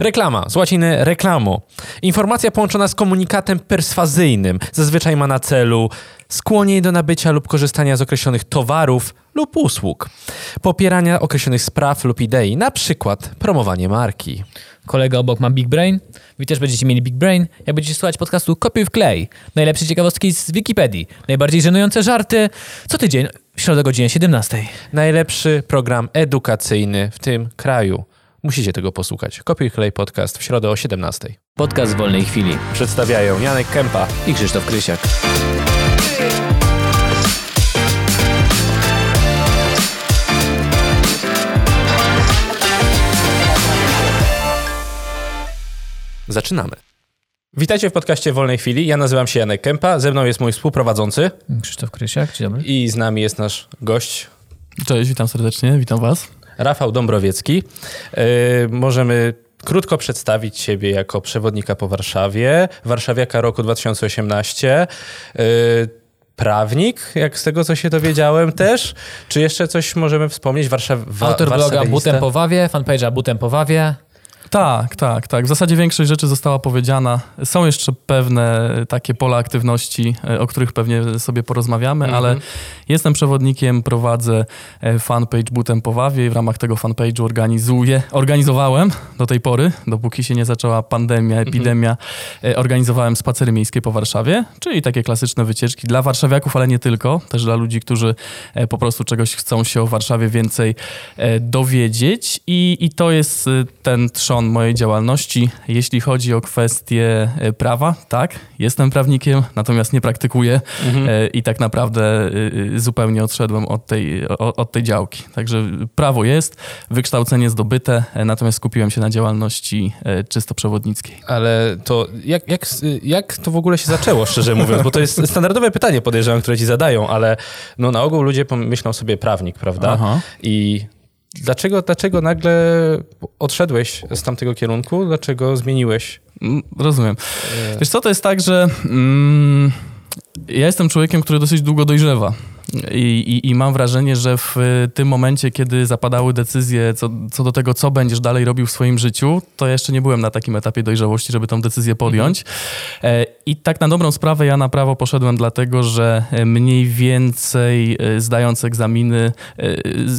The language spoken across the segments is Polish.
Reklama, z łaciny reklamo. Informacja połączona z komunikatem perswazyjnym zazwyczaj ma na celu skłonienie do nabycia lub korzystania z określonych towarów lub usług, popierania określonych spraw lub idei, na przykład promowanie marki. Kolega obok ma Big Brain. Wy też będziecie mieli Big Brain, jak będziecie słuchać podcastu Kopiuj w klej. Najlepsze ciekawostki z Wikipedii. Najbardziej żenujące żarty. Co tydzień, w środę o godzinie 17. Najlepszy program edukacyjny w tym kraju. Musicie tego posłuchać. Kopiuj Klej Podcast w środę o 17. Podcast w wolnej chwili. Przedstawiają Janek Kępa. I Krzysztof Krysiak. Zaczynamy. Witajcie w podcaście Wolnej Chwili. Ja nazywam się Janek Kępa, ze mną jest mój współprowadzący Krzysztof Krysiak, dzień dobry. i z nami jest nasz gość Cześć, witam serdecznie, witam Was. Rafał Dąbrowiecki. Yy, możemy krótko przedstawić Ciebie jako przewodnika po Warszawie, warszawiaka roku 2018. Yy, prawnik, jak z tego co się dowiedziałem też. Czy jeszcze coś możemy wspomnieć? Warszaw Autor bloga? Butem po Wawie, fanpage'a Butem po Wawie. Tak, tak, tak. W zasadzie większość rzeczy została powiedziana. Są jeszcze pewne takie pola aktywności, e, o których pewnie sobie porozmawiamy, Mhm. ale jestem przewodnikiem, prowadzę e, fanpage Butem po Wawie i w ramach tego fanpage'u organizuję, organizowałem do tej pory, dopóki się nie zaczęła pandemia, epidemia, e, organizowałem spacery miejskie po Warszawie, czyli takie klasyczne wycieczki dla warszawiaków, ale nie tylko, też dla ludzi, którzy po prostu czegoś chcą się o Warszawie więcej dowiedzieć i, i to jest ten trzon mojej działalności. Jeśli chodzi o kwestie e, prawa, tak, jestem prawnikiem, natomiast nie praktykuję e, i tak naprawdę e, zupełnie odszedłem od tej, od tej działki. Także prawo jest, wykształcenie zdobyte, natomiast skupiłem się na działalności czysto przewodnickiej. Ale to jak, jak, jak to w ogóle się zaczęło, szczerze mówiąc? Bo to jest standardowe pytanie, podejrzewam, które ci zadają, ale no, na ogół ludzie myślą sobie prawnik, prawda? Aha. I dlaczego, dlaczego nagle odszedłeś z tamtego kierunku? Dlaczego zmieniłeś? Mm, Rozumiem. Wiesz co, to jest tak, że mm, ja jestem człowiekiem, który dosyć długo dojrzewa. I, i, I mam wrażenie, że w y, tym momencie, kiedy zapadały decyzje co, co do tego, co będziesz dalej robił w swoim życiu, to jeszcze nie byłem na takim etapie dojrzałości, żeby tą decyzję podjąć. E, I tak na dobrą sprawę ja na prawo poszedłem dlatego, że e, mniej więcej e, zdając egzaminy,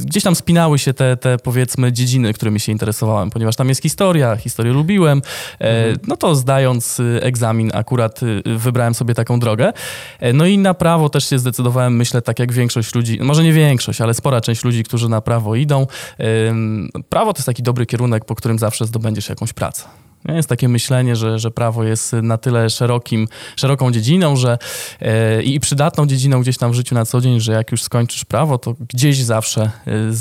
gdzieś tam spinały się te, te powiedzmy dziedziny, którymi się interesowałem, ponieważ tam jest historia, historię lubiłem, e, no to zdając y, egzamin akurat y, wybrałem sobie taką drogę. No i na prawo też się zdecydowałem, myślę, tak jak większość ludzi, może nie większość, ale spora część ludzi, którzy na prawo idą. Prawo to jest taki dobry kierunek, po którym zawsze zdobędziesz jakąś pracę. Nie? Jest takie myślenie, że, że prawo jest na tyle szerokim, szeroką dziedziną, że e, i przydatną dziedziną gdzieś tam w życiu na co dzień, że jak już skończysz prawo, to gdzieś zawsze e, z,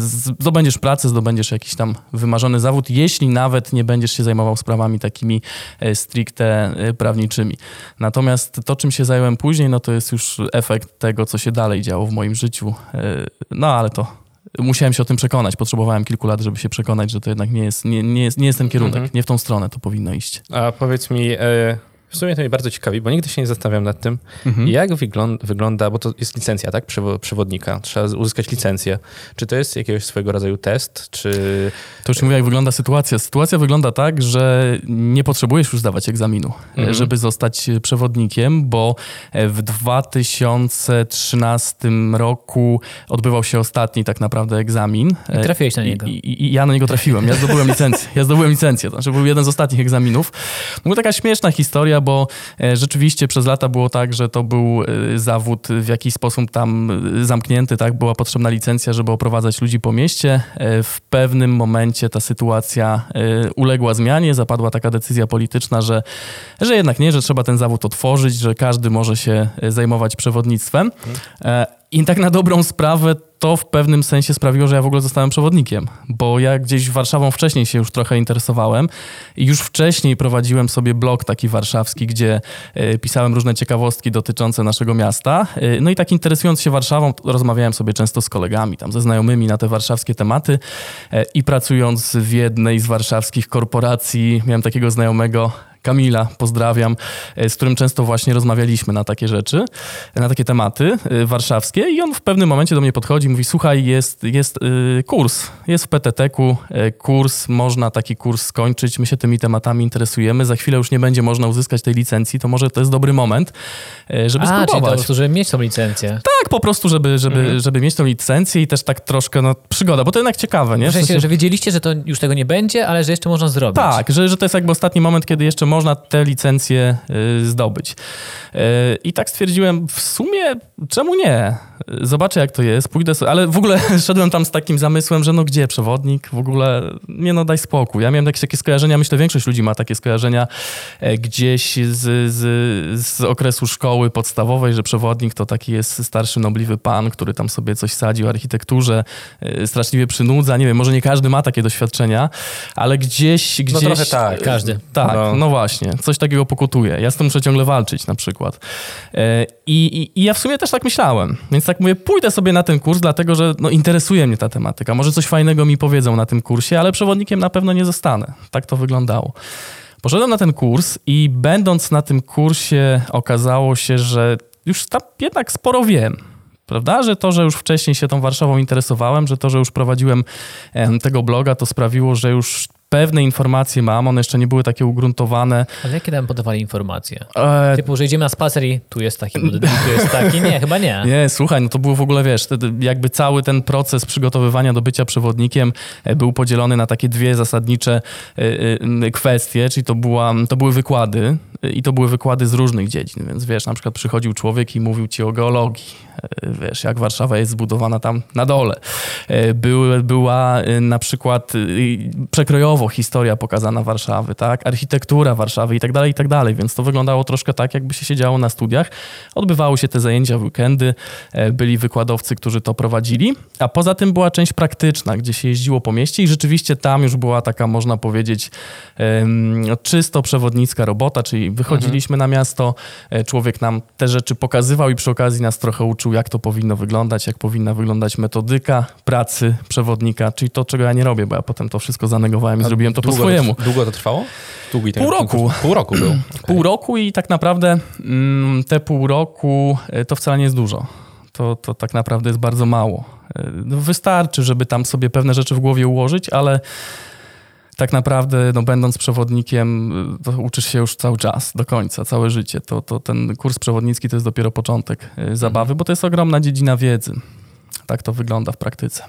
z, zdobędziesz pracę, zdobędziesz jakiś tam wymarzony zawód, jeśli nawet nie będziesz się zajmował sprawami takimi e, stricte prawniczymi. Natomiast to, czym się zająłem później, no to jest już efekt tego, co się dalej działo w moim życiu. No ale to musiałem się o tym przekonać. Potrzebowałem kilku lat, żeby się przekonać, że to jednak nie jest, nie, nie jest, nie jest ten kierunek, Mhm. nie w tą stronę to powinno iść. A powiedz mi, e, w sumie to mnie bardzo ciekawi, bo nigdy się nie zastanawiam nad tym, Mhm. jak wygląda, wygląda, bo to jest licencja, tak? Przewo- Przewodnika. Trzeba uzyskać licencję. Czy to jest jakiegoś swojego rodzaju test, czy... To już mówię, jak wygląda sytuacja. Sytuacja wygląda tak, że nie potrzebujesz już zdawać egzaminu, Mhm. żeby zostać przewodnikiem, bo w 2013 roku odbywał się ostatni tak naprawdę egzamin. I trafiłeś na niego. I, i, I ja na niego trafiłem. Ja zdobyłem licencję. Ja zdobyłem licencję. To znaczy był jeden z ostatnich egzaminów. Była taka śmieszna historia, bo e, rzeczywiście przez lata było tak, że to był e, zawód w jakiś sposób tam e, zamknięty, tak? Była potrzebna licencja, żeby oprowadzać ludzi po mieście. W pewnym momencie ta sytuacja uległa zmianie. Zapadła taka decyzja polityczna, że, że jednak nie, że trzeba ten zawód otworzyć, że każdy może się zajmować przewodnictwem. I tak na dobrą sprawę to w pewnym sensie sprawiło, że ja w ogóle zostałem przewodnikiem, bo ja gdzieś Warszawą wcześniej się już trochę interesowałem i już wcześniej prowadziłem sobie blog taki warszawski, gdzie e, pisałem różne ciekawostki dotyczące naszego miasta. E, No i tak interesując się Warszawą, rozmawiałem sobie często z kolegami, tam ze znajomymi na te warszawskie tematy e, i pracując w jednej z warszawskich korporacji, miałem takiego znajomego, Kamila, pozdrawiam, e, z którym często właśnie rozmawialiśmy na takie rzeczy, na takie tematy e, warszawskie i on w pewnym momencie do mnie podchodzi i mówi, słuchaj, jest, jest e, kurs, jest w PTT-ku kurs, można taki kurs skończyć, my się tymi tematami interesujemy, za chwilę już nie będzie można uzyskać tej licencji, to może to jest dobry moment, żeby A, spróbować. czyli to żeby mieć tą licencję. Tak, po prostu, żeby, żeby, Mhm. żeby mieć tą licencję i też tak troszkę, no, przygoda, bo to jednak ciekawe, nie? W sensie, że wiedzieliście, że to już tego nie będzie, ale że jeszcze można zrobić. tak, że, że to jest jakby ostatni moment, kiedy jeszcze można tę licencję y, zdobyć. Y, I tak stwierdziłem, w sumie czemu nie? Zobaczę jak to jest, pójdę sobie, ale w ogóle szedłem tam z takim zamysłem, że no gdzie przewodnik, w ogóle nie no daj spokój. Ja miałem jakieś takie skojarzenia, myślę większość ludzi ma takie skojarzenia e, gdzieś z, z, z okresu szkoły podstawowej, że przewodnik to taki jest starszy, nobliwy pan, który tam sobie coś sadzi o architekturze, e, straszliwie przynudza, nie wiem, może nie każdy ma takie doświadczenia, ale gdzieś, gdzieś... trochę tak. Każdy. Tak, No. no. właśnie. Coś takiego pokutuje. Ja z tym muszę ciągle walczyć na przykład. E, I, i, I ja w sumie też tak myślałem. Więc tak mówię, pójdę sobie na ten kurs, dlatego że no, interesuje mnie ta tematyka. Może coś fajnego mi powiedzą na tym kursie, ale przewodnikiem na pewno nie zostanę. Tak to wyglądało. Poszedłem na ten kurs i będąc na tym kursie okazało się, że już tam jednak sporo wiem. Prawda? Że to, że już wcześniej się tą Warszawą interesowałem, że to, że już prowadziłem em, tego bloga, to sprawiło, że już pewne informacje mam. One jeszcze nie były takie ugruntowane. Ale jakie tam podawali informacje? E, Typu, że idziemy na spacer i tu jest taki budynek, tu jest taki. Nie, chyba nie. Nie, słuchaj, no to było w ogóle, wiesz, jakby cały ten proces przygotowywania do bycia przewodnikiem e, był podzielony na takie dwie zasadnicze e, e, kwestie, czyli to, była, to były wykłady i to były wykłady z różnych dziedzin, więc wiesz, na przykład przychodził człowiek i mówił ci o geologii, e, wiesz, jak Warszawa jest zbudowana tam na dole. E, Były, była e, na przykład przekrojowo historia pokazana Warszawy, tak, architektura Warszawy i tak dalej, i tak dalej, więc to wyglądało troszkę tak, jakby się siedziało na studiach. Odbywały się te zajęcia w weekendy, byli wykładowcy, którzy to prowadzili, a poza tym była część praktyczna, gdzie się jeździło po mieście i rzeczywiście tam już była taka, można powiedzieć, czysto przewodnicka robota, czyli wychodziliśmy na miasto, e, człowiek nam te rzeczy pokazywał i przy okazji nas trochę uczył, jak to powinno wyglądać, jak powinna wyglądać metodyka pracy przewodnika, czyli to, czego ja nie robię, bo ja potem to wszystko zanegowałem i zrobiłem to po swojemu. To, długo to trwało? Długi ten Pół ten roku. Pół roku był. Pół roku i tak naprawdę mm, te pół roku e, to wcale nie jest dużo. To, to tak naprawdę jest bardzo mało. E, No wystarczy, żeby tam sobie pewne rzeczy w głowie ułożyć, ale tak naprawdę, no, będąc przewodnikiem, y, uczysz się już cały czas, do końca, całe życie. To, to ten kurs przewodnicki to jest dopiero początek y, zabawy, bo to jest ogromna dziedzina wiedzy. Tak to wygląda w praktyce.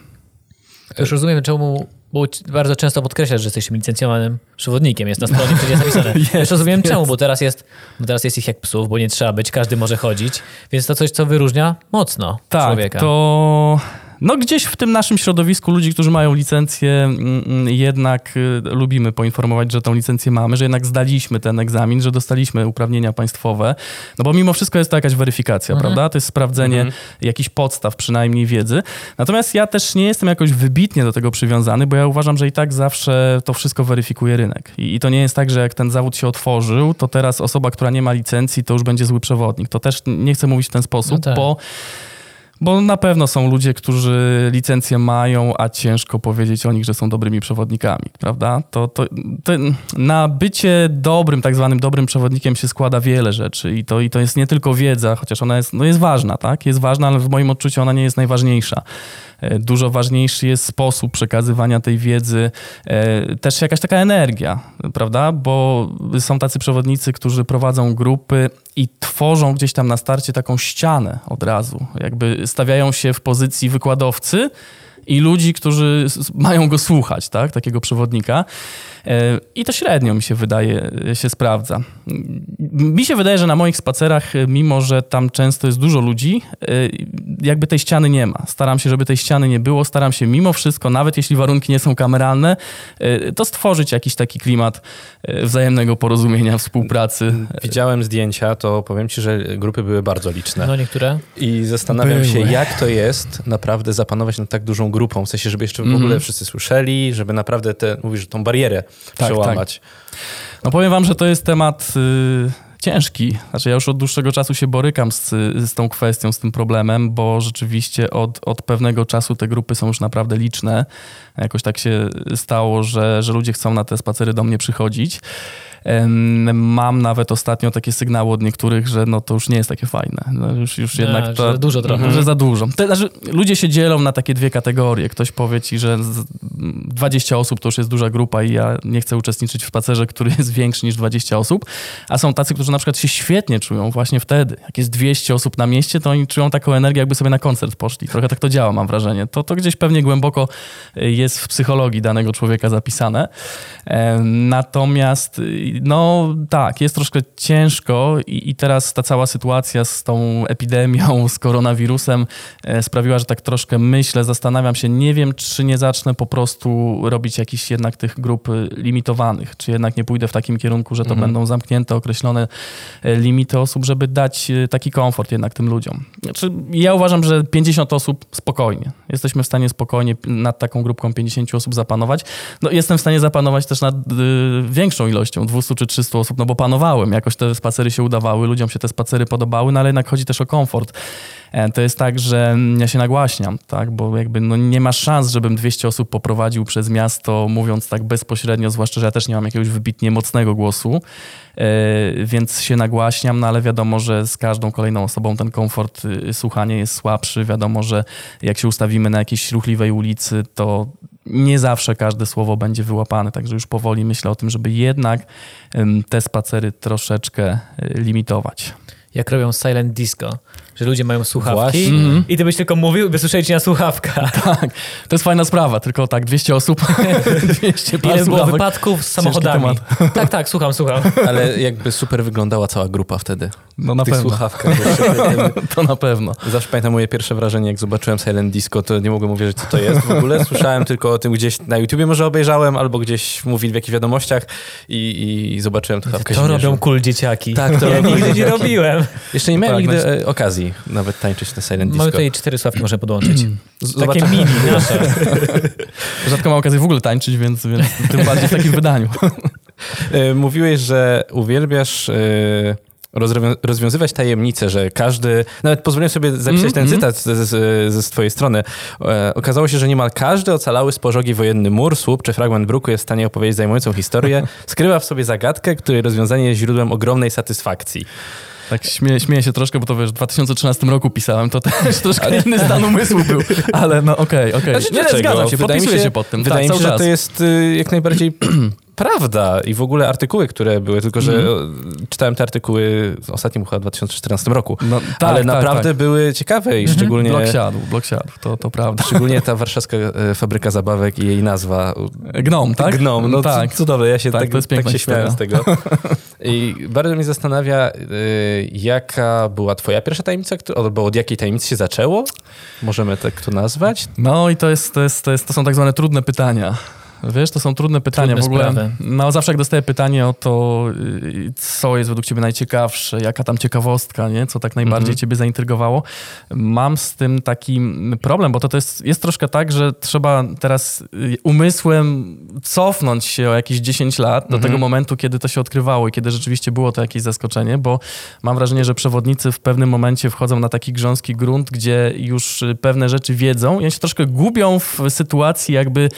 Już rozumiem, czemu bo bardzo często podkreślasz, że jesteś licencjowanym przewodnikiem. Jest na stronie, gdzie jest napisane. już rozumiem czemu, bo teraz, jest, bo teraz jest ich jak psów, bo nie trzeba być, każdy może chodzić. Więc to coś, co wyróżnia mocno Tak, człowieka. to no gdzieś w tym naszym środowisku ludzi, którzy mają licencję, mm, mm, jednak y, lubimy poinformować, że tą licencję mamy, że jednak zdaliśmy ten egzamin, że dostaliśmy uprawnienia państwowe, no bo mimo wszystko jest to jakaś weryfikacja, prawda? To jest sprawdzenie jakichś podstaw przynajmniej wiedzy. Natomiast ja też nie jestem jakoś wybitnie do tego przywiązany, bo ja uważam, że i tak zawsze to wszystko weryfikuje rynek. I, i to nie jest tak, że jak ten zawód się otworzył, to teraz osoba, która nie ma licencji, to już będzie zły przewodnik. To też nie chcę mówić w ten sposób, No tak. bo bo na pewno są ludzie, którzy licencję mają, a ciężko powiedzieć o nich, że są dobrymi przewodnikami, prawda? To, to, to na bycie dobrym, tak zwanym dobrym przewodnikiem się składa wiele rzeczy i to, i to jest nie tylko wiedza, chociaż ona jest, no jest ważna, tak? Jest ważna, ale w moim odczuciu ona nie jest najważniejsza. E, Dużo ważniejszy jest sposób przekazywania tej wiedzy, e, też jakaś taka energia, prawda? Bo są tacy przewodnicy, którzy prowadzą grupy i tworzą gdzieś tam na starcie taką ścianę od razu. Jakby stawiają się w pozycji wykładowcy i ludzi, którzy mają go słuchać, tak? Takiego przewodnika. I to średnio mi się wydaje, się sprawdza. Mi się wydaje, że na moich spacerach, mimo że tam często jest dużo ludzi, e, jakby tej ściany nie ma. Staram się, żeby tej ściany nie było. Staram się mimo wszystko, nawet jeśli warunki nie są kameralne, e, to stworzyć jakiś taki klimat e, wzajemnego porozumienia, współpracy. Widziałem zdjęcia, to powiem ci, że grupy były bardzo liczne. No niektóre. I zastanawiam Były. się, jak to jest naprawdę zapanować nad tak dużą grupą. W sensie, żeby jeszcze w ogóle wszyscy słyszeli, żeby naprawdę te, mówisz, że tą barierę tak. przełamać. No powiem wam, że to jest temat y, ciężki. Znaczy ja już od dłuższego czasu się borykam z, z tą kwestią, z tym problemem, bo rzeczywiście od, od pewnego czasu te grupy są już naprawdę liczne. Jakoś tak się stało, że, że ludzie chcą na te spacery do mnie przychodzić. Mam nawet ostatnio takie sygnały od niektórych, że no to już nie jest takie fajne. No już, już jednak A, to, że dużo trochę. Że za dużo. To, znaczy, ludzie się dzielą na takie dwie kategorie. Ktoś powie ci, że z- 20 osób to już jest duża grupa i ja nie chcę uczestniczyć w spacerze, który jest większy niż 20 osób. A są tacy, którzy na przykład się świetnie czują właśnie wtedy. Jak jest 200 osób na mieście, to oni czują taką energię, jakby sobie na koncert poszli. Trochę tak to działa, mam wrażenie. To, to gdzieś pewnie głęboko y, jest w psychologii danego człowieka zapisane. Natomiast, no tak, jest troszkę ciężko i, i teraz ta cała sytuacja z tą epidemią, z koronawirusem e, sprawiła, że tak troszkę myślę, zastanawiam się, nie wiem, czy nie zacznę po prostu robić jakichś jednak tych grup y, limitowanych, czy jednak nie pójdę w takim kierunku, że to będą zamknięte, określone e, limity osób, żeby dać e, taki komfort jednak tym ludziom. Znaczy, ja uważam, że 50 osób spokojnie. Jesteśmy w stanie spokojnie nad taką grupką 50 osób zapanować. No, jestem w stanie zapanować też nad y, większą ilością, 200 czy 300 osób, no bo panowałem. Jakoś te spacery się udawały, ludziom się te spacery podobały, no ale jednak chodzi też o komfort. E, To jest tak, że mm, ja się nagłaśniam, tak, bo jakby no nie ma szans, żebym 200 osób poprowadził przez miasto, mówiąc tak bezpośrednio, zwłaszcza, że ja też nie mam jakiegoś wybitnie mocnego głosu, e, więc się nagłaśniam, no ale wiadomo, że z każdą kolejną osobą ten komfort y, słuchania jest słabszy. Wiadomo, że jak się ustawimy na jakiejś ruchliwej ulicy, to nie zawsze każde słowo będzie wyłapane, także już powoli myślę o tym, żeby jednak te spacery troszeczkę y, limitować. Jak robią silent disco, że ludzie mają słuchawki Właśnie. Mhm. i ty byś tylko mówił, by słyszeli cię na słuchawkach. Tak, to jest fajna sprawa, tylko tak, 200 osób, 200 par Ile było wypadków z samochodami. Tak, tak, słucham, słucham. Ale jakby super wyglądała cała grupa wtedy. No na tych pewno, słuchawkach. to na pewno. Zawsze pamiętam moje pierwsze wrażenie, jak zobaczyłem Silent Disco, to nie mogłem uwierzyć, co to jest w ogóle. Słyszałem tylko o tym gdzieś na YouTubie może obejrzałem, albo gdzieś mówili w jakichś wiadomościach i, i zobaczyłem to To robią cool dzieciaki. Tak, to ja nigdy nie robiłem. Jeszcze nie miałem Tak, nigdy będzie- e, okazji nawet tańczyć na Silent Disco. Mamy tutaj cztery sławki, można podłączyć. Z- Takie zobaczę- mini nasze. Rzadko mam okazję w ogóle tańczyć, więc, więc tym bardziej w takim wydaniu. E, Mówiłeś, że uwielbiasz e, rozwiązywać tajemnice, że każdy, nawet pozwoliłem sobie zapisać Mm, ten mm. cytat ze, ze, ze twojej strony. E, Okazało się, że niemal każdy ocalały z pożogi wojenny mur, słup czy fragment bruku jest w stanie opowiedzieć zajmującą historię, skrywa w sobie zagadkę, której rozwiązanie jest źródłem ogromnej satysfakcji. Tak śmieję, śmieję się troszkę, bo to wiesz, w 2013 roku pisałem, to też troszkę inny stan umysłu był. Ale no okej, okej. Znaczy, Nie, dlaczego? zgadzam się, Wydaje podpisuję się pod tym. Wydaje tak, mi się, że to jest y, jak najbardziej prawda i w ogóle artykuły, które były, tylko że Mhm. o, czytałem te artykuły w ostatnim chyba 2014 roku, No, tak, ale tak, naprawdę tak. były ciekawe i szczególnie... Blok siadł, blok siadł, to, to prawda. Szczególnie ta warszawska e, fabryka zabawek i jej nazwa. Gnom, tak? Gnom, no tak. cudowne, ja się Tak, tak, tak się śmiałem z tego. I bardzo mnie zastanawia, y, jaka była twoja pierwsza tajemnica, albo od jakiej tajemnicy się zaczęło? Możemy tak to nazwać? No i to, jest, to, jest, to, jest, to są tak zwane trudne pytania. Wiesz, to są trudne pytania Trudne w ogóle. sprawy. No zawsze jak dostaję pytanie o to, y, co jest według ciebie najciekawsze, jaka tam ciekawostka, nie? co tak najbardziej Mhm. ciebie zaintrygowało, mam z tym taki problem, bo to, to jest, jest troszkę tak, że trzeba teraz y, umysłem cofnąć się o jakieś 10 lat do Mhm. tego momentu, kiedy to się odkrywało i kiedy rzeczywiście było to jakieś zaskoczenie, bo mam wrażenie, że przewodnicy w pewnym momencie wchodzą na taki grząski grunt, gdzie już y, pewne rzeczy wiedzą i oni się troszkę gubią w sytuacji jakby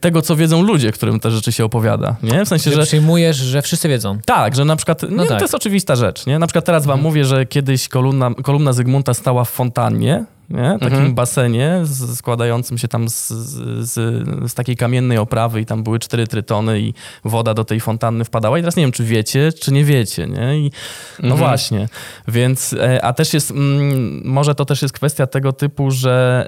tego, co wiedzą ludzie, którym te rzeczy się opowiada, nie? W sensie, Że przyjmujesz, że wszyscy wiedzą. tak, że na przykład, no tak. to jest oczywista rzecz, nie? Na przykład teraz wam mówię, że kiedyś kolumna, kolumna Zygmunta stała w fontannie, nie? takim Mhm. basenie z, składającym się tam z, z, z takiej kamiennej oprawy i tam były cztery trytony i woda do tej fontanny wpadała i teraz nie wiem, czy wiecie, czy nie wiecie, nie? I, no Mhm. właśnie, więc, e, a też jest, mm, może to też jest kwestia tego typu, że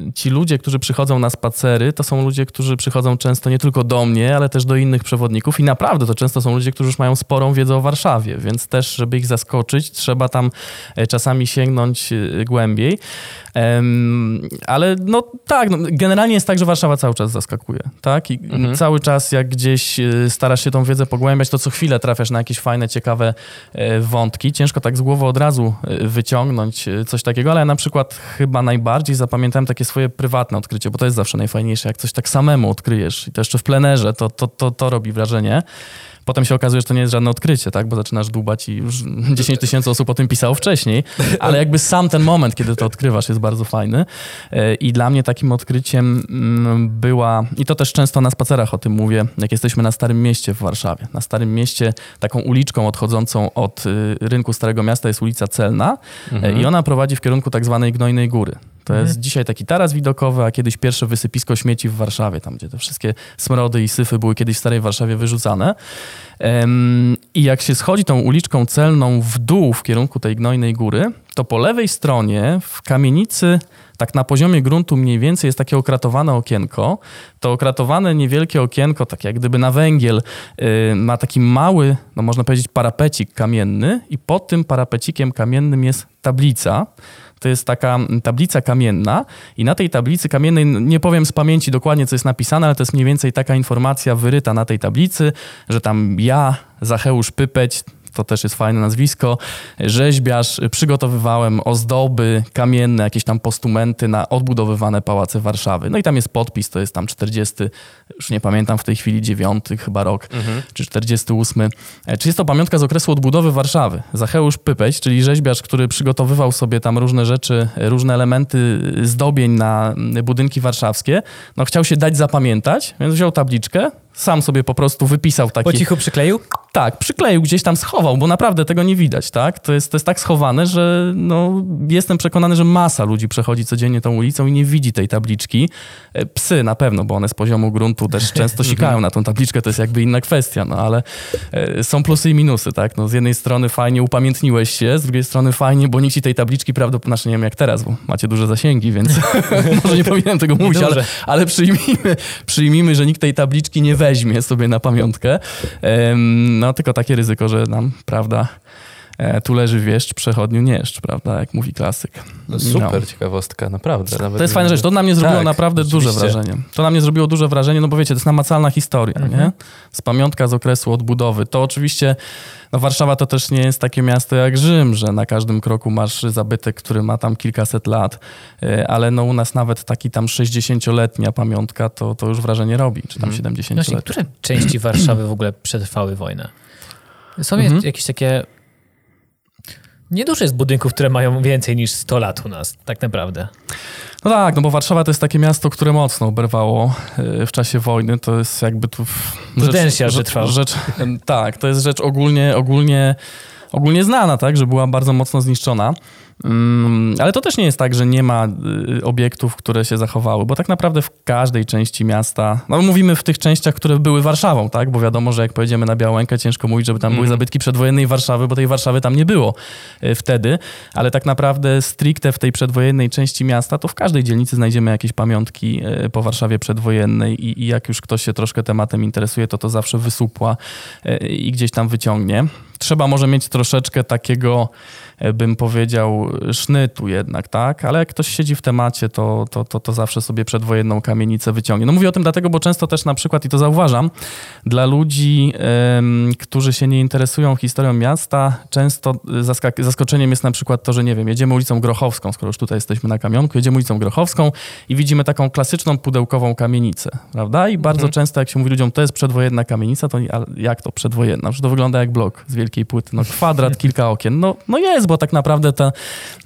y, ci ludzie, którzy przychodzą na spacery, to są ludzie, którzy przychodzą często nie tylko do mnie, ale też do innych przewodników i naprawdę to często są ludzie, którzy już mają sporą wiedzę o Warszawie, więc też, żeby ich zaskoczyć, trzeba tam e, czasami sięgnąć e, głębiej. Ale no tak, no, generalnie jest tak, że Warszawa cały czas zaskakuje, tak? I Mhm. cały czas jak gdzieś e, starasz się tą wiedzę pogłębiać, to co chwilę trafiasz na jakieś fajne, ciekawe e, wątki. Ciężko tak z głowy od razu e, wyciągnąć coś takiego, ale ja na przykład chyba najbardziej zapamiętałem takie swoje prywatne odkrycie, bo to jest zawsze najfajniejsze, jak coś tak samemu odkryjesz i to jeszcze w plenerze, to, to, to, to robi wrażenie. Potem się okazuje, że to nie jest żadne odkrycie, tak? Bo zaczynasz dłubać i już 10 tysięcy osób o tym pisało wcześniej, ale jakby sam ten moment, kiedy to odkrywasz jest bardzo fajny e, i dla mnie takim odkryciem mm, była, i to też często na spacerach o tym mówię, jak jesteśmy na Starym Mieście w Warszawie. Na Starym Mieście taką uliczką odchodzącą od y, rynku Starego Miasta jest ulica Celna mhm. i ona prowadzi w kierunku tak zwanej Gnojnej Góry. To mhm. jest dzisiaj taki taras widokowy, a kiedyś pierwsze wysypisko śmieci w Warszawie, tam gdzie te wszystkie smrody i syfy były kiedyś w Starej Warszawie wyrzucane. I jak się schodzi tą uliczką celną w dół w kierunku tej gnojnej góry, to po lewej stronie w kamienicy, tak na poziomie gruntu mniej więcej jest takie okratowane okienko. To okratowane niewielkie okienko, tak jak gdyby na węgiel, y, ma taki mały, no można powiedzieć, parapecik kamienny i pod tym parapecikiem kamiennym jest tablica to jest taka tablica kamienna i na tej tablicy kamiennej, nie powiem z pamięci dokładnie, co jest napisane, ale to jest mniej więcej taka informacja wyryta na tej tablicy, że tam ja, Zacheusz Pypeć, to też jest fajne nazwisko, rzeźbiarz, przygotowywałem ozdoby kamienne, jakieś tam postumenty na odbudowywane pałace Warszawy. No i tam jest podpis, to jest tam 40, już nie pamiętam w tej chwili, 9 chyba rok, mhm. czy 48. E, czy jest to pamiątka z okresu odbudowy Warszawy? Zacheusz Pypeć, czyli rzeźbiarz, który przygotowywał sobie tam różne rzeczy, różne elementy zdobień na budynki warszawskie, no chciał się dać zapamiętać, więc wziął tabliczkę, sam sobie po prostu wypisał taki... Po cichu przykleił? Tak, przykleił, gdzieś tam schował, bo naprawdę tego nie widać, tak? To jest, to jest tak schowane, że no, jestem przekonany, że masa ludzi przechodzi codziennie tą ulicą i nie widzi tej tabliczki. E, psy na pewno, bo one z poziomu gruntu też często sikają na tą tabliczkę, to jest jakby inna kwestia, no ale e, są plusy i minusy, tak? No, z jednej strony fajnie upamiętniłeś się, z drugiej strony fajnie, bo nikt ci tej tabliczki prawdopodobnie, znaczy nie wiem jak teraz, bo macie duże zasięgi, więc może nie powinienem tego mówić, ale, ale przyjmijmy, przyjmijmy, że nikt tej tabliczki nie weźmie sobie na pamiątkę. No tylko takie ryzyko, że nam, prawda, tu leży wieszcz, przechodniu nieszcz, prawda, jak mówi klasyk. No super no. ciekawostka, naprawdę. Nawet to jest fajna rzecz, to na mnie zrobiło tak, naprawdę duże wrażenie. To na mnie zrobiło duże wrażenie, no bo wiecie, to jest namacalna historia, mhm. nie? Z pamiątka z okresu odbudowy. To oczywiście, no Warszawa to też nie jest takie miasto jak Rzym, że na każdym kroku masz zabytek, który ma tam kilkaset lat, e, ale no u nas nawet taki tam 60-letnia pamiątka to, to już wrażenie robi, czy tam 70 mhm. lat. Które części Warszawy w ogóle przetrwały wojnę? Są mhm. jakieś takie Niedużo jest budynków, które mają więcej niż 100 lat u nas, tak naprawdę. No tak, no bo Warszawa to jest takie miasto, które mocno oberwało e, w czasie wojny. To jest jakby tu... Prudencja, że trwał. Rzecz, tak, to jest rzecz ogólnie, ogólnie, ogólnie znana, tak, że była bardzo mocno zniszczona. Mm, ale to też nie jest tak, że nie ma y, obiektów, które się zachowały, bo tak naprawdę w każdej części miasta, no mówimy w tych częściach, które były Warszawą, tak? Bo wiadomo, że jak pojedziemy na Białękę, ciężko mówić, żeby tam mm. były mhm. zabytki przedwojennej Warszawy, bo tej Warszawy tam nie było y, wtedy, ale tak naprawdę stricte w tej przedwojennej części miasta, to w każdej dzielnicy znajdziemy jakieś pamiątki y, po Warszawie przedwojennej i, i jak już ktoś się troszkę tematem interesuje, to to zawsze wysupła i gdzieś tam wyciągnie. Trzeba może mieć troszeczkę takiego bym powiedział, sznytu jednak, tak? Ale jak ktoś siedzi w temacie, to, to, to, to zawsze sobie przedwojenną kamienicę wyciągnie. No mówię o tym dlatego, bo często też na przykład, i to zauważam, dla ludzi, ym, którzy się nie interesują historią miasta, często zaskoczeniem jest na przykład to, że nie wiem, jedziemy ulicą Grochowską, skoro już tutaj jesteśmy na kamionku, jedziemy ulicą Grochowską i widzimy taką klasyczną pudełkową kamienicę, prawda? I bardzo mhm. często jak się mówi ludziom, to jest przedwojenna kamienica, to jak to przedwojenna? Że to wygląda jak blok z wielkiej płyty, no kwadrat, kilka okien. No, no jest, bo tak naprawdę ta,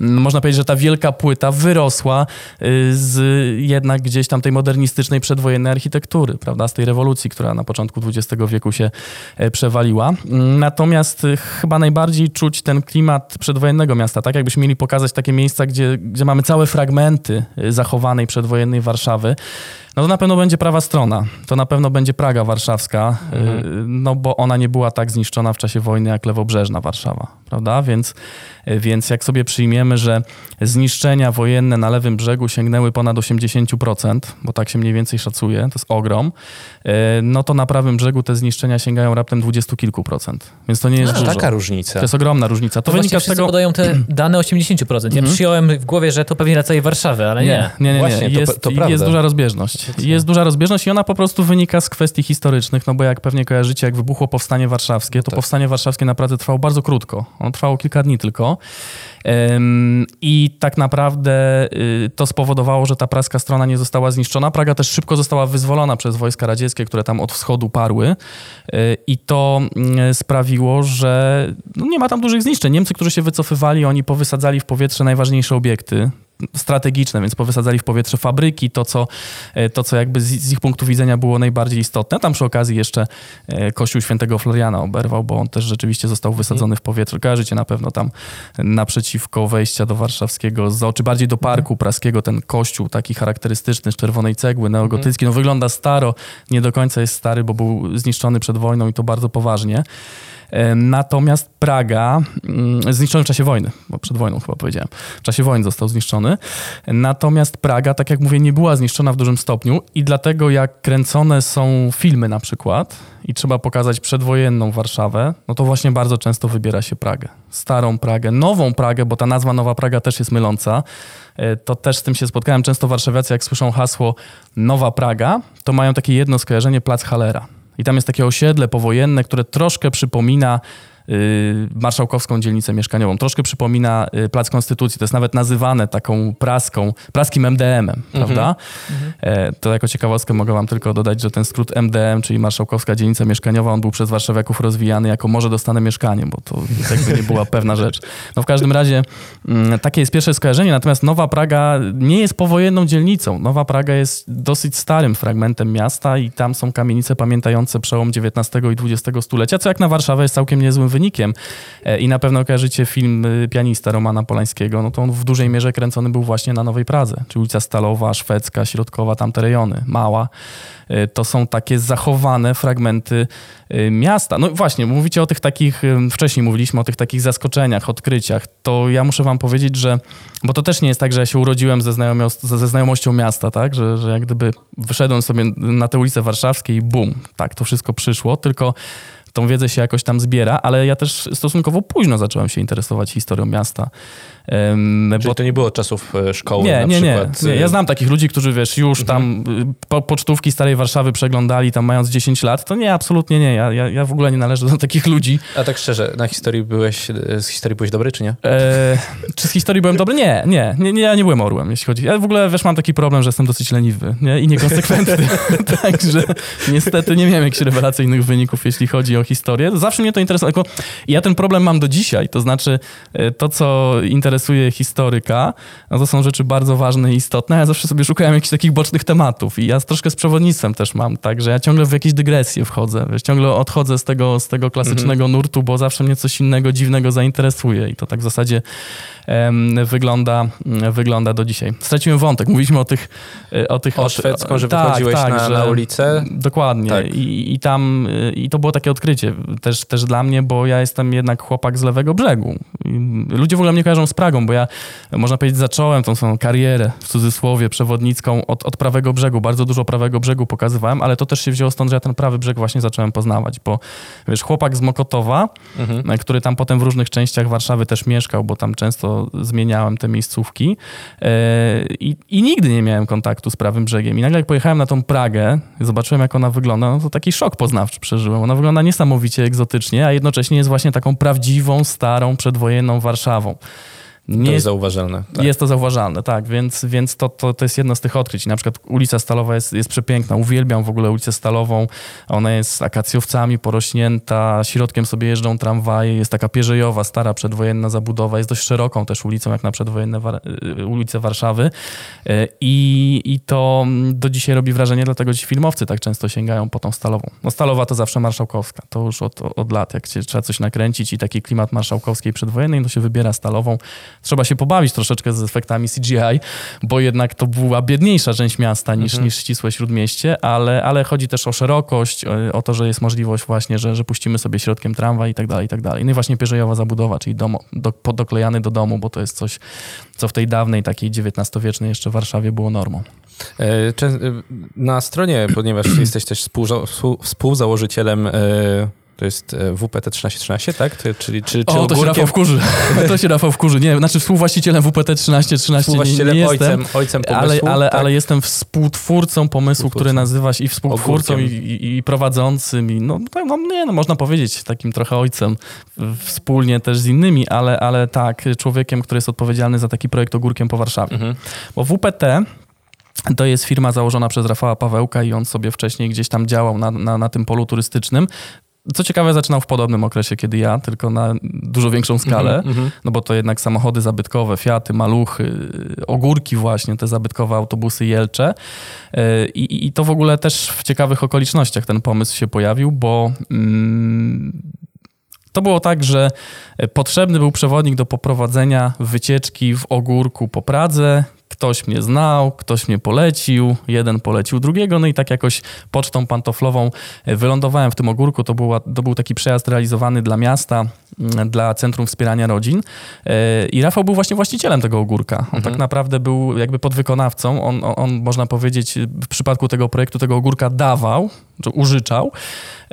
mm, można powiedzieć, że ta wielka płyta wyrosła y, z jednak gdzieś tam tej modernistycznej przedwojennej architektury, prawda, z tej rewolucji, która na początku XX wieku się e, przewaliła. Natomiast y, chyba najbardziej czuć ten klimat przedwojennego miasta, tak jakbyśmy mieli pokazać takie miejsca, gdzie, gdzie mamy całe fragmenty y, zachowanej przedwojennej Warszawy, no to na pewno będzie prawa strona. To na pewno będzie Praga warszawska, mhm. no bo ona nie była tak zniszczona w czasie wojny jak lewobrzeżna Warszawa, prawda? Więc, więc jak sobie przyjmiemy, że zniszczenia wojenne na lewym brzegu sięgnęły ponad 80%, bo tak się mniej więcej szacuje, to jest ogrom, e, no to na prawym brzegu te zniszczenia sięgają raptem dwudziestu kilku procent. Więc to nie jest no, dużo. taka różnica. To jest ogromna różnica. To, to wynika z tego... podają te dane 80%. Ja mhm. przyjąłem w głowie, że to pewnie na całej Warszawy, ale nie. Nie, nie, nie. nie. Jest, to, to jest duża rozbieżność. rozbieżność. Jest duża rozbieżność i ona po prostu wynika z kwestii historycznych, no bo jak pewnie kojarzycie, jak wybuchło Powstanie Warszawskie, to tak. Powstanie Warszawskie naprawdę trwało bardzo krótko. Ono trwało kilka dni tylko. I tak naprawdę y, to spowodowało, że ta praska strona nie została zniszczona. Praga też szybko została wyzwolona przez wojska radzieckie, które tam od wschodu parły. Y, I to y, sprawiło, że no nie ma tam dużych zniszczeń. Niemcy, którzy się wycofywali, oni powysadzali w powietrze najważniejsze obiekty strategiczne, więc powysadzali w powietrze fabryki, to co, e, to, co jakby z, ich punktu widzenia było najbardziej istotne. Tam przy okazji jeszcze e, kościół świętego Floriana oberwał, bo on też rzeczywiście został wysadzony w powietrze. Kojarzycie na pewno tam naprzeciwko wejścia do warszawskiego czy bardziej do parku praskiego, ten kościół taki charakterystyczny z czerwonej cegły, neogotycki. No wygląda staro, nie do końca jest stary, bo był zniszczony przed wojną i to bardzo poważnie. Natomiast Praga, mm, zniszczony w czasie wojny, bo przed wojną chyba powiedziałem, w czasie wojny został zniszczony. Natomiast Praga, tak jak mówię, nie była zniszczona w dużym stopniu i dlatego jak kręcone są filmy na przykład i trzeba pokazać przedwojenną Warszawę, no to właśnie bardzo często wybiera się Pragę. Starą Pragę, nową Pragę, bo ta nazwa Nowa Praga też jest myląca. E, To też z tym się spotkałem. Często warszawiacy, jak słyszą hasło Nowa Praga, to mają takie jedno skojarzenie Plac Hallera. I tam jest takie osiedle powojenne, które troszkę przypomina marszałkowską dzielnicę mieszkaniową. Troszkę przypomina y, Plac Konstytucji. To jest nawet nazywane taką praską, praskim MDM-em, prawda? E, To jako ciekawostkę mogę wam tylko dodać, że ten skrót MDM, czyli Marszałkowska Dzielnica Mieszkaniowa, on był przez warszawiaków rozwijany jako może dostanę mieszkanie, bo to jakby nie była pewna rzecz. No w każdym razie mm, takie jest pierwsze skojarzenie, natomiast Nowa Praga nie jest powojenną dzielnicą. Nowa Praga jest dosyć starym fragmentem miasta i tam są kamienice pamiętające przełom XIX i XX stulecia, co jak na Warszawę jest całkiem niezłym wynikiem. E, I na pewno kojarzycie film y, Pianista Romana Polańskiego, no to on w dużej mierze kręcony był właśnie na Nowej Pradze, czyli ulica Stalowa, Szwedzka, Środkowa, tamte rejony, Mała. E, To są takie zachowane fragmenty miasta. No właśnie, mówicie o tych takich, wcześniej mówiliśmy o tych takich zaskoczeniach, odkryciach. To ja muszę wam powiedzieć, że, bo to też nie jest tak, że ja się urodziłem ze, ze znajomością miasta, tak, że, że jak gdyby wyszedłem sobie na te ulice warszawskie i bum, tak, to wszystko przyszło, tylko tą wiedzę się jakoś tam zbiera, ale ja też stosunkowo późno zacząłem się interesować historią miasta. Em, Czyli to nie było czasów e, szkoły nie, na nie, nie, przykład. nie. e, Ja znam takich ludzi, którzy wiesz, już tam y, po, pocztówki Starej Warszawy przeglądali tam mając 10 lat. To nie, absolutnie nie. Ja, ja, ja w ogóle nie należę do takich ludzi. A tak szczerze, na historii byłeś, e, z historii byłeś dobry, czy nie? E, czy z historii byłem dobry? Nie, nie, nie, nie, ja nie byłem orłem, jeśli chodzi. Ja w ogóle, wiesz, mam taki problem, że jestem dosyć leniwy nie? i niekonsekwentny. Także niestety nie miałem jakichś rewelacyjnych wyników, jeśli chodzi o historię. Zawsze mnie to interesowało. Ja ten problem mam do dzisiaj. To znaczy, e, to, co interesuje historyka, no to są rzeczy bardzo ważne i istotne. Ja zawsze sobie szukałem jakichś takich bocznych tematów i ja troszkę z przewodnictwem też mam, tak, że ja ciągle w jakieś dygresje wchodzę. Wiesz, ciągle odchodzę z tego, z tego klasycznego nurtu, bo zawsze mnie coś innego, dziwnego zainteresuje i to tak w zasadzie em, wygląda, mm, wygląda do dzisiaj. Straciłem wątek. Mówiliśmy o tych... e, O, tych, O ty- szwedzką, że tak, wychodziłeś tak, na, że- na ulicę. Dokładnie. Tak. I, I tam, y, i to było takie odkrycie też, też dla mnie, bo ja jestem jednak chłopak z lewego brzegu. Ludzie w ogóle mnie kojarzą z Pragą, bo ja, można powiedzieć, zacząłem tą swoją karierę, w cudzysłowie, przewodnicką od, od prawego brzegu. Bardzo dużo prawego brzegu pokazywałem, ale to też się wzięło stąd, że ja ten prawy brzeg właśnie zacząłem poznawać, bo wiesz, chłopak z Mokotowa, Mhm. który tam potem w różnych częściach Warszawy też mieszkał, bo tam często zmieniałem te miejscówki e, i, i nigdy nie miałem kontaktu z prawym brzegiem. I nagle jak pojechałem na tą Pragę, zobaczyłem jak ona wygląda, no to taki szok poznawczy przeżyłem. Ona wygląda niesamowicie egzotycznie, a jednocześnie jest właśnie taką prawdziwą, starą, przedwojenną Warszawą. To Nie jest jest, zauważalne. Tak. jest to zauważalne, tak, więc, więc to, to, to jest jedno z tych odkryć. Na przykład ulica Stalowa jest, jest przepiękna, uwielbiam w ogóle ulicę Stalową, ona jest akacjowcami porośnięta, środkiem sobie jeżdżą tramwaje, jest taka pierzejowa, stara przedwojenna zabudowa, jest dość szeroką też ulicą, jak na przedwojenne War- y, ulice Warszawy Y, i, i to mm, do dzisiaj robi wrażenie, dlatego ci filmowcy tak często sięgają po tą Stalową. No Stalowa to zawsze marszałkowska, to już od, od lat, jak się, trzeba coś nakręcić i taki klimat marszałkowskiej przedwojennej, to się wybiera Stalową. Trzeba się pobawić troszeczkę z efektami CGI, bo jednak to była biedniejsza część miasta niż, niż ścisłe śródmieście, ale, ale chodzi też o szerokość, o, to, że jest możliwość właśnie, że, że puścimy sobie środkiem tramwaj i tak dalej, i tak dalej. No i właśnie pierzejowa zabudowa, czyli dom, do, podoklejany do domu, bo to jest coś, co w tej dawnej, takiej XIX-wiecznej jeszcze Warszawie było normą. E, e, Na stronie, ponieważ jesteś też współza- współ- współzałożycielem e, To jest e, WPT 1313, tak? To, czyli, czy, czy o, to się Rafał wkurzy. to się Rafał wkurzy. Nie, znaczy współwłaścicielem WPT 1313 nie, nie ojcem, ojcem pomysłu. Ale, ale, tak? ale jestem współtwórcą pomysłu, który nazywa się i współtwórcą i, i, i, prowadzącym. I no, no, nie, no, można powiedzieć takim trochę ojcem wspólnie też z innymi, ale, ale tak, człowiekiem, który jest odpowiedzialny za taki projekt Ogórkiem po Warszawie. Mhm. Bo WPT to jest firma założona przez Rafała Pawełka i on sobie wcześniej gdzieś tam działał na, na, na tym polu turystycznym. Co ciekawe, zaczynał w podobnym okresie, kiedy ja, tylko na dużo większą skalę, mm -hmm. no bo to jednak samochody zabytkowe, Fiaty, Maluchy, Ogórki właśnie, te zabytkowe autobusy Jelcze. E, I, I, to w ogóle też w ciekawych okolicznościach ten pomysł się pojawił, bo mm, to było tak, że potrzebny był przewodnik do poprowadzenia wycieczki w Ogórku po Pradze, ktoś mnie znał, ktoś mnie polecił, jeden polecił drugiego, no i tak jakoś pocztą pantoflową e, wylądowałem w tym ogórku. To, była, to był taki przejazd realizowany dla miasta, mm, dla Centrum Wspierania Rodzin. E, I Rafał był właśnie właścicielem tego ogórka. On mhm. tak naprawdę był jakby podwykonawcą. On, on, on, można powiedzieć, w przypadku tego projektu tego ogórka dawał, czy użyczał.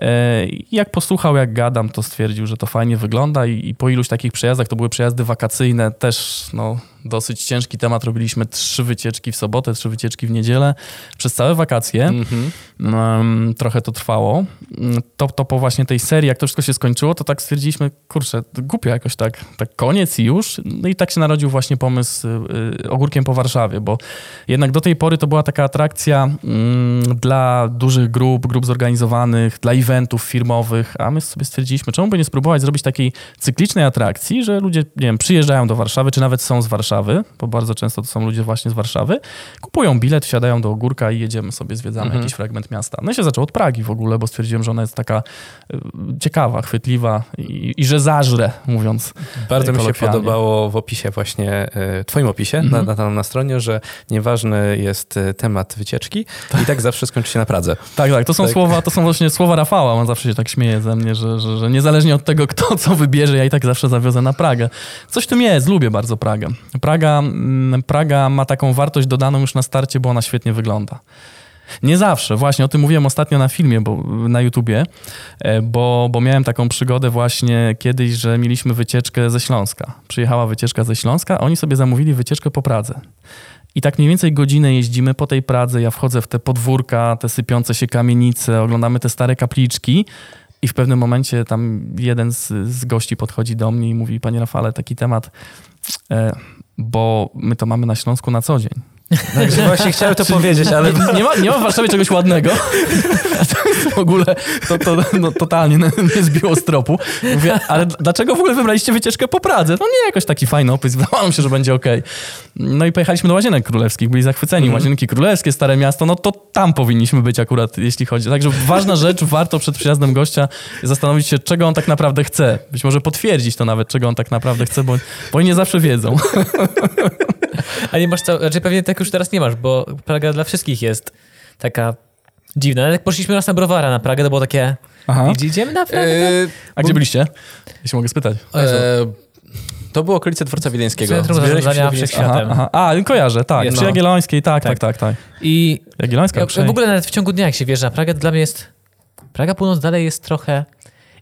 E, jak posłuchał, jak gadam, to stwierdził, że to fajnie wygląda i, i po iluś takich przejazdach, to były przejazdy wakacyjne, też no, dosyć ciężki temat. Robiliśmy trzy wycieczki w sobotę, trzy wycieczki w niedzielę przez całe wakacje. -hmm. trochę to trwało. To, to po właśnie tej serii, jak to wszystko się skończyło, to tak stwierdziliśmy, kurczę, głupio jakoś tak, tak koniec i już. No i tak się narodził właśnie pomysł y, Ogórkiem po Warszawie, bo jednak do tej pory to była taka atrakcja mm, dla dużych grup, grup zorganizowanych, dla eventów firmowych, a my sobie stwierdziliśmy, czemu by nie spróbować zrobić takiej cyklicznej atrakcji, że ludzie, nie wiem, przyjeżdżają do Warszawy, czy nawet są z Warszawy, bo bardzo często to są ludzie właśnie z Warszawy, kupują bilet, wsiadają do Ogórka i jedziemy sobie, zwiedzamy mhm. jakiś fragment miasta. No i się zaczęło od Pragi w ogóle, bo stwierdziłem, że ona jest taka y, ciekawa, chwytliwa i, i że zażre, mówiąc Bardzo mi się podobało w opisie właśnie, y, twoim opisie mhm. na, na, na stronie, że nieważny jest y, temat wycieczki i tak zawsze skończy się na Pradze. Tak, tak, to są tak. słowa, to są właśnie słowa Rafała, on zawsze się tak śmieje ze mnie, że, że, że niezależnie od tego, kto co wybierze, ja i tak zawsze zawiozę na Pragę. Coś w tym jest, lubię bardzo Pragę. Praga, mm, Praga ma taką wartość dodaną już na starcie, bo ona świetnie wygląda. Nie zawsze, właśnie o tym mówiłem ostatnio na filmie, bo, na YouTubie, e, bo, bo miałem taką przygodę właśnie kiedyś, że mieliśmy wycieczkę ze Śląska. Przyjechała wycieczka ze Śląska, oni sobie zamówili wycieczkę po Pradze. I tak mniej więcej godzinę jeździmy po tej Pradze, ja wchodzę w te podwórka, te sypiące się kamienice, oglądamy te stare kapliczki i w pewnym momencie tam jeden z, z gości podchodzi do mnie i mówi, panie Rafale, taki temat, e, bo my to mamy na Śląsku na co dzień. Także właśnie chciałem to powiedzieć, ale... Nie, nie, ma, nie ma w Warszawie czegoś ładnego. w ogóle to, to no, totalnie nie zbiło z tropu. Mówię, ale dlaczego w ogóle wybraliście wycieczkę po Pradze? No nie, jakoś taki fajny opis, wydawało mi się, że będzie ok. No i pojechaliśmy do Łazienek Królewskich, byli zachwyceni. Mm. Łazienki Królewskie, Stare Miasto, no to tam powinniśmy być akurat, jeśli chodzi. Także ważna rzecz, warto przed przyjazdem gościa zastanowić się, czego on tak naprawdę chce. Być może potwierdzić to nawet, czego on tak naprawdę chce, bo, bo oni nie zawsze wiedzą. A nie masz co, raczej pewnie tak już teraz nie masz, bo Praga dla wszystkich jest taka dziwna. Nawet jak poszliśmy raz na browara na Pragę, to było takie... Aha. Gdzie idziemy na Pragę? E, A gdzie byliście? Jeśli mogę spytać. E, to było okolice Dworca Wiedeńskiego. Centrum Zarządzania Wszechświatem. Aha, aha. A, kojarzę, tak. Jest, Przy no. Jagiellońskiej, tak, tak, tak, tak. tak. I Jagiellońska, ja, w ogóle nawet w ciągu dnia, jak się wjeżdża na Pragę, to dla mnie jest... Praga Północ dalej jest trochę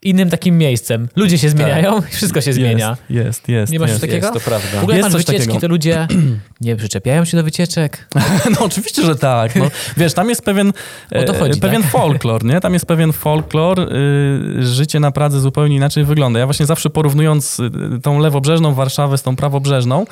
innym takim miejscem. Ludzie się zmieniają tak. i wszystko się zmienia. Jest, jest. jest nie masz jest, takiego? Jest, to prawda. W ogóle jest masz wycieczki, takiego. to ludzie nie przyczepiają się do wycieczek. no oczywiście, że tak. No, wiesz, tam jest pewien, e, chodzi, pewien tak? folklor, nie? Tam jest pewien folklor. Y, życie na Pradze zupełnie inaczej wygląda. Ja właśnie zawsze porównując y, tą lewobrzeżną Warszawę z tą prawobrzeżną,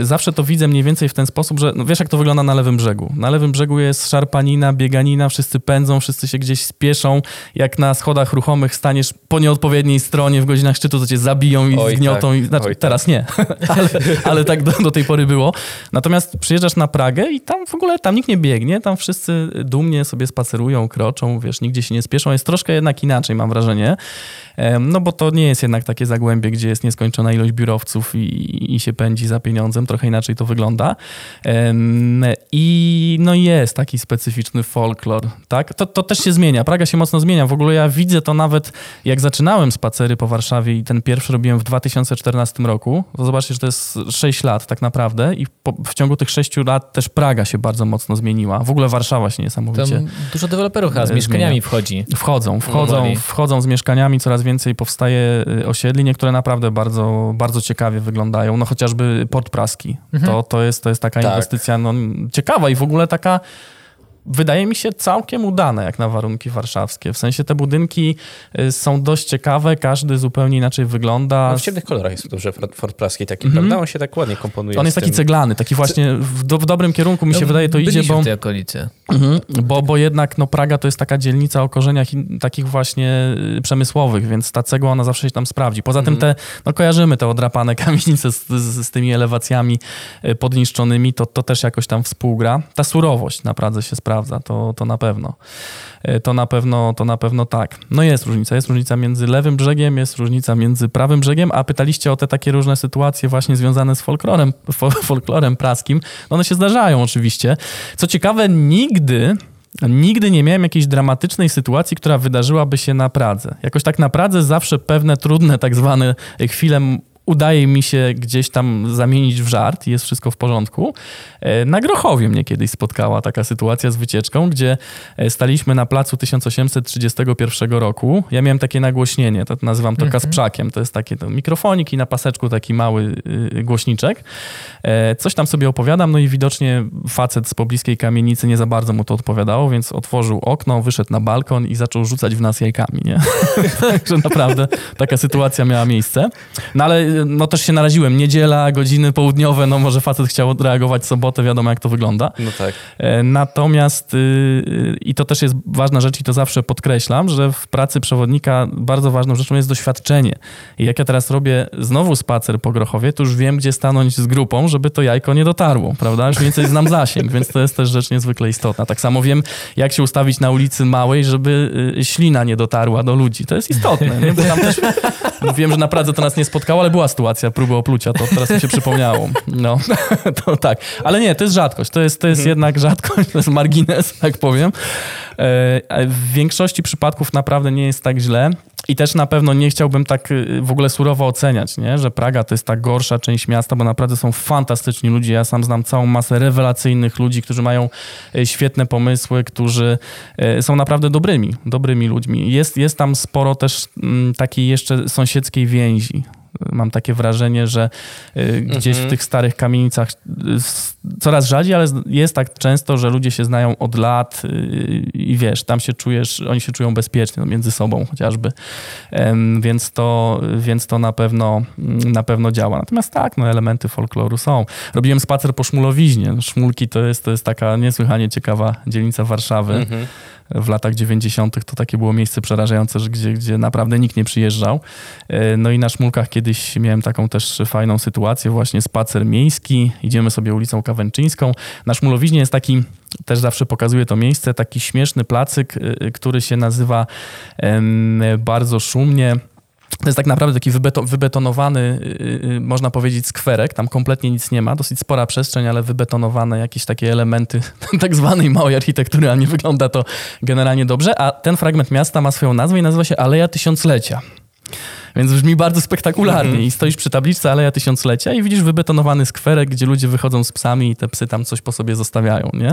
y, zawsze to widzę mniej więcej w ten sposób, że no wiesz, jak to wygląda na lewym brzegu. Na lewym brzegu jest szarpanina, bieganina, wszyscy pędzą, wszyscy się gdzieś spieszą. Jak na schodach ruchomych staniesz po nieodpowiedniej stronie w godzinach szczytu, to cię zabiją i Oj, zgniotą. Tak. I, znaczy, Oj, teraz tak. nie, ale, ale tak do, do, tej pory było. Natomiast przyjeżdżasz na Pragę i tam w ogóle tam nikt nie biegnie, tam wszyscy dumnie sobie spacerują, kroczą, wiesz, nigdzie się nie spieszą. Jest troszkę jednak inaczej, mam wrażenie. No bo to nie jest jednak takie zagłębie, gdzie jest nieskończona ilość biurowców i, i się pędzi za pieniądzem. Trochę inaczej to wygląda. I no jest taki specyficzny folklor, tak? To, to też się zmienia. Praga się mocno zmienia. W ogóle ja widzę to nawet nawet jak zaczynałem spacery po Warszawie i ten pierwszy robiłem w 2014 roku, to zobaczcie, że to jest 6 lat tak naprawdę i po, w ciągu tych 6 lat też Praga się bardzo mocno zmieniła. W ogóle Warszawa się niesamowicie Tam dużo deweloperów z e, mieszkaniami wchodzi. Wchodzą, wchodzą, wchodzą z mieszkaniami, coraz więcej powstaje y, osiedli, niektóre naprawdę bardzo, bardzo ciekawie wyglądają. No chociażby Port Praski. To, to, jest, to jest taka Tak. inwestycja no, ciekawa i w ogóle taka wydaje mi się całkiem udane jak na warunki warszawskie. W sensie te budynki y, są dość ciekawe, każdy zupełnie inaczej wygląda. No, w ciemnych kolorach jest dobrze Fort, Praski taki, prawda? On się tak ładnie komponuje Mhm. On jest taki tym. ceglany, taki właśnie w, do, w dobrym kierunku mi się No, wydaje to idzie, bo... w tej okolicy. Mhm, bo, bo jednak no, Praga to jest taka dzielnica o korzeniach in- takich właśnie y, przemysłowych, więc ta cegła ona zawsze się tam sprawdzi. Poza tym te, no kojarzymy te odrapane kamienice z, z, z tymi elewacjami y, podniszczonymi, to, to też jakoś tam współgra. Ta surowość na Pradze się sprawdza, to, to na pewno. Y, To na pewno, to na pewno tak. No jest różnica. Jest różnica między lewym brzegiem, jest różnica między prawym brzegiem, a pytaliście o te takie różne sytuacje właśnie związane z folklorem, fol- folklorem praskim. No One się zdarzają oczywiście. Co ciekawe, nigdy Nigdy nie miałem jakiejś dramatycznej sytuacji, która wydarzyłaby się na Pradze. Jakoś tak na Pradze zawsze pewne trudne tak zwane chwile udaje mi się gdzieś tam zamienić w żart i jest wszystko w porządku. E, Na Grochowie mnie kiedyś spotkała taka sytuacja z wycieczką, gdzie e, staliśmy na placu 1831 roku. Ja miałem takie nagłośnienie, to nazywam to kasprzakiem. To jest taki to mikrofonik i na paseczku taki mały y, głośniczek. E, Coś tam sobie opowiadam, no i widocznie facet z pobliskiej kamienicy nie za bardzo mu to odpowiadało, więc otworzył okno, wyszedł na balkon i zaczął rzucać w nas jajkami, nie? Także naprawdę taka sytuacja miała miejsce. No ale no też się naraziłem. Niedziela, godziny południowe, no może facet chciał odreagować sobotę, wiadomo jak to wygląda. No tak. E, Natomiast, y, y, i to też jest ważna rzecz i to zawsze podkreślam, że w pracy przewodnika bardzo ważną rzeczą jest doświadczenie. I jak ja teraz robię znowu spacer po Grochowie, to już wiem, gdzie stanąć z grupą, żeby to jajko nie dotarło, prawda? Już więcej znam zasięg, więc to jest też rzecz niezwykle istotna. Tak samo wiem, jak się ustawić na ulicy Małej, żeby y, ślina nie dotarła do ludzi. To jest istotne, nie? Bo tam też wiem, że na Pradze to nas nie spotkało, ale była sytuacja próby oplucia, to teraz mi się przypomniało. No, to tak. Ale nie, to jest rzadkość. To jest, to jest jednak rzadkość, to jest margines, tak powiem. E, W większości przypadków naprawdę nie jest tak źle. I też na pewno nie chciałbym tak y, w ogóle surowo oceniać, nie? że Praga to jest ta gorsza część miasta, bo naprawdę są fantastyczni ludzie. Ja sam znam całą masę rewelacyjnych ludzi, którzy mają y, świetne pomysły, którzy y, są naprawdę dobrymi, dobrymi ludźmi. Jest, jest tam sporo też mm, takiej jeszcze sąsiedzkiej więzi. Mam takie wrażenie, że y, gdzieś w tych starych kamienicach y, coraz rzadziej, ale jest tak często, że ludzie się znają od lat y, i wiesz, tam się czujesz, oni się czują bezpiecznie no, między sobą chociażby, więc to, więc to na pewno, mm, na pewno działa. Natomiast tak, no, elementy folkloru są. Robiłem spacer po Szmulowiźnie. Szmulki to jest, to jest taka niesłychanie ciekawa dzielnica Warszawy Mhm. W latach 90. to takie było miejsce przerażające, że gdzie, gdzie naprawdę nikt nie przyjeżdżał. E, No i na Szmulkach kiedyś miałem taką też fajną sytuację, właśnie spacer miejski, idziemy sobie ulicą Kawęczyńską. Na Szmulowiźnie jest taki, też zawsze pokazuje to miejsce, taki śmieszny placyk, y, który się nazywa bardzo szumnie to jest tak naprawdę taki wybeto, wybetonowany, y, y, można powiedzieć, skwerek. Tam kompletnie nic nie ma, dosyć spora przestrzeń, ale wybetonowane jakieś takie elementy tak zwanej małej architektury, a nie wygląda to generalnie dobrze. A ten fragment miasta ma swoją nazwę i nazywa się Aleja Tysiąclecia. Więc brzmi bardzo spektakularnie. I stoisz przy tabliczce Aleja Tysiąclecia i widzisz wybetonowany skwerek, gdzie ludzie wychodzą z psami i te psy tam coś po sobie zostawiają. Nie?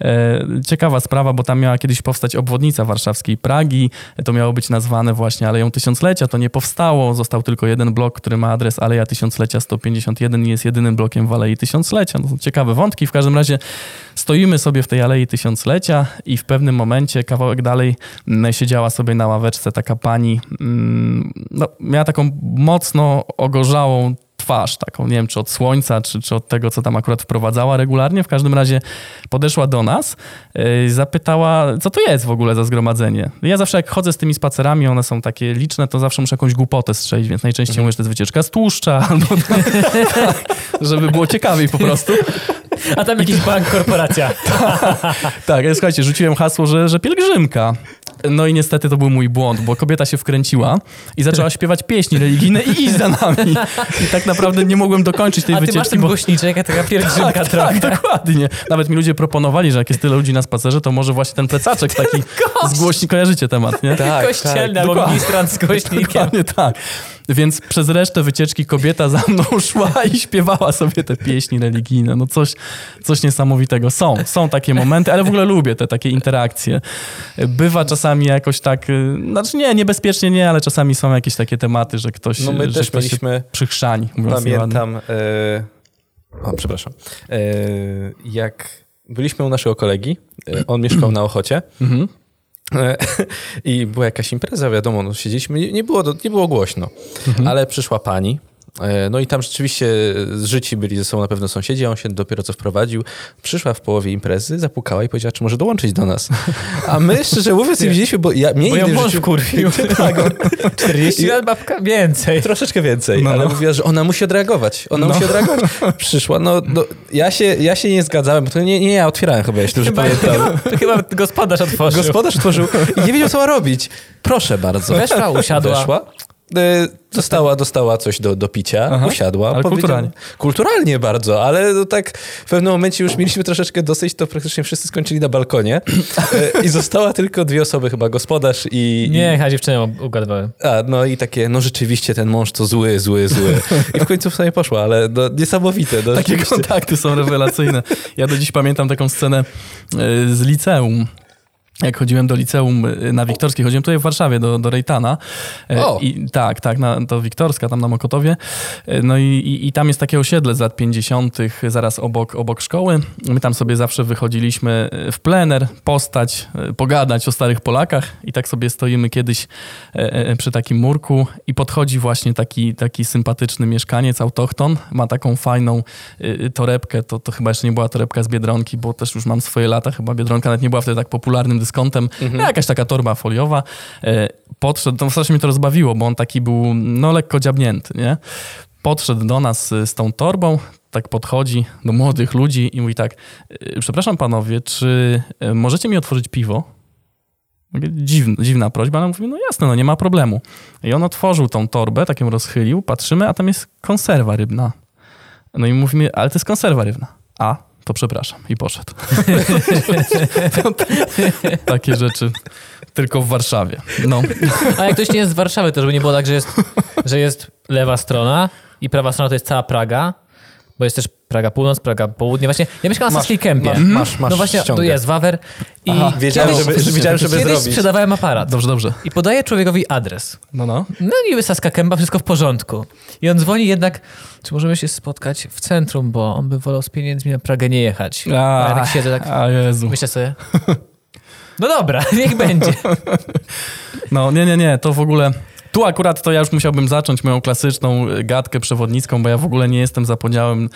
E, ciekawa sprawa, bo tam miała kiedyś powstać obwodnica warszawskiej Pragi. To miało być nazwane właśnie Aleją Tysiąclecia. To nie powstało. Został tylko jeden blok, który ma adres Aleja Tysiąclecia 151 i jest jedynym blokiem w Alei Tysiąclecia. No, ciekawe wątki. W każdym razie stoimy sobie w tej Alei Tysiąclecia i w pewnym momencie, kawałek dalej, siedziała sobie na ławeczce taka pani, mm, miała taką mocno ogorzałą twarz, taką, nie wiem, czy od słońca, czy, czy od tego, co tam akurat wprowadzała regularnie. W każdym razie podeszła do nas, yy, zapytała, co to jest w ogóle za zgromadzenie. Ja zawsze jak chodzę z tymi spacerami, one są takie liczne, to zawsze muszę jakąś głupotę strzelić, więc najczęściej mówię, że to jest wycieczka z tłuszcza, albo tak, żeby było ciekawiej po prostu. A tam jakiś bank, korporacja. Tak, ja, słuchajcie, rzuciłem hasło, że, że pielgrzymka. No i niestety to był mój błąd, bo kobieta się wkręciła i zaczęła śpiewać pieśni religijne i iść za nami. I tak naprawdę nie mogłem dokończyć tej A ty masz wycieczki, ten bo... głośniczek, jak taka pielgrzymka Tak, trochę. tak, dokładnie. Nawet mi ludzie proponowali, że jak jest tyle ludzi na spacerze, to może właśnie ten plecaczek taki z głośni, kojarzycie temat, nie? Tak, Kościelny albo dokładnie. ministrant z głośnikiem. Dokładnie tak. Więc przez resztę wycieczki kobieta za mną szła i śpiewała sobie te pieśni religijne. No coś, coś niesamowitego. Są, są takie momenty, ale w ogóle lubię te takie interakcje. Bywa czasami jakoś tak, y, znaczy nie, niebezpiecznie nie, ale czasami są jakieś takie tematy, że ktoś, No my że też ktoś mieliśmy, się przychrzani. pamiętam, e, o przepraszam, e, jak byliśmy u naszego kolegi, e, on mieszkał na Ochocie, Mhm. I była jakaś impreza, wiadomo, no, siedzieliśmy, nie- było, nie było głośno, ale przyszła pani. E, No i tam rzeczywiście zżyci byli ze sobą na pewno sąsiedzi, a on się dopiero co wprowadził. Przyszła w połowie imprezy, zapukała i powiedziała, czy może dołączyć do nas. A my, szczerze mówiąc, nie widzieliśmy, bo ja, mnie Bo nigdy w mąż życiu- wkurwił. tak, on, 40 lat babka więcej. troszeczkę więcej, No, ale no. mówiła, że ona musi odreagować. Ona musi odreagować. Przyszła, no, no ja, się, ja się nie zgadzałem, bo to nie, nie ja otwierałem chyba, jeśli dobrze Chyba, pamiętam. chyba, chyba gospodarz otworzył. Gospodarz tworzył i nie wiedział, co ma robić. Proszę bardzo. Weszła, usiadła. Weszła. E, Dostała, dostała coś do, do picia, Aha, usiadła. ale kulturalnie. Kulturalnie bardzo, ale no tak w pewnym momencie już mieliśmy troszeczkę dosyć, to praktycznie wszyscy skończyli na balkonie E, i została tylko dwie osoby, chyba gospodarz i... Nie, chyba dziewczynę ugadywałem. a, no i takie, no rzeczywiście ten mąż to zły, zły, zły. I w końcu w sobie poszła, ale no, niesamowite. No, Takie kontakty są rewelacyjne. Ja do dziś pamiętam taką scenę y, z liceum. Jak chodziłem do liceum y, na Wiktorskiej, chodziłem tutaj w Warszawie do, do Rejtana. Y, O! I, tak, tak, na, to Wiktorska, tam na Mokotowie. Y, No i, i, i tam jest takie osiedle z lat 50., zaraz obok, obok szkoły. My tam sobie zawsze wychodziliśmy y, w plener, postać, pogadać o starych Polakach. I tak sobie stoimy kiedyś przy takim murku i podchodzi właśnie taki, taki sympatyczny mieszkaniec, autochton. Ma taką fajną torebkę, to, to chyba jeszcze nie była torebka z Biedronki, bo też już mam swoje lata, chyba Biedronka nawet nie była wtedy tak popularnym dyskontem. Jakaś taka torba foliowa. Y, Podszedł, to strasznie mnie to rozbawiło, bo on taki był no lekko dziabnięty, nie? Podszedł do nas y, z tą torbą, tak podchodzi do młodych ludzi i mówi tak, y, przepraszam panowie, czy możecie mi otworzyć piwo? Dziwna, dziwna prośba, ale mówi, no jasne, no nie ma problemu. I on otworzył tą torbę, tak ją rozchylił, patrzymy, a tam jest konserwa rybna. No i mówimy, ale to jest konserwa rybna. A, to przepraszam. I poszedł. Takie rzeczy tylko w Warszawie. No. A jak ktoś nie jest z Warszawy, to żeby nie było tak, że jest, że jest lewa strona i prawa strona to jest cała Praga, bo jest też Praga Północ, Praga Południe. Właśnie ja mieszkam na Saskiej Kępie. masz- masz- masz no właśnie, tu ściągę. jest Wawer i Aha, wiedziałem, kiedyś, żeby- wiedziałem, żeby kiedyś zrobić. sprzedawałem aparat Dobrze, dobrze. i podaję człowiekowi adres. No, no. No niby Saska Kępa, wszystko w porządku. I on dzwoni jednak, czy możemy się spotkać w centrum, bo on by wolał z pieniędzmi na Pragę nie jechać. A ja tak siedzę, tak A Jezu. myślę sobie, no dobra, niech będzie. No nie, nie, nie, to w ogóle... Tu akurat to ja już musiałbym zacząć moją klasyczną y, gadkę przewodnicką, bo ja w ogóle nie jestem za podziałem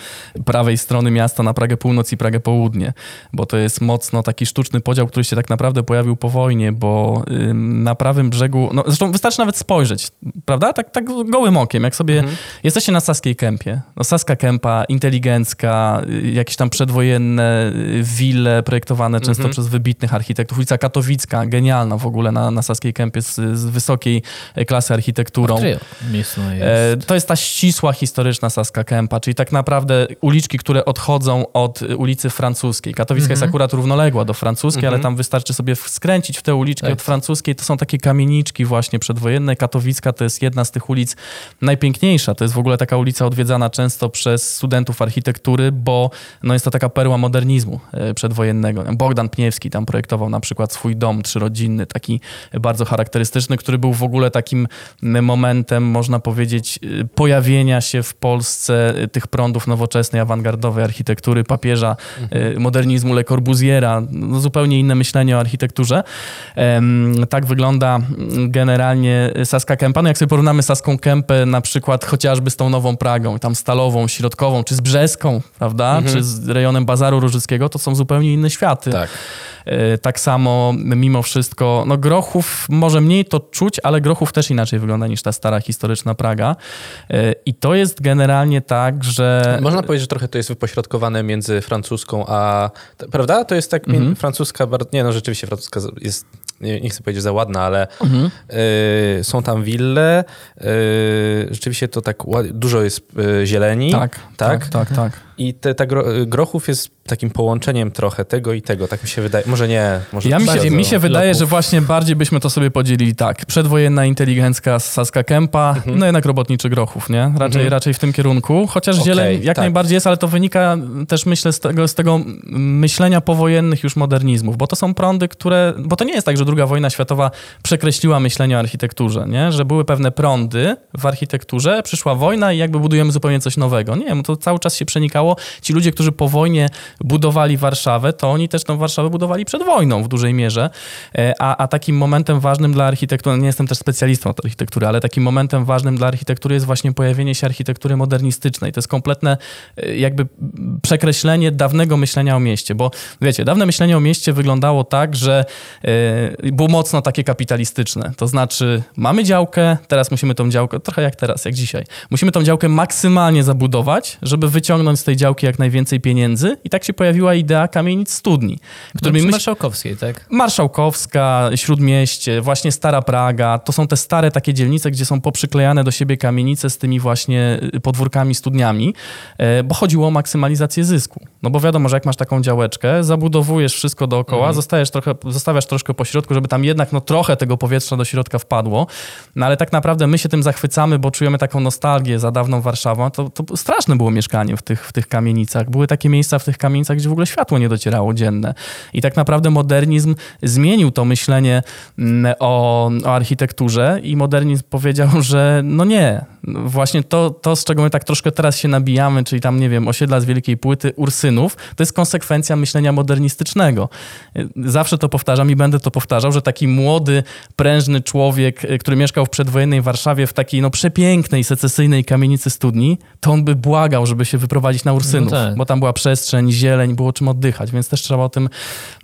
prawej strony miasta na Pragę Północ i Pragę Południe, bo to jest mocno taki sztuczny podział, który się tak naprawdę pojawił po wojnie, bo na prawym brzegu, no zresztą wystarczy nawet spojrzeć, prawda? Tak, tak gołym okiem, jak sobie jesteście na Saskiej Kępie, no Saska Kępa, inteligencka, y, jakieś tam przedwojenne y, wille projektowane często przez wybitnych architektów, ulica Katowicka, genialna w ogóle na, na Saskiej Kępie z, z wysokiej e, architekturą. E? To jest ta ścisła historyczna Saska Kępa, czyli tak naprawdę uliczki, które odchodzą od ulicy Francuskiej. Katowicka jest akurat równoległa do francuskiej, ale tam wystarczy sobie skręcić w tę uliczkę Tak. od francuskiej. To są takie kamieniczki właśnie przedwojenne. Katowicka to jest jedna z tych ulic najpiękniejsza. To jest w ogóle taka ulica odwiedzana często przez studentów architektury, bo no jest to taka perła modernizmu e, przedwojennego. Bogdan Pniewski tam projektował na przykład swój dom trzyrodzinny, taki bardzo charakterystyczny, który był w ogóle takim momentem, można powiedzieć, y, pojawienia się w Polsce y, tych prądów nowoczesnej, awangardowej architektury, papieża, y, modernizmu Le Corbusiera, no, zupełnie inne myślenie o architekturze. Tak wygląda mm, generalnie Saska Kępa. No jak sobie porównamy Saską Kępę na przykład chociażby z tą Nową Pragą, tam Stalową, Środkową, czy z Brzeską, prawda, czy z rejonem Bazaru Różyckiego, to są zupełnie inne światy. Tak. Tak samo mimo wszystko, no Grochów może mniej to czuć, ale Grochów też inaczej inaczej wygląda niż ta stara historyczna Praga. E, I to jest generalnie tak, że... Można powiedzieć, że trochę to jest wypośrodkowane między francuską a... Prawda? To jest tak mhm. francuska... Nie no, rzeczywiście francuska jest nie, nie chcę powiedzieć za ładna, ale mhm. y, są tam wille. Y, rzeczywiście to tak dużo jest zieleni. Tak, tak, tak, tak. tak. I te, ta gro, grochów jest takim połączeniem trochę tego i tego, tak mi się wydaje. Może nie. Może ja mi się, mi się wydaje, że właśnie bardziej byśmy to sobie podzielili tak. Przedwojenna inteligencka z Saska Kępa, mhm. no jednak robotniczy grochów, nie? Raczej, mhm. raczej w tym kierunku. Chociaż okay, zieleń jak tak. najbardziej jest, ale to wynika też myślę z tego, z tego myślenia powojennych już modernizmów, bo to są prądy, które, bo to nie jest tak, że druga wojna światowa przekreśliła myślenie o architekturze, nie? Że były pewne prądy w architekturze, przyszła wojna i jakby budujemy zupełnie coś nowego. Nie, to cały czas się przenikało. Ci ludzie, którzy po wojnie budowali Warszawę, to oni też tą Warszawę budowali przed wojną w dużej mierze. E, a, a takim momentem ważnym dla architektury, nie jestem też specjalistą od architektury, ale takim momentem ważnym dla architektury jest właśnie pojawienie się architektury modernistycznej. To jest kompletne e, jakby przekreślenie dawnego myślenia o mieście, bo wiecie, dawne myślenie o mieście wyglądało tak, że e, było mocno takie kapitalistyczne. To znaczy mamy działkę, teraz musimy tą działkę, trochę jak teraz, jak dzisiaj, musimy tą działkę maksymalnie zabudować, żeby wyciągnąć z tej działki jak najwięcej pieniędzy i tak się pojawiła idea kamienic studni. Którymi myśl... Marszałkowskiej, tak? Marszałkowska, Śródmieście, właśnie Stara Praga. To są te stare takie dzielnice, gdzie są poprzyklejane do siebie kamienice z tymi właśnie y, podwórkami, studniami, e, bo chodziło o maksymalizację zysku. No bo wiadomo, że jak masz taką działeczkę, zabudowujesz wszystko dookoła, mhm. zostajesz trochę, zostawiasz troszkę po środku, żeby tam jednak no, trochę tego powietrza do środka wpadło, no ale tak naprawdę my się tym zachwycamy, bo czujemy taką nostalgię za dawną Warszawą. To, to straszne było mieszkanie w tych, w tych kamienicach. Były takie miejsca w tych kamienicach, gdzie w ogóle światło nie docierało dzienne. I tak naprawdę modernizm zmienił to myślenie mm, o, o architekturze i modernizm powiedział, że no nie, właśnie to, to, z czego my tak troszkę teraz się nabijamy, czyli tam, nie wiem, osiedla z Wielkiej Płyty, Ursynów, to jest konsekwencja myślenia modernistycznego. Zawsze to powtarzam i będę to powtarzał, że taki młody, prężny człowiek, który mieszkał w przedwojennej Warszawie w takiej no, przepięknej, secesyjnej kamienicy studni, to on by błagał, żeby się wyprowadzić na Ursynów, no tak. bo tam była przestrzeń, zieleń, było czym oddychać, więc też trzeba o tym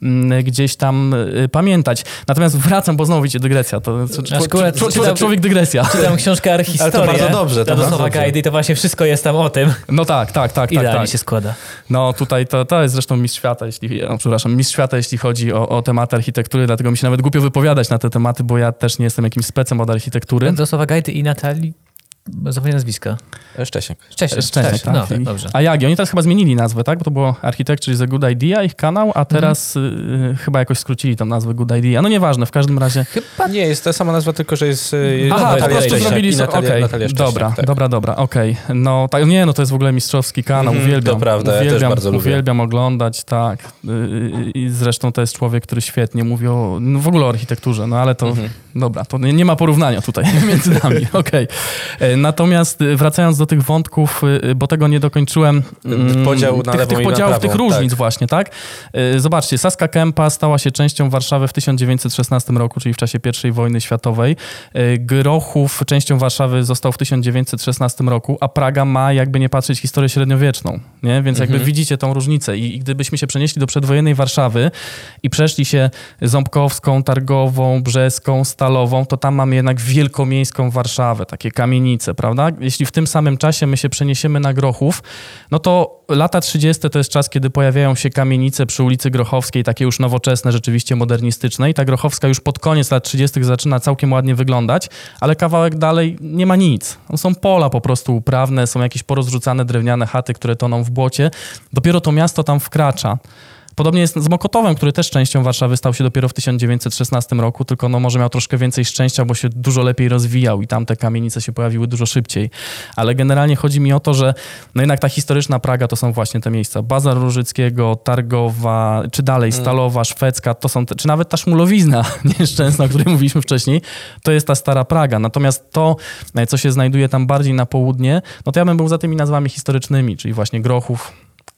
mm, gdzieś tam y, pamiętać. Natomiast wracam, bo znowu widzicie, dygresja. To, człowiek, człowiek dygresja. Czytam książkę Archistoria. Ale to bardzo dobrze. To dobrze. i to właśnie wszystko jest tam o tym. No tak, tak, tak. Idealnie tak, tak. się składa. No tutaj to, to jest zresztą mistrz świata, jeśli, no, przepraszam, mistrz świata, jeśli chodzi o, o tematy architektury, dlatego mi się nawet głupio wypowiadać na te tematy, bo ja też nie jestem jakimś specem od architektury. Jarosława Gajdy i Natalii Zapomnę nazwiska. Szczesiek. Szczesiek, Szczesiek, tak. No, dobrze. A Jagi, oni teraz chyba zmienili nazwę, tak? Bo to było Architecture is a Good Idea, ich kanał, a teraz mhm. y, chyba jakoś skrócili tą nazwę Good Idea. No nieważne, w każdym razie. Chyba nie, jest ta sama nazwa, tylko że jest y, Aha, Natalia po prostu zrobili... Natalia, okay. Natalia Szczesiek, dobra, tak. dobra, dobra, okej. Okay. No tak, nie, no to jest w ogóle mistrzowski kanał, mm, uwielbiam. To prawda, uwielbiam, ja też bardzo lubię. Uwielbiam oglądać, tak. Y, I zresztą to jest człowiek, który świetnie mówi o, no w ogóle o architekturze, no ale to, mhm. dobra, to nie, nie, ma porównania tutaj między nami, okej. Okay. Natomiast wracając do tych wątków, y, y, bo tego nie dokończyłem. Mm, Podział na tych, tych podziałów, tych różnic tak. właśnie, tak? Y, zobaczcie, Saska Kępa stała się częścią Warszawy w 1916 roku, czyli w czasie I wojny światowej. Grochów częścią Warszawy został w 1916 roku, a Praga ma, jakby nie patrzeć, historię średniowieczną, nie? Więc jakby mhm. widzicie tą różnicę I, I gdybyśmy się przenieśli do przedwojennej Warszawy i przeszli się Ząbkowską, Targową, Brzeską, Stalową, to tam mamy jednak wielkomiejską Warszawę, takie kamienice, prawda? jeśli w tym samym czasie my się przeniesiemy na Grochów, no to lata 30. to jest czas, kiedy pojawiają się kamienice przy ulicy Grochowskiej, takie już nowoczesne, rzeczywiście modernistyczne. I ta Grochowska już pod koniec lat 30. zaczyna całkiem ładnie wyglądać, ale kawałek dalej nie ma nic. No są pola po prostu uprawne, są jakieś porozrzucane drewniane chaty, które toną w błocie. Dopiero to miasto tam wkracza. Podobnie jest z Mokotowem, który też częścią Warszawy stał się dopiero w 1916 roku, tylko no może miał troszkę więcej szczęścia, bo się dużo lepiej rozwijał i tam te kamienice się pojawiły dużo szybciej. Ale generalnie chodzi mi o to, że no jednak ta historyczna Praga to są właśnie te miejsca. Bazar Różyckiego, Targowa, czy dalej mm. Stalowa, Szwedzka, to są te, czy nawet ta Szmulowizna nieszczęsna, o której mówiliśmy wcześniej, to jest ta stara Praga. Natomiast to, co się znajduje tam bardziej na południe, no to ja bym był za tymi nazwami historycznymi, czyli właśnie Grochów,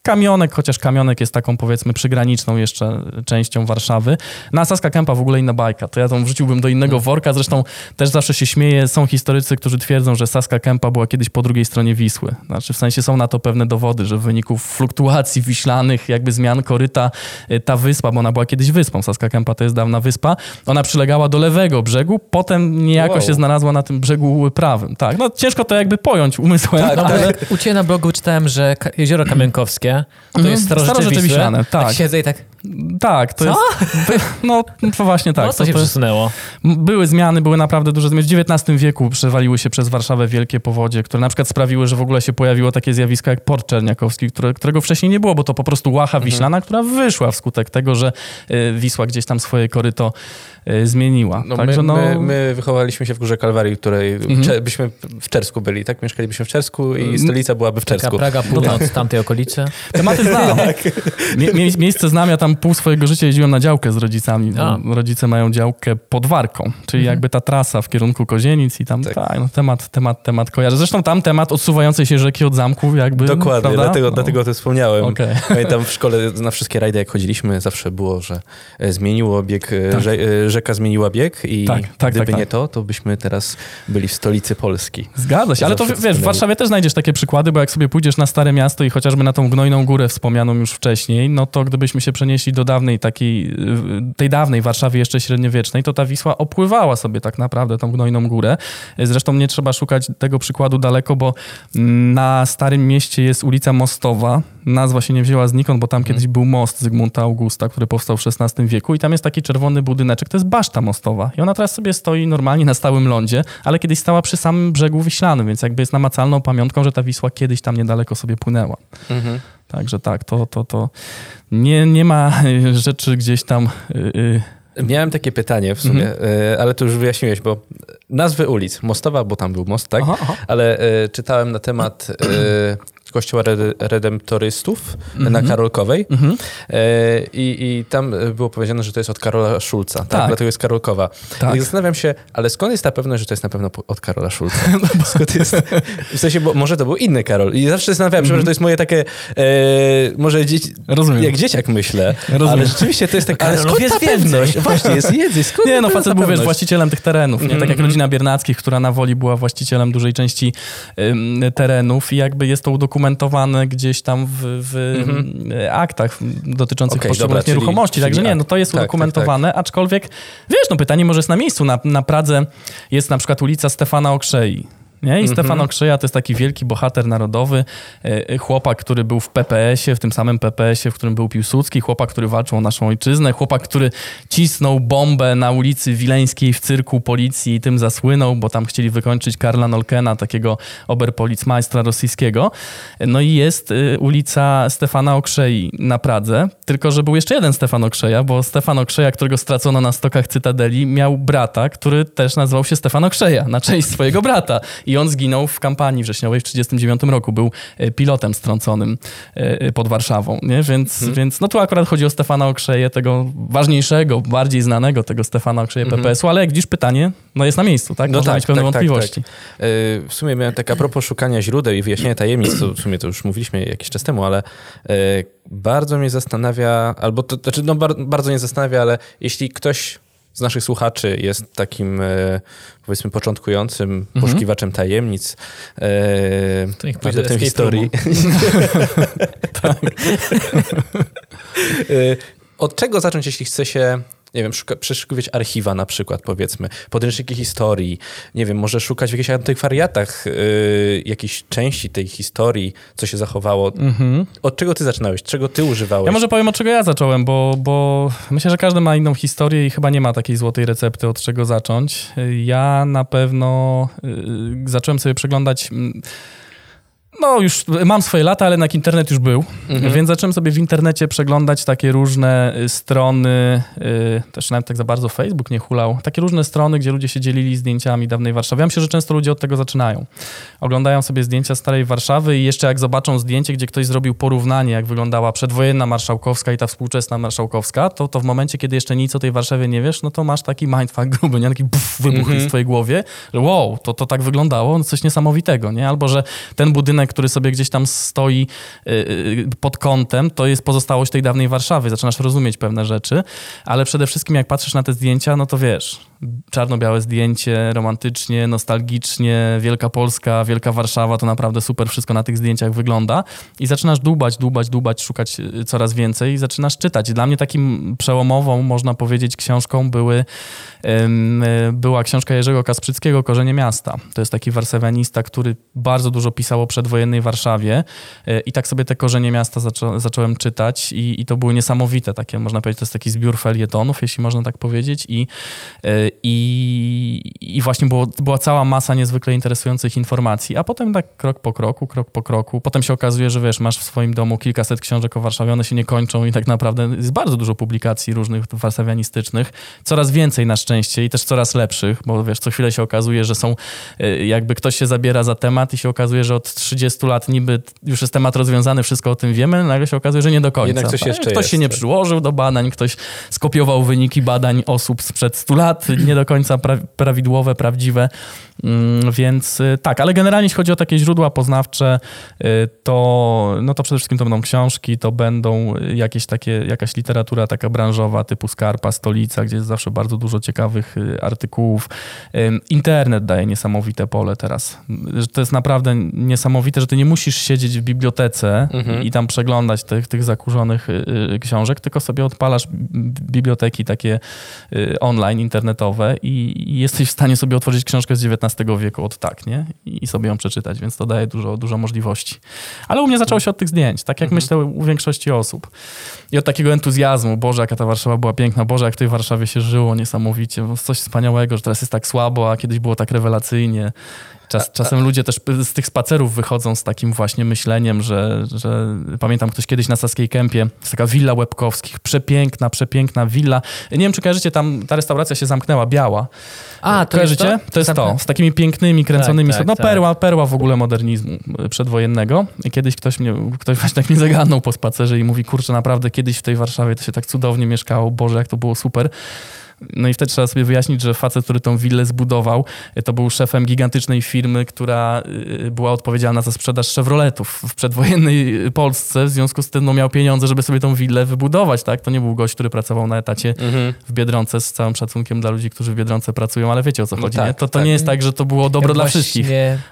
Kamionek, chociaż Kamionek jest taką powiedzmy przygraniczną jeszcze częścią Warszawy. Na Saska Kępa w ogóle inna bajka. To ja tą wrzuciłbym do innego worka. Zresztą też zawsze się śmieję. Są historycy, którzy twierdzą, że Saska Kępa była kiedyś po drugiej stronie Wisły. Znaczy w sensie są na to pewne dowody, że w wyniku fluktuacji wiślanych, jakby zmian koryta, y, ta wyspa, bo ona była kiedyś wyspą, Saska Kępa to jest dawna wyspa, ona przylegała do lewego brzegu, potem niejako wow. się znalazła na tym brzegu prawym. Tak, no ciężko to jakby pojąć umysłem. Tak, ale u Ciebie na blogu czytałem, że jezioro Kamienkowskie to mhm. jest starożytne Wiślane. Tak. tak siedzę i tak... Tak, to Co? jest. No, to właśnie tak. No, co to się to przesunęło? Były zmiany, były naprawdę duże zmiany. W XIX wieku przewaliły się przez Warszawę wielkie powodzie, które na przykład sprawiły, że w ogóle się pojawiło takie zjawisko jak port czerniakowski, które, którego wcześniej nie było, bo to po prostu łacha mhm. wiślana, która wyszła wskutek tego, że y, Wisła gdzieś tam swoje koryto zmieniła. No, Także, my, no... My, my, wychowaliśmy się w Górze Kalwarii, której mhm. byśmy w Czersku byli, tak? Mieszkalibyśmy w Czersku i mhm. stolica byłaby w Czersku. Taka Praga, północ, no tamtej okolicy. Tematy znam. tak. Mie miejsce znam, ja tam pół swojego życia jeździłem na działkę z rodzicami. Rodzice mają działkę pod Warką, czyli mhm. jakby ta trasa w kierunku Kozienic i tam tak. tak, no, temat, temat, temat kojarzę. Zresztą tam temat odsuwającej się rzeki od zamków jakby. Dokładnie, dlatego, no. dlatego o tym wspomniałem. Okay. Pamiętam w szkole na wszystkie rajdy jak chodziliśmy zawsze było, że e, zmieniło bieg, e, tak. E, rzeka zmieniła bieg i tak, tak, gdyby tak, nie tak. to, to byśmy teraz byli w stolicy Polski. Zgadza się, ale to wiesz, w Warszawie też znajdziesz takie przykłady, bo jak sobie pójdziesz na Stare Miasto i chociażby na tą Gnojną Górę wspomnianą już wcześniej, no to gdybyśmy się przenieśli do dawnej takiej, tej dawnej Warszawy jeszcze średniowiecznej, to ta Wisła opływała sobie tak naprawdę tą Gnojną Górę. Zresztą nie trzeba szukać tego przykładu daleko, bo na Starym Mieście jest ulica Mostowa. Nazwa się nie wzięła znikąd, bo tam hmm. kiedyś był most Zygmunta Augusta, który powstał w XVI wieku i tam jest taki czerwony budyneczek, to jest baszta mostowa. I ona teraz sobie stoi normalnie na stałym lądzie, ale kiedyś stała przy samym brzegu Wiślanym, więc jakby jest namacalną pamiątką, że ta Wisła kiedyś tam niedaleko sobie płynęła. Mhm. Także tak, to, to, to nie, nie ma rzeczy gdzieś tam... Yy, Miałem takie pytanie w sumie, mhm. ale to już wyjaśniłeś, bo nazwy ulic, Mostowa, bo tam był most, tak? Aha, aha. Ale y, czytałem na temat y, kościoła redemptorystów mm -hmm. na Karolkowej mm -hmm. I, I, tam było powiedziane, że to jest od Karola Szulca, tak? tak. Dlatego jest Karolkowa. Tak. I zastanawiam się, ale skąd jest ta pewność, że to jest na pewno od Karola Szulca? No skąd jest? W sensie, bo może to był inny Karol. I zawsze zastanawiam się, mm -hmm. że to jest moje takie, e, może dzieci, Rozumiem. jak dzieciak myślę, Rozumiem. ale rzeczywiście to jest tak, ale skąd jest ta pewność? Właśnie, jest wiedzy, skąd Nie, no facet był, wiesz, właścicielem tych terenów, nie? Tak jak mhm. rodzina Biernackich, która na Woli była właścicielem dużej części terenów i jakby jest to udokumentowane udokumentowane gdzieś tam w, w mhm. aktach dotyczących okay, poszczególnych dobra, nieruchomości. Czyli, Także czyli nie, no to jest tak, udokumentowane, tak, tak. aczkolwiek wiesz, no pytanie może jest na miejscu. Na, na Pradze jest na przykład ulica Stefana Okrzei. Nie? I mm -hmm. Stefan Okrzyja to jest taki wielki bohater narodowy, e, e, chłopak, który był w PPS-ie, w tym samym PPS-ie, w którym był Piłsudski, chłopak, który walczył o naszą ojczyznę, chłopak, który cisnął bombę na ulicy Wileńskiej w cyrku policji i tym zasłynął, bo tam chcieli wykończyć Karla Nolkena, takiego oberpolicmajstra rosyjskiego. No i jest e, ulica Stefana Okrzei na Pradze, tylko że był jeszcze jeden Stefan Okrzeja, bo Stefan Okrzeja, którego stracono na stokach Cytadeli, miał brata, który też nazywał się Stefan Okrzeja, na część swojego brata i on zginął w kampanii wrześniowej w 1939 roku. Był e, pilotem strąconym e, pod Warszawą, nie? Więc, hmm. więc no tu akurat chodzi o Stefana Okrzeje, tego ważniejszego, bardziej znanego tego Stefana Okrzeje hmm. PPS-u, ale jak widzisz pytanie, no jest na miejscu, tak? No Można tak, mieć pewne tak, wątpliwości. Tak, tak. W sumie miałem tak a propos szukania źródeł i wyjaśnienia tajemnic, to w sumie to już mówiliśmy jakiś czas temu, ale bardzo mnie zastanawia, albo to znaczy, no bardzo nie zastanawia, ale jeśli ktoś z naszych słuchaczy jest takim, e, powiedzmy, początkującym mhm. poszukiwaczem tajemnic e, to niech w tej historii. tak. E, od czego zacząć, jeśli chce się nie wiem, szuka, przeszukiwać archiwa na przykład, powiedzmy, podręczniki historii, nie wiem, może szukać w jakichś antykwariatach yy, jakiejś części tej historii, co się zachowało. Mhm. Od czego ty zaczynałeś? Czego ty używałeś? Ja może powiem, od czego ja zacząłem, bo, bo myślę, że każdy ma inną historię i chyba nie ma takiej złotej recepty, od czego zacząć. Ja na pewno yy, zacząłem sobie przeglądać... Yy, no, już mam swoje lata, ale jednak internet już był, mhm. więc zacząłem sobie w internecie przeglądać takie różne y, strony, yy, też nawet tak za bardzo Facebook nie hulał, takie różne strony, gdzie ludzie się dzielili zdjęciami dawnej Warszawy. Ja myślę, że często ludzie od tego zaczynają. Oglądają sobie zdjęcia starej Warszawy i jeszcze jak zobaczą zdjęcie, gdzie ktoś zrobił porównanie, jak wyglądała przedwojenna Marszałkowska i ta współczesna Marszałkowska, to, to w momencie, kiedy jeszcze nic o tej Warszawie nie wiesz, no to masz taki mindfuck gruby, nie? Taki buf, wybuch mhm. w twojej głowie, że wow, to, to tak wyglądało, no coś niesamowitego, nie? Albo, że ten budynek który sobie gdzieś tam stoi yy, pod kątem, to jest pozostałość tej dawnej Warszawy. Zaczynasz rozumieć pewne rzeczy, ale przede wszystkim jak patrzysz na te zdjęcia, no to wiesz, czarno-białe zdjęcie, romantycznie, nostalgicznie, Wielka Polska, Wielka Warszawa, to naprawdę super wszystko na tych zdjęciach wygląda i zaczynasz dłubać, dłubać, dłubać, szukać y, coraz więcej i zaczynasz czytać. Dla mnie takim przełomową, można powiedzieć, książką były, była książka Jerzego Kasprzyckiego Korzenie Miasta. To jest taki warszawianista, który bardzo dużo pisał o przedwojennej Warszawie y, i tak sobie te Korzenie Miasta zaczą, zacząłem czytać i, i to były niesamowite takie, można powiedzieć, to jest taki zbiór felietonów, jeśli można tak powiedzieć i y, i, i właśnie było, była cała masa niezwykle interesujących informacji, a potem tak krok po kroku, krok po kroku. Potem się okazuje, że wiesz, masz w swoim domu kilkaset książek o Warszawie, one się nie kończą i tak naprawdę jest bardzo dużo publikacji różnych warszawianistycznych. Coraz więcej na szczęście i też coraz lepszych, bo wiesz, co chwilę się okazuje, że są, y, jakby ktoś się zabiera za temat i się okazuje, że od 30 lat niby już jest temat rozwiązany, wszystko o tym wiemy, nagle się okazuje, że nie do końca. Jednak coś jeszcze Ktoś jest. się nie przyłożył do badań, ktoś skopiował wyniki badań osób sprzed 100 lat, nie do końca pra prawidłowe, prawdziwe. Mm, więc y, tak, ale generalnie jeśli chodzi o takie źródła poznawcze, y, to, no to przede wszystkim to będą książki, to będą jakieś takie, jakaś literatura taka branżowa typu Skarpa, Stolica, gdzie jest zawsze bardzo dużo ciekawych y, artykułów. Internet daje niesamowite pole teraz. To jest naprawdę niesamowite, że ty nie musisz siedzieć w bibliotece mhm. i tam przeglądać tych, tych zakurzonych książek, tylko sobie odpalasz biblioteki takie online, internetowe i jesteś w stanie sobie otworzyć książkę z XIX wieku od tak, nie? I sobie ją przeczytać, więc to daje dużo, dużo możliwości. Ale u mnie zaczęło się od tych zdjęć, tak jak mhm. myślę u większości osób. I od takiego entuzjazmu, Boże, jaka ta Warszawa była piękna, Boże, jak w tej Warszawie się żyło niesamowicie, coś wspaniałego, że teraz jest tak słabo, a kiedyś było tak rewelacyjnie. Czas, czasem ludzie też z tych spacerów wychodzą z takim właśnie myśleniem, że, że pamiętam ktoś kiedyś na Saskiej Kępie, jest taka willa Łebkowskich, przepiękna, przepiękna willa. Nie wiem, czy kojarzycie, tam ta restauracja się zamknęła, biała. A, to kojarzycie? jest to? To jest to, z takimi pięknymi, kręconymi, tak, tak, no tak. perła, perła w ogóle modernizmu przedwojennego. I kiedyś ktoś mnie, ktoś właśnie tak mnie zagadnął po spacerze i mówi, kurczę, naprawdę kiedyś w tej Warszawie to się tak cudownie mieszkało, Boże, jak to było super. No i wtedy trzeba sobie wyjaśnić, że facet, który tą willę zbudował, to był szefem gigantycznej firmy, która y, była odpowiedzialna za sprzedaż Chevroletów w przedwojennej Polsce. W związku z tym no, miał pieniądze, żeby sobie tą willę wybudować. Tak? To nie był gość, który pracował na etacie mhm. w Biedronce, z całym szacunkiem dla ludzi, którzy w Biedronce pracują, ale wiecie o co no chodzi. Tak, nie? To, to tak. nie jest tak, że to było dobro ja dla właśnie... wszystkich.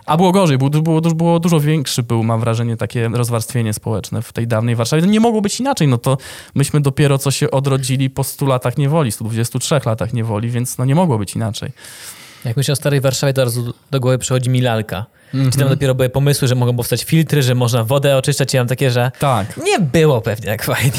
A było gorzej, było, było, było dużo większy był, mam wrażenie, takie rozwarstwienie społeczne w tej dawnej Warszawie. Nie mogło być inaczej. No to myśmy dopiero co się odrodzili po 100 latach niewoli, 123 trzech latach niewoli, więc no nie mogło być inaczej. Jak myślę o Starej Warszawie, to do głowy przychodzi mi lalka. Mm -hmm. Czy tam dopiero były pomysły, że mogą powstać filtry, że można wodę oczyszczać i mam takie, że tak. nie było pewnie jak fajnie.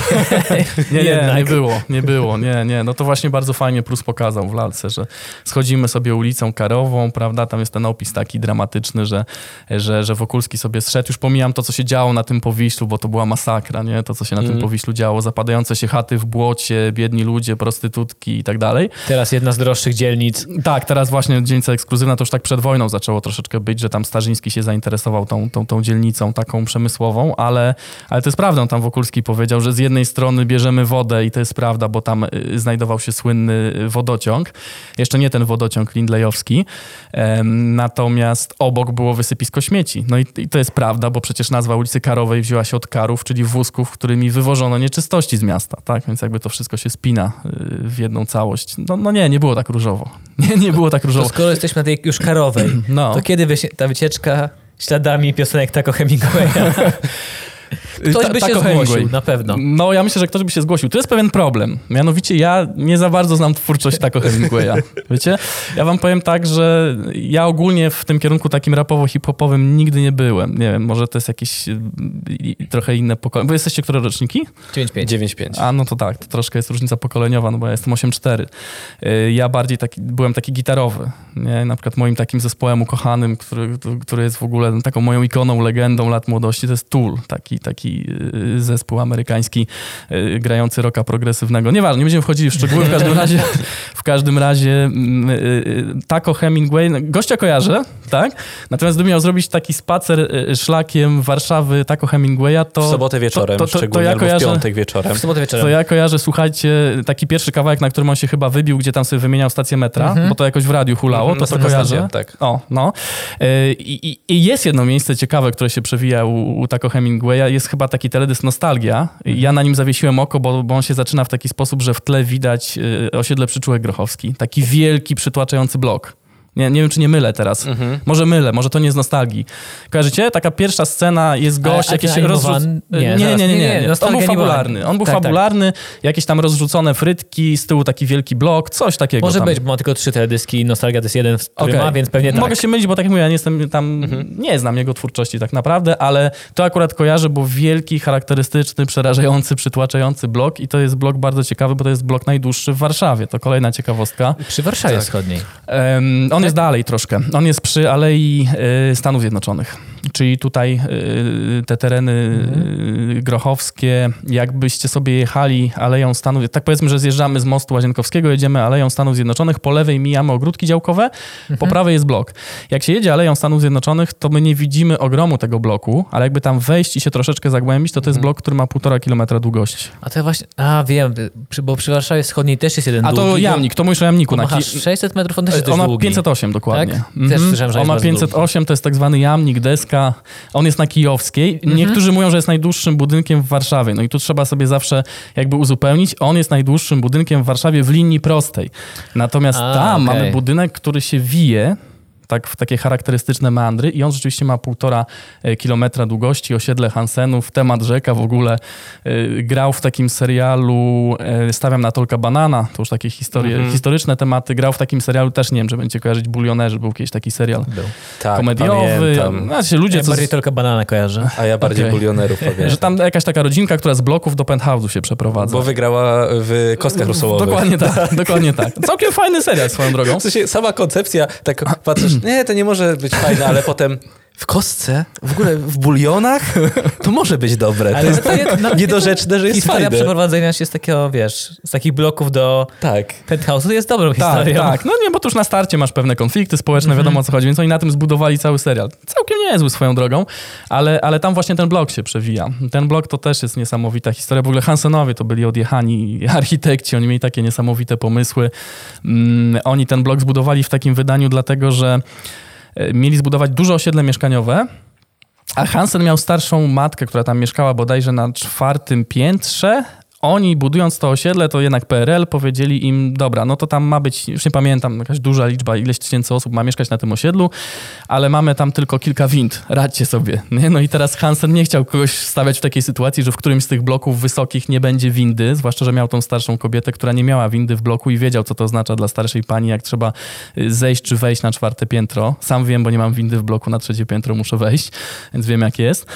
nie, nie, nie było, nie było, nie, nie. No to właśnie bardzo fajnie Prus pokazał w lalce, że schodzimy sobie ulicą Karową, prawda, tam jest ten opis taki dramatyczny, że, że, że Wokulski sobie zszedł. Już pomijam to, co się działo na tym Powiślu, bo to była masakra, nie? To, co się na mm. tym Powiślu działo, zapadające się chaty w błocie, biedni ludzie, prostytutki i tak dalej. Teraz jedna z droższych dzielnic. Tak, teraz właśnie dzielnica ekskluzywna, to już tak przed wojną zaczęło troszeczkę być, że tam Starzyński się zainteresował tą, tą, tą dzielnicą taką przemysłową, ale, ale to jest prawdą. Tam Wokulski powiedział, że z jednej strony bierzemy wodę i to jest prawda, bo tam y, znajdował się słynny wodociąg. Jeszcze nie ten wodociąg lindlejowski. Natomiast obok było wysypisko śmieci. No i, i to jest prawda, bo przecież nazwa ulicy Karowej wzięła się od karów, czyli wózków, którymi wywożono nieczystości z miasta. Tak? Więc jakby to wszystko się spina y, w jedną całość. No, no nie, nie było tak różowo. Nie, nie było tak różowo. To skoro jesteśmy na tej już Karowej, no. to kiedy ta wycieczka śladami piosenek Taco Hemingwaya. Ktoś Ta, by się zgłosił, na pewno. No, ja myślę, że ktoś by się zgłosił. Tu jest pewien problem. Mianowicie ja nie za bardzo znam twórczość Taco Hemingwaya. Wiecie? Ja wam powiem tak, że ja ogólnie w tym kierunku takim rapowo-hip-hopowym nigdy nie byłem. Nie wiem, może to jest jakieś trochę inne pokolenie. Wy jesteście które roczniki? 9-5. A, no to tak, to troszkę jest różnica pokoleniowa, no bo ja jestem 8-4. Y, ja bardziej taki, byłem taki gitarowy. Nie? Na przykład moim takim zespołem ukochanym, który, który jest w ogóle taką moją ikoną, legendą lat młodości, to jest Tool. Taki, taki Y, zespół amerykański y, grający rocka progresywnego. Nieważne, nie będziemy wchodzili w szczegóły, w każdym razie, w każdym razie mm, y, Taco Hemingway, gościa kojarzę, tak? Natomiast gdybym miał zrobić taki spacer szlakiem Warszawy, tako Hemingwaya, to... W sobotę wieczorem, to, to, to, szczególnie, ja kojarzę, w piątek wieczorem. W sobotę wieczorem. To ja kojarzę, słuchajcie, taki pierwszy kawałek, na którym on się chyba wybił, gdzie tam sobie wymieniał stację metra, bo to jakoś w radiu hulało, Mhm, to to następna kojarzę. stacja, tak. O, no. I, i, I jest jedno miejsce ciekawe, które się przewija u, u tako Hemingwaya, jest chyba taki teledysk Nostalgia. Ja na nim zawiesiłem oko, bo, bo on się zaczyna w taki sposób, że w tle widać y, osiedle Przyczółek Grochowski. Taki wielki, przytłaczający blok. Nie, nie wiem, czy nie mylę teraz. Mhm. Może mylę, może to nie z nostalgii. Kojarzycie? Taka pierwsza scena, jest gość, a jakieś ten rozrzuc... animowany? Nie, Nie, nie, nie, nie. Nie, On był fabularny. On był Tak, tak. fabularny, jakieś tam rozrzucone frytki, z tyłu taki wielki blok, coś takiego Może tam. być, bo ma tylko trzy teledyski, Nostalgia to jest jeden, który Okej. ma, więc pewnie tak. Mogę się mylić, bo tak jak mówię, ja nie jestem tam, nie znam jego twórczości tak naprawdę, ale to akurat kojarzę, bo wielki, charakterystyczny, przerażający, przytłaczający blok i to jest blok bardzo ciekawy, bo to jest blok najdłuższy w Warszawie. To kolejna ciekawostka. Przy Warszawie Tak. Wschodniej. Em, on jest dalej troszkę. On jest przy Alei y, Stanów Zjednoczonych. Czyli tutaj y, te tereny y, grochowskie, jakbyście sobie jechali Aleją Stanów, tak powiedzmy, że zjeżdżamy z mostu Łazienkowskiego, jedziemy Aleją Stanów Zjednoczonych, po lewej mijamy ogródki działkowe, po prawej jest blok. Jak się jedzie Aleją Stanów Zjednoczonych, to my nie widzimy ogromu tego bloku, ale jakby tam wejść i się troszeczkę zagłębić, to to jest blok, który ma półtora kilometra długości. A to właśnie, a wiem, bo przy Warszawie Wschodniej też jest jeden A długi. to jamnik, to mówisz o jamniku. Na ma ki- 600 metrów, on też jest dość on ma długi. 508 dokładnie. Tak? Też słyszałem, że On jest ma bardzo długi. 508, to jest tak zwany jamnik, deska. On jest na Kijowskiej. Mhm. Niektórzy mówią, że jest najdłuższym budynkiem w Warszawie. No i tu trzeba sobie zawsze jakby uzupełnić. On jest najdłuższym budynkiem w Warszawie w linii prostej. Natomiast A, tam okej. mamy budynek, który się wije tak, w takie charakterystyczne meandry i on rzeczywiście ma półtora e, kilometra długości, osiedle Hansenów, temat rzeka w ogóle. E, Grał w takim serialu e, Stawiam na Tolka Banana, to już takie historie, Mhm. historyczne tematy. Grał w takim serialu, też nie wiem, czy będziecie kojarzyć, Bulionerzy, był kiedyś taki serial Był. Tak, komediowy. pamiętam. Znaczy, ludzie, Ja co... bardziej tylko banana kojarzę. A ja bardziej Okej. bulionerów pamiętam. Że tam jakaś taka rodzinka, która z bloków do penthouse'u się przeprowadza. Bo wygrała w kostkach rosołowych. Dokładnie tak, dokładnie tak. Całkiem fajny serial swoją drogą. W sensie sama koncepcja, tak patrzysz, nie, to nie może być fajne, ale potem w kostce, w ogóle w bulionach, to może być dobre. to Ale jest to jest- no, niedorzeczne, że jest Historia fajne. przeprowadzenia się z takiego, wiesz, z takich bloków do Tak. penthouse'u jest dobrą Tak, historią. tak. No nie, bo tu już na starcie masz pewne konflikty społeczne, Mhm. wiadomo o co chodzi, więc oni na tym zbudowali cały serial. Całkiem niezły swoją drogą, ale, ale tam właśnie ten blok się przewija. Ten blok to też jest niesamowita historia. W ogóle Hansenowie to byli odjechani architekci, oni mieli takie niesamowite pomysły. Mm, oni ten blok zbudowali w takim wydaniu dlatego, że mieli zbudować duże osiedle mieszkaniowe, a Hansen miał starszą matkę, która tam mieszkała bodajże na czwartym piętrze. Oni budując to osiedle, to jednak PRL powiedzieli im, dobra, no to tam ma być, już nie pamiętam, jakaś duża liczba, ileś tysięcy osób ma mieszkać na tym osiedlu, ale mamy tam tylko kilka wind, radźcie sobie. Nie? No i teraz Hansen nie chciał kogoś stawiać w takiej sytuacji, że w którymś z tych bloków wysokich nie będzie windy, zwłaszcza, że miał tą starszą kobietę, która nie miała windy w bloku i wiedział, co to oznacza dla starszej pani, jak trzeba y, zejść czy wejść na czwarte piętro. Sam wiem, bo nie mam windy w bloku, na trzecie piętro muszę wejść, więc wiem, jak jest.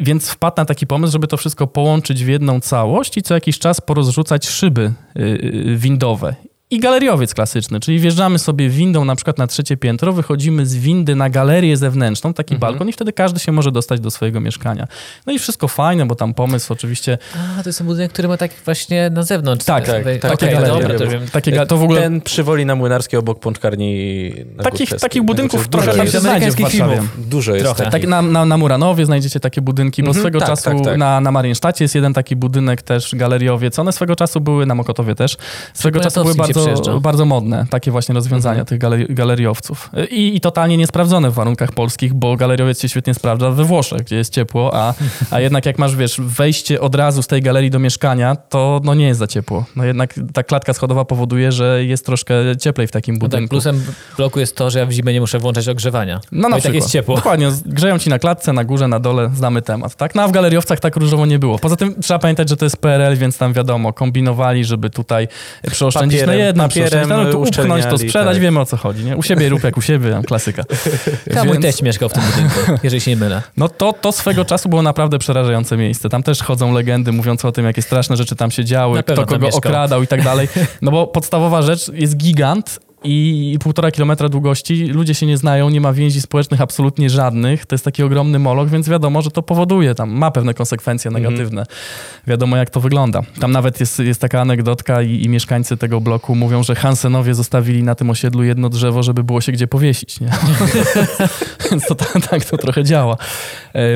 Więc wpadł na taki pomysł, żeby to wszystko połączyć w jedną całość i co jakiś czas porozrzucać szyby y, y, windowe. I galeriowiec klasyczny, czyli wjeżdżamy sobie windą na przykład na trzecie piętro, wychodzimy z windy na galerię zewnętrzną, taki balkon i wtedy każdy się może dostać do swojego mieszkania. No i wszystko fajne, bo tam pomysł oczywiście... A, to jest ten budynek, który ma tak właśnie na zewnątrz. Tak, tak. tak, takie Okej, galerie. dobra, to wiem. Takie, ga- to w ogóle... Ten przywoli na Młynarskiej obok Pączkarni na Takich, Górczewskiej. takich budynków Znaczy, trochę dużo tam się jest, znajdzie w Warszawie. Dużo jest Trochę. Tak, na, na, na Muranowie znajdziecie takie budynki, bo Mhm, swego tak, czasu tak, tak. Na, na Mariensztacie jest jeden taki budynek też galeriowiec. One swego czasu były, na Mokotowie też, swego czasu były się bardzo, bardzo modne, takie właśnie rozwiązania Mhm. tych galeri galeriowców. I, I totalnie niesprawdzone w warunkach polskich, bo galeriowiec się świetnie sprawdza we Włoszech, gdzie jest ciepło, a, a jednak jak masz, wiesz, wejście od razu z tej galerii do mieszkania, to no nie jest za ciepło. No jednak ta klatka schodowa powoduje, że jest troszkę cieplej w takim No budynku. tak, plusem bloku jest to, że ja w zimę nie muszę włączać ogrzewania. No na i tak przykład. jest ciepło. Dokładnie, grzeją ci na klatce, na górze, na dole, znamy temat, tak? No a w galeriowcach tak różowo nie było. Poza tym trzeba pamiętać, że to jest PRL, więc tam wiadomo, kombinowali, żeby tutaj przeoszczędzić Papierem- na jednym, papierem no, tu upchnąć, to uszczelniali, sprzedać, tak. wiemy o co chodzi, nie? U siebie rób jak u siebie, klasyka. Tam mój Więc- teść mieszkał w tym budynku, jeżeli się nie mylę. No to, to swego czasu było naprawdę przerażające miejsce. Tam też chodzą legendy mówiące o tym, jakie straszne rzeczy tam się działy, kto kogo mieszkał. okradał i tak dalej. No bo podstawowa rzecz jest gigant i półtora kilometra długości. Ludzie się nie znają, nie ma więzi społecznych absolutnie żadnych. To jest taki ogromny moloch, więc wiadomo, że to powoduje tam, ma pewne konsekwencje negatywne. Mm. Wiadomo, jak to wygląda. Tam nawet jest, jest taka anegdotka i, i, mieszkańcy tego bloku mówią, że Hansenowie zostawili na tym osiedlu jedno drzewo, żeby było się gdzie powiesić. Nie? więc to tak, tak to trochę działa.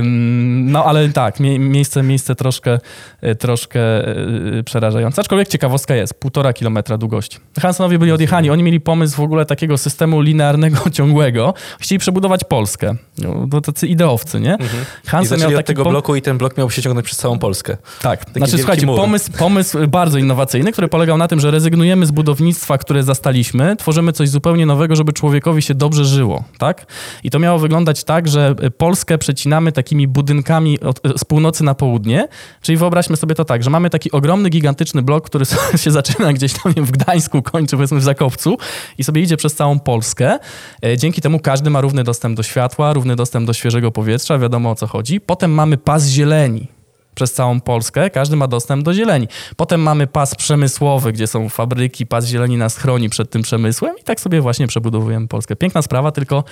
No ale tak, mie miejsce, miejsce troszkę, e, troszkę e, przerażające. Aczkolwiek ciekawostka jest, półtora kilometra długości. Hansenowie byli odjechani, oni mieli pomysł w ogóle takiego systemu linearnego, ciągłego. Chcieli przebudować Polskę. No, to tacy ideowcy, nie? Mhm. Hansen I miał od tego bloku i ten blok miał się ciągnąć przez całą Polskę. Tak. Taki znaczy, słuchajcie, pomysł, pomysł bardzo innowacyjny, który polegał na tym, że rezygnujemy z budownictwa, które zastaliśmy, tworzymy coś zupełnie nowego, żeby człowiekowi się dobrze żyło, tak? I to miało wyglądać tak, że Polskę przecinamy takimi budynkami od, z północy na południe, czyli wyobraźmy sobie to tak, że mamy taki ogromny, gigantyczny blok, który się zaczyna gdzieś tam w Gdańsku, kończy powiedzmy w Zakopcu i sobie idzie przez całą Polskę. E, dzięki temu każdy ma równy dostęp do światła, równy dostęp do świeżego powietrza, wiadomo o co chodzi. Potem mamy pas zieleni, przez całą Polskę, każdy ma dostęp do zieleni. Potem mamy pas przemysłowy, gdzie są fabryki, pas zieleni nas chroni przed tym przemysłem i tak sobie właśnie przebudowujemy Polskę. Piękna sprawa, tylko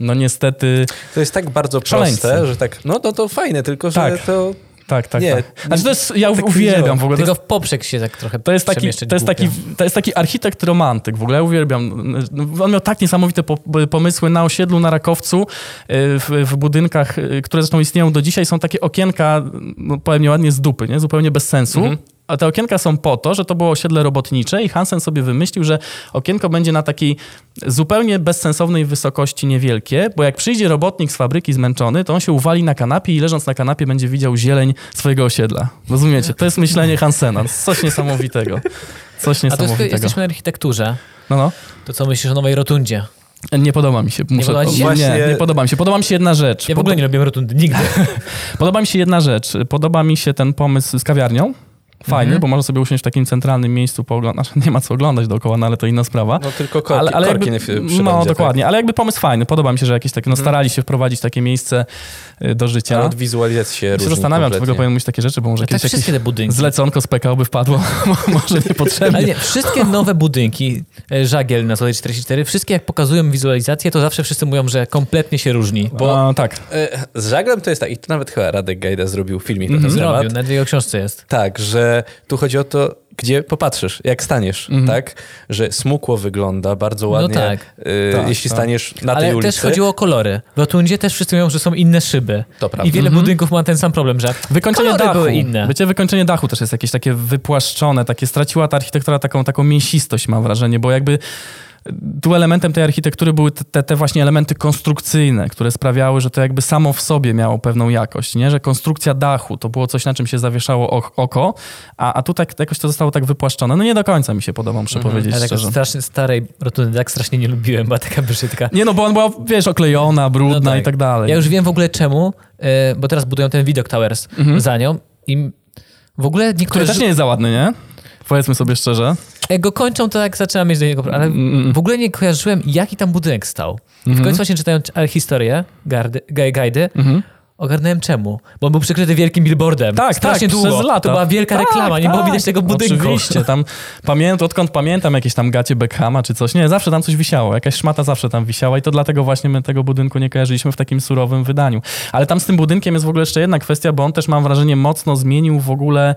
no niestety... To jest tak bardzo proste, że tak, no, no to fajne, tylko tak. że to tak, tak. Nie, tak. Znaczy to jest, ja tak uwielbiam w ogóle. Tylko w poprzek się tak trochę to jest taki, to jest taki, to jest taki architekt romantyk w ogóle, ja uwielbiam. On miał tak niesamowite pomysły na osiedlu, na Rakowcu, y, w, w budynkach, y, które zresztą istnieją do dzisiaj, są takie okienka, no powiem nieładnie, z dupy, nie? zupełnie bez sensu. Mhm a te okienka są po to, że to było osiedle robotnicze i Hansen sobie wymyślił, że okienko będzie na takiej zupełnie bezsensownej wysokości niewielkie, bo jak przyjdzie robotnik z fabryki zmęczony, to on się uwali na kanapie i leżąc na kanapie będzie widział zieleń swojego osiedla. Rozumiecie? To jest myślenie Hansena. Coś niesamowitego. Coś niesamowitego. A to jest, jesteśmy na architekturze. No, no. To co myślisz o Nowej Rotundzie? Nie podoba mi się. Muszę, nie, podoba się? Właśnie... nie, nie podoba mi się. Podoba mi się jedna rzecz. Ja w ogóle nie lubię rotundy, nigdy. podoba mi się jedna rzecz. Podoba mi się ten pomysł z kawiarnią fajny, mhm. bo można sobie usiąść w takim centralnym miejscu, pooglądać. Nie ma co oglądać dookoła, no ale to inna sprawa. No tylko korki, ale, ale korki jakby, nie No dokładnie, tak. ale jakby pomysł fajny. Podoba mi się, że jakieś takie, no mhm. starali się wprowadzić takie miejsce y, do życia. Ale od wizualizacji się Ja się zastanawiam, czy w ogóle powinien mówić takie rzeczy, bo może jakieś, jakieś te budynki. zleconko z PKO by wpadło, może niepotrzebnie. Ale nie, wszystkie nowe budynki, e, żagiel na Zolej 44, wszystkie jak pokazują wizualizację, to zawsze wszyscy mówią, że kompletnie się różni. Bo A, tak. E, z żaglem to jest tak, i to nawet chyba Radek Gajda zrobił filmik na ten temat. Zrobił, na jego książce jest. Tak, że tu chodzi o to, gdzie popatrzysz, jak staniesz, mhm. tak? Że smukło wygląda bardzo no ładnie, no tak. Y, tak, jeśli tak. staniesz na Ale tej ulicy. Ale też chodziło o kolory. W Rotundzie też wszyscy mówią, że są inne szyby. To prawda. I wiele mhm. budynków ma ten sam problem, że wykończenie dachu. były inne. Wiecie, wykończenie dachu też jest jakieś takie wypłaszczone, takie straciła ta architektura taką, taką mięsistość, mam wrażenie, bo jakby tu elementem tej architektury były te, te, właśnie elementy konstrukcyjne, które sprawiały, że to jakby samo w sobie miało pewną jakość, nie? że konstrukcja dachu to było coś, na czym się zawieszało oko, a, a tutaj jakoś to zostało tak wypłaszczone. No nie do końca mi się podoba, muszę mhm. powiedzieć Ale szczerze. strasznie starej rotundy tak strasznie nie lubiłem, była taka brzydka. Nie no, bo on była, wiesz, oklejona, brudna no tak. i tak dalej. Ja już wiem w ogóle czemu, e, bo teraz budują ten Widok Towers mhm. za nią i w ogóle niektóre... Który też nie jest za ładny, nie? Powiedzmy sobie szczerze. Jak go kończą, to jak zaczynam mieć do niego ale mm, mm. w ogóle nie kojarzyłem, jaki tam budynek stał. I w końcu właśnie czytając historię, gardy, gajdy, mm -hmm ogarnąłem czemu. Bo on był przykryty wielkim billboardem. Tak, Strasznie tak, długo. Przez lata. To była wielka tak, reklama, nie było widać tego budynku. Oczywiście, tam pamiętam, odkąd pamiętam jakieś tam gacie Beckhama czy coś. Nie, zawsze tam coś wisiało. Jakaś szmata zawsze tam wisiała i to dlatego właśnie my tego budynku nie kojarzyliśmy w takim surowym wydaniu. Ale tam z tym budynkiem jest w ogóle jeszcze jedna kwestia, bo on też mam wrażenie mocno zmienił w ogóle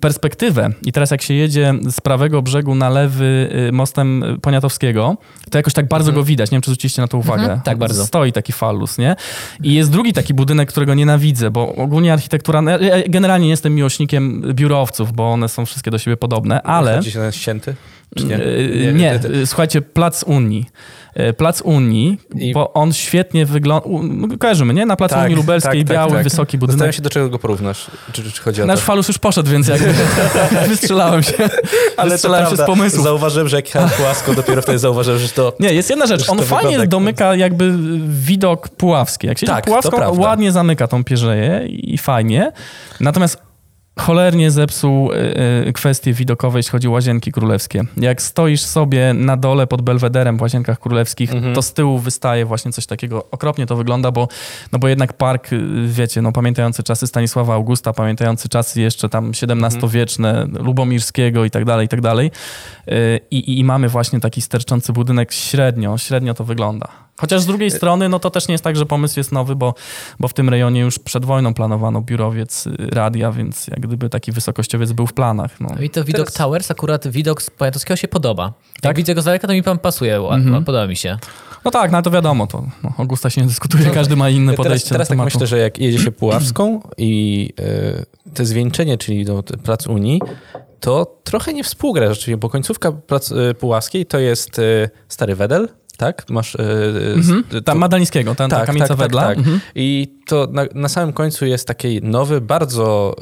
perspektywę. I teraz jak się jedzie z prawego brzegu na lewy y, mostem Poniatowskiego, to jakoś tak bardzo mhm. go widać. Nie wiem, czy zwróciliście na to uwagę. Mhm, tak bardzo. Stoi taki fallus, nie? I jest drugi taki budynek, którego nienawidzę, bo ogólnie architektura... No, ja generalnie nie jestem miłośnikiem biurowców, bo one są wszystkie do siebie podobne, ale... Chodzi się na ścięty? Nie? Nie, nie, nie, słuchajcie, Plac Unii. E, Plac Unii, I... bo on świetnie wygląda. No, kojarzymy, nie? Na Placu tak, Unii Lubelskiej, tak, tak, biały, tak, wysoki budynek. Zastanawiam się, do czego go porównasz. Czy, czy chodzi o Nasz to? falus już poszedł, więc jakby wystrzelałem się. Ale Wystrzelałem się z pomysłu. Zauważyłem, że jak jechałem płasko, dopiero wtedy zauważyłem, że to... Nie, jest jedna rzecz. On fajnie domyka jakby widok puławski. Jak się tak, Puławską, ładnie zamyka tą pierzeję i fajnie. Natomiast cholernie zepsuł y, y, kwestie widokowe, jeśli chodzi o łazienki królewskie. Jak stoisz sobie na dole pod belwederem w łazienkach królewskich, Mhm. to z tyłu wystaje właśnie coś takiego. Okropnie to wygląda, bo, no bo jednak park, y, wiecie, no pamiętający czasy Stanisława Augusta, pamiętający czasy jeszcze tam XVII-wieczne, Lubomirskiego i tak dalej, i tak dalej. Y, I, I mamy właśnie taki sterczący budynek średnio, średnio to wygląda. Chociaż z drugiej strony, no to też nie jest tak, że pomysł jest nowy, bo, bo w tym rejonie już przed wojną planowano biurowiec y, radia, więc jak gdyby taki wysokościowiec był w planach. No. No i to widok Teraz- Towers, akurat widok z Poniatowskiego się podoba. Jak Tak? widzę go z daleka, to mi pan pasuje, Mhm. podoba mi się. no tak, no to wiadomo, to no, Augusta się nie dyskutuje, każdy ma inne Teraz, podejście teraz do tak myślę, że jak jedzie się Puławską i y, te zwieńczenie, czyli do te plac Unii, to trochę nie współgra rzeczywiście, bo końcówka plac y, Puławskiej to jest y, Stary Wedel, tak? Masz... Y, Mhm. Tam Madalińskiego, ten, ta kamienica Wedla. Tak, Mhm. I to na, na samym końcu jest taki nowy, bardzo,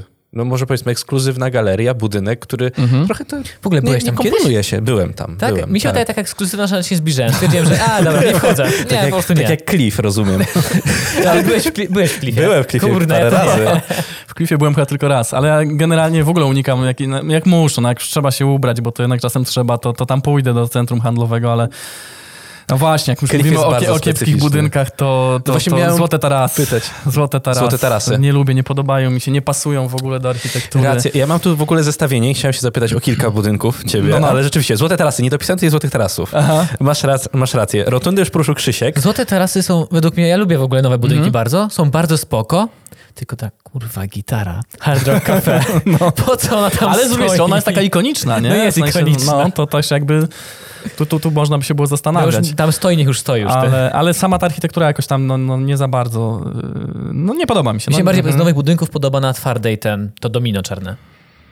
y, no może powiedzmy ekskluzywna galeria, budynek, który Mhm. trochę to W ogóle nie, byłeś nie tam kiedyś? się. Byłem tam, Tak? byłem. mi się wydaje tak ekskluzywna, że się zbliżyłem. Stwierdziłem, że a, dobra, nie wchodzę. Nie, tak, jak, nie. tak jak Cliff, rozumiem. Ale byłeś byłeś w klifie. Byłem w Cliffie Kurde, parę nie. razy. W Cliffie byłem chyba tylko raz, ale ja generalnie w ogóle unikam, jak, jak muszę, no jak już trzeba się ubrać, bo to jednak czasem trzeba, to, to tam pójdę do centrum handlowego, ale no właśnie, jak już mówimy o, o kiepskich budynkach, to, to, właśnie to miałem złote tarasy. pytać. Złote tarasy. Złote tarasy. Nie lubię, nie podobają mi się, nie pasują w ogóle do architektury. Rację. Ja mam tu w ogóle zestawienie i chciałem się zapytać o kilka budynków ciebie, No, no. ale rzeczywiście, złote tarasy, nie dopisałem tutaj złotych tarasów. Aha. Masz, rac- masz rację. Rotundy już poruszył Krzysiek. Złote tarasy są, według mnie, ja lubię w ogóle nowe budynki Mhm. bardzo, są bardzo spoko, tylko ta kurwa gitara, Hard Rock Cafe, po co ona tam No. Ale z drugiej strony ona jest taka ikoniczna, nie? No jest ikoniczna. No, to też jakby, tu, tu, tu można by się było No zastanawiać. już, tam stoi, niech już stoi już. Ale, ale sama ta architektura jakoś tam no, no, nie za bardzo, yy, no nie podoba mi się. Mi się no, bardziej mhm. z nowych budynków podoba na twardej ten, to domino czarne.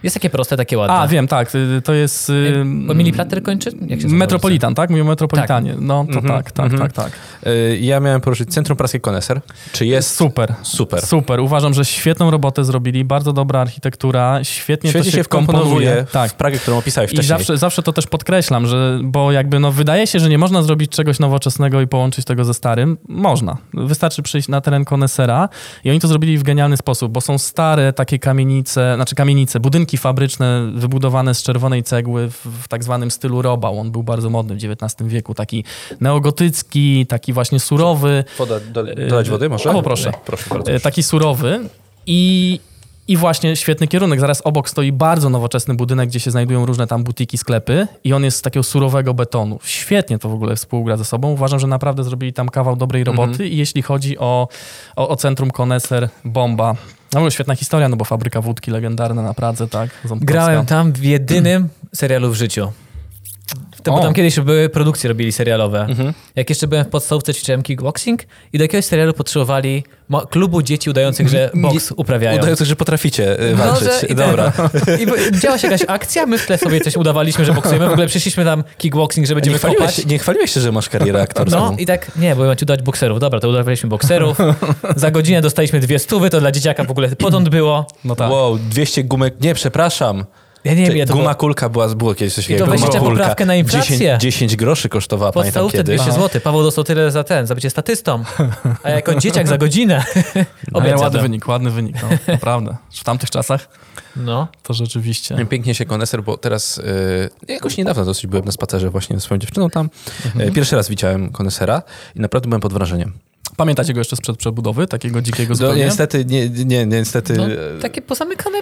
Jest takie proste, takie ładne. A, wiem, tak, y, to jest... y, Bo Mili Platter kończy? Jak się nazywa Metropolitan, tak? Mówię o Metropolitanie. No to Mhm, tak, tak, mhm. tak, tak. Y, Ja miałem poruszyć Centrum Praski Koneser. Czy jest Super. super? Super. Uważam, że świetną robotę zrobili, bardzo dobra architektura, świetnie Świetnie to się, się wkomponowuje Tak. w Pragę, którą opisałeś I wcześniej. zawsze, zawsze to też podkreślam, że bo jakby no wydaje się, że nie można zrobić czegoś nowoczesnego i połączyć tego ze starym. Można. Wystarczy przyjść na teren konesera i oni to zrobili w genialny sposób, bo są stare takie kamienice, znaczy kamienice, budynki fabryczne wybudowane z czerwonej cegły w, w tak zwanym stylu Robał. On był bardzo modny w XIX wieku, taki neogotycki, taki właśnie surowy. Woda, wody może? O, proszę. Nie, proszę bardzo. E, taki surowy i, i właśnie świetny kierunek. Zaraz obok stoi bardzo nowoczesny budynek, gdzie się znajdują różne tam butiki, sklepy i on jest z takiego surowego betonu. Świetnie to w ogóle współgra ze sobą. Uważam, że naprawdę zrobili tam kawał dobrej roboty i jeśli chodzi o, o, o centrum Koneser, bomba. No była świetna historia, no bo fabryka wódki legendarna na Pradze, tak? Ząbkowska. Grałem tam w jedynym serialu w życiu. To, bo O. tam kiedyś były produkcje, robili serialowe. Mhm. Jak jeszcze byłem w podstawce, ćwiczyłem kickboxing i do jakiegoś serialu potrzebowali klubu dzieci udających, że boks uprawiają. Udających, że potraficie y, No, walczyć. że- i Dobra. I bo- działa się jakaś akcja, my w tle sobie coś udawaliśmy, że boksujemy. W ogóle przyszliśmy tam kickboxing, że Nie będziemy kopać. chwaliłeś, nie chwaliłeś się, że masz karierę aktorską. No i tak, nie, bo macie udać bokserów. Dobra, to udawaliśmy bokserów. Za godzinę dostaliśmy dwie stówy, to dla dzieciaka w ogóle potąd było. No tak. Wow, 200 gumek, nie, przepraszam. Ja nie wiem, ja to Guma było kulka była, było kiedyś coś I to takiego. weź guma jeszcze kulka. poprawkę na inflację. 10, 10 groszy kosztowała, pamiętam podstawówce kiedyś. 200 zł. Paweł dostał tyle za ten, za bycie statystą. A jako dzieciak za godzinę. Ale Obiecał. ładny wynik, ładny wynik, no, naprawdę. W tamtych czasach No. to rzeczywiście. Pięknie się koneser, bo teraz y, jakoś niedawno dosyć byłem na spacerze właśnie ze swoją dziewczyną tam. Y, pierwszy raz widziałem konesera i naprawdę byłem pod wrażeniem. Pamiętacie go jeszcze sprzed przebudowy, takiego dzikiego No, zupełnie? niestety, nie, nie, niestety, no e, takie pozamykane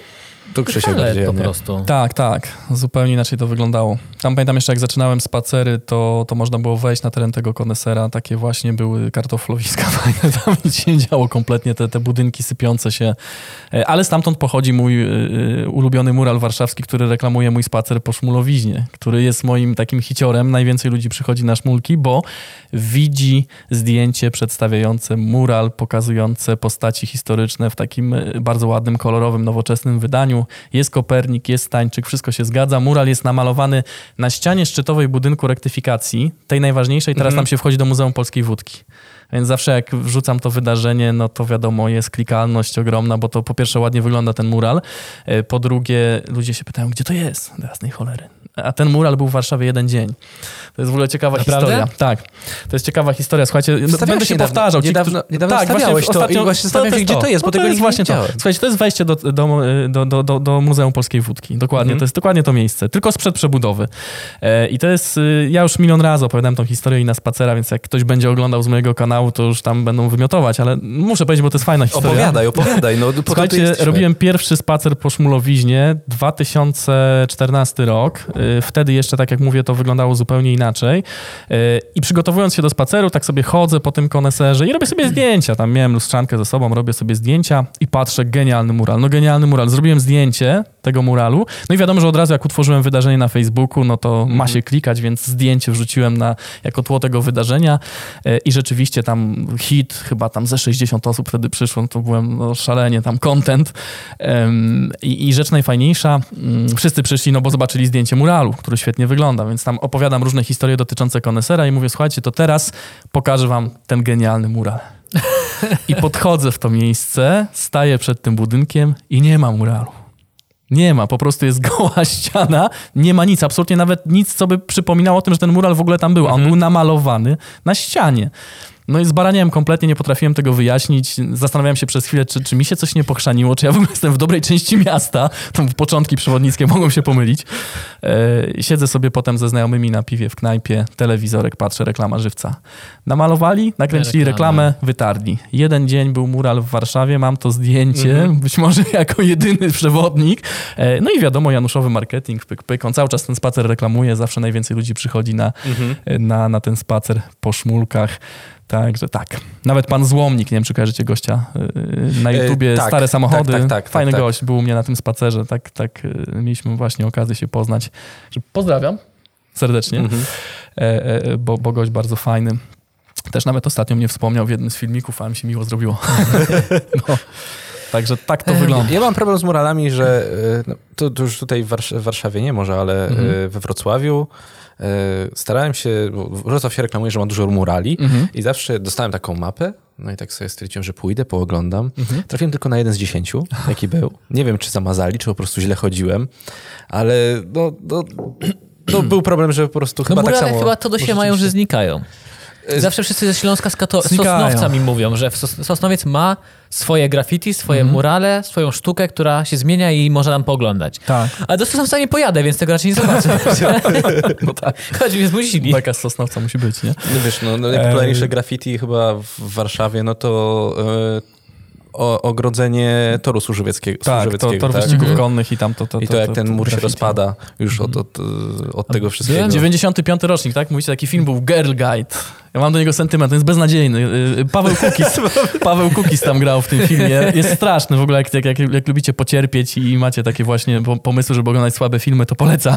tu Krzysiek bardziej, po nie. prostu. Tak, tak. Zupełnie inaczej to wyglądało. Tam pamiętam jeszcze, jak zaczynałem spacery, to, to można było wejść na teren tego konesera. Takie właśnie były kartoflowiska fajne. Tam nic się nie działo kompletnie, te, te budynki sypiące się. E, Ale stamtąd pochodzi mój y, ulubiony mural warszawski, który reklamuje mój spacer po Szmulowiźnie, który jest moim takim hiciorem. Najwięcej ludzi przychodzi na Szmulki, bo widzi zdjęcie przedstawiające mural, pokazujące postaci historyczne w takim bardzo ładnym, kolorowym, nowoczesnym wydaniu. Jest Kopernik, jest Stańczyk, wszystko się zgadza. Mural jest namalowany na ścianie szczytowej budynku rektyfikacji, tej najważniejszej. Teraz Mhm. tam się wchodzi do Muzeum Polskiej Wódki. Więc zawsze jak wrzucam to wydarzenie, no to wiadomo, jest klikalność ogromna, bo to po pierwsze ładnie wygląda ten mural, e, po drugie ludzie się pytają, gdzie to jest, do jasnej cholery. A ten mural był w Warszawie jeden dzień. To jest w ogóle ciekawa Naprawdę? historia. Tak, to jest ciekawa historia. Słuchajcie, no, Wstawiałeś będę się niedawno- powtarzał. Ci, niedawno- niedawno tak, właśnie to i właśnie się, gdzie to jest, bo no tego to jest nigdy właśnie nie to. widziałem. Słuchajcie, to jest wejście do, do, do, do, do, do Muzeum Polskiej Wódki. Dokładnie, Mhm. to jest dokładnie to miejsce. Tylko sprzed przebudowy. E, I to jest, y, ja już milion razy opowiadałem tą historię i na spacera, więc jak ktoś będzie oglądał z mojego kanału, to już tam będą wymiotować, ale muszę powiedzieć, bo to jest fajna historia. Opowiadaj, opowiadaj. No, po Słuchajcie, robiłem pierwszy spacer po Szmulowiźnie 2014 rok. Y, Wtedy jeszcze, tak jak mówię, to wyglądało zupełnie inaczej. Y, I przygotowując się do spaceru, tak sobie chodzę po tym koneserze i robię sobie zdjęcia. Tam miałem lustrzankę ze sobą, robię sobie zdjęcia i patrzę, genialny mural. No genialny mural. Zrobiłem zdjęcie tego muralu. No i wiadomo, że od razu jak utworzyłem wydarzenie na Facebooku, no to ma się klikać, więc zdjęcie wrzuciłem na, jako tło tego wydarzenia E, i rzeczywiście tam hit, chyba tam ze 60 osób wtedy przyszło, no to byłem no, szalenie tam content. Em, I, I rzecz najfajniejsza, mm, wszyscy przyszli, no bo zobaczyli zdjęcie muralu, który świetnie wygląda, więc tam opowiadam różne historie dotyczące konesera i mówię, słuchajcie, to teraz pokażę wam ten genialny mural. I podchodzę w to miejsce, staję przed tym budynkiem i nie ma muralu. Nie ma, po prostu jest goła ściana, nie ma nic, absolutnie nawet nic, co by przypominało o tym, że ten mural w ogóle tam był. On był namalowany na ścianie. No i zbaraniałem kompletnie, nie potrafiłem tego wyjaśnić. Zastanawiałem się przez chwilę, czy, czy mi się coś nie pochrzaniło, czy ja w ogóle jestem w dobrej części miasta. Tam początki przewodnickie mogą się pomylić. E, siedzę sobie potem ze znajomymi na piwie w knajpie, telewizorek, patrzę, reklama żywca. Namalowali, nakręcili Reklamę. wytarli. Jeden dzień był mural w Warszawie, mam to zdjęcie, być może jako jedyny przewodnik. E, No i wiadomo, Januszowy marketing, pyk, pyk. On cały czas ten spacer reklamuje, zawsze najwięcej ludzi przychodzi na, e, na, na ten spacer po szmulkach. Także tak. Nawet pan Złomnik, nie wiem, czy kojarzycie gościa e, na E, YouTubie, tak, stare samochody. tak, tak, tak, Fajny tak, tak. gość, był u mnie na tym spacerze, tak, tak e, mieliśmy właśnie okazję się poznać. Pozdrawiam serdecznie, e, e, bo, bo gość bardzo fajny. Też nawet ostatnio mnie wspomniał w jednym z filmików, a mi się miło zrobiło. no. Także tak to wygląda. Ja mam problem z muralami, że y, no, to, to już tutaj w, Warsz- w Warszawie nie może, ale Mhm. y, we Wrocławiu y, starałem się, bo Wrocław się reklamuje, że ma dużo murali Mhm. i zawsze dostałem taką mapę, no i tak sobie stwierdziłem, że pójdę, pooglądam. Mhm. Trafiłem tylko na jeden z dziesięciu, jaki był. Nie wiem, czy zamazali, czy po prostu źle chodziłem, ale no, no, no był problem, że po prostu No chyba tak samo... chyba to do siebie mają, że znikają. Zawsze wszyscy ze Śląska z Kato- Znikają. Sosnowca mi mówią, że Sos- Sosnowiec ma swoje graffiti, swoje Mhm. murale, swoją sztukę, która się zmienia i można tam pooglądać. Tak. Ale do Sosnowca nie pojadę, więc tego raczej nie zobaczę. No tak. Chodź, mnie zmusili. Beka z Sosnowca musi być, nie? No wiesz, no, no najpopularniejsze graffiti chyba w Warszawie, no to e, o, ogrodzenie toru służewieckiego. Tak, to służewieckiego, tor tak? wyścigów Mhm. konnych i tam to... to, I to, to jak ten mur się rozpada już od, od, od tego wszystkiego. 95 rocznik, tak? Mówicie, taki film był Girl Guide. Ja mam do niego sentyment, on jest beznadziejny. Y, Paweł Kukis, Paweł Kukis tam grał w tym filmie. Jest straszny w ogóle, jak, jak, jak, lubicie pocierpieć i macie takie właśnie po- pomysły, żeby oglądać słabe filmy, to polecam.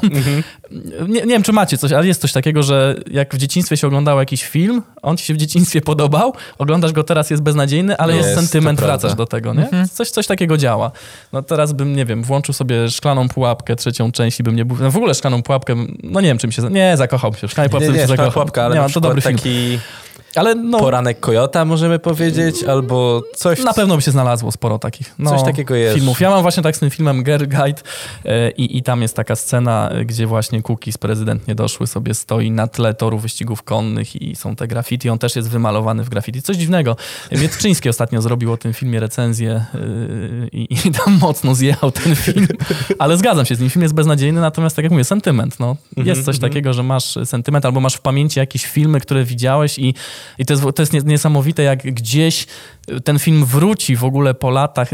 Nie, nie wiem, czy macie coś, ale jest coś takiego, że jak w dzieciństwie się oglądało jakiś film, on ci się w dzieciństwie podobał, oglądasz go teraz, jest beznadziejny, ale jest, Jest, sentyment, wracasz do tego, nie? Coś, coś takiego działa. No teraz bym, nie wiem, włączył sobie szklaną pułapkę, trzecią część i bym nie był... No w ogóle szklaną pułapkę, no nie wiem, czym się... Nie, zakochałbym się w szklanej pułapce, Nie, nie, się zakochał. pułapka, ale nie, na to dobry film. Taki Ale no, poranek Kojota możemy powiedzieć, albo coś... na pewno by się znalazło sporo takich no, Coś takiego jest. filmów. Ja mam właśnie tak z tym filmem Girl Guide e, i, i tam jest taka scena, e, gdzie właśnie Cookies, prezydent niedoszły, sobie stoi na tle toru wyścigów konnych i są te graffiti. On też jest wymalowany w graffiti. Coś dziwnego. Mietczyński ostatnio zrobił o tym filmie recenzję e, i, i tam mocno zjechał ten film. Ale zgadzam się z nim. Film jest beznadziejny, natomiast tak jak mówię, sentyment. No. Jest coś takiego, że masz sentyment albo masz w pamięci jakieś filmy, które widziałeś i, i to jest, to jest nie- niesamowite, jak gdzieś ten film wróci w ogóle po latach.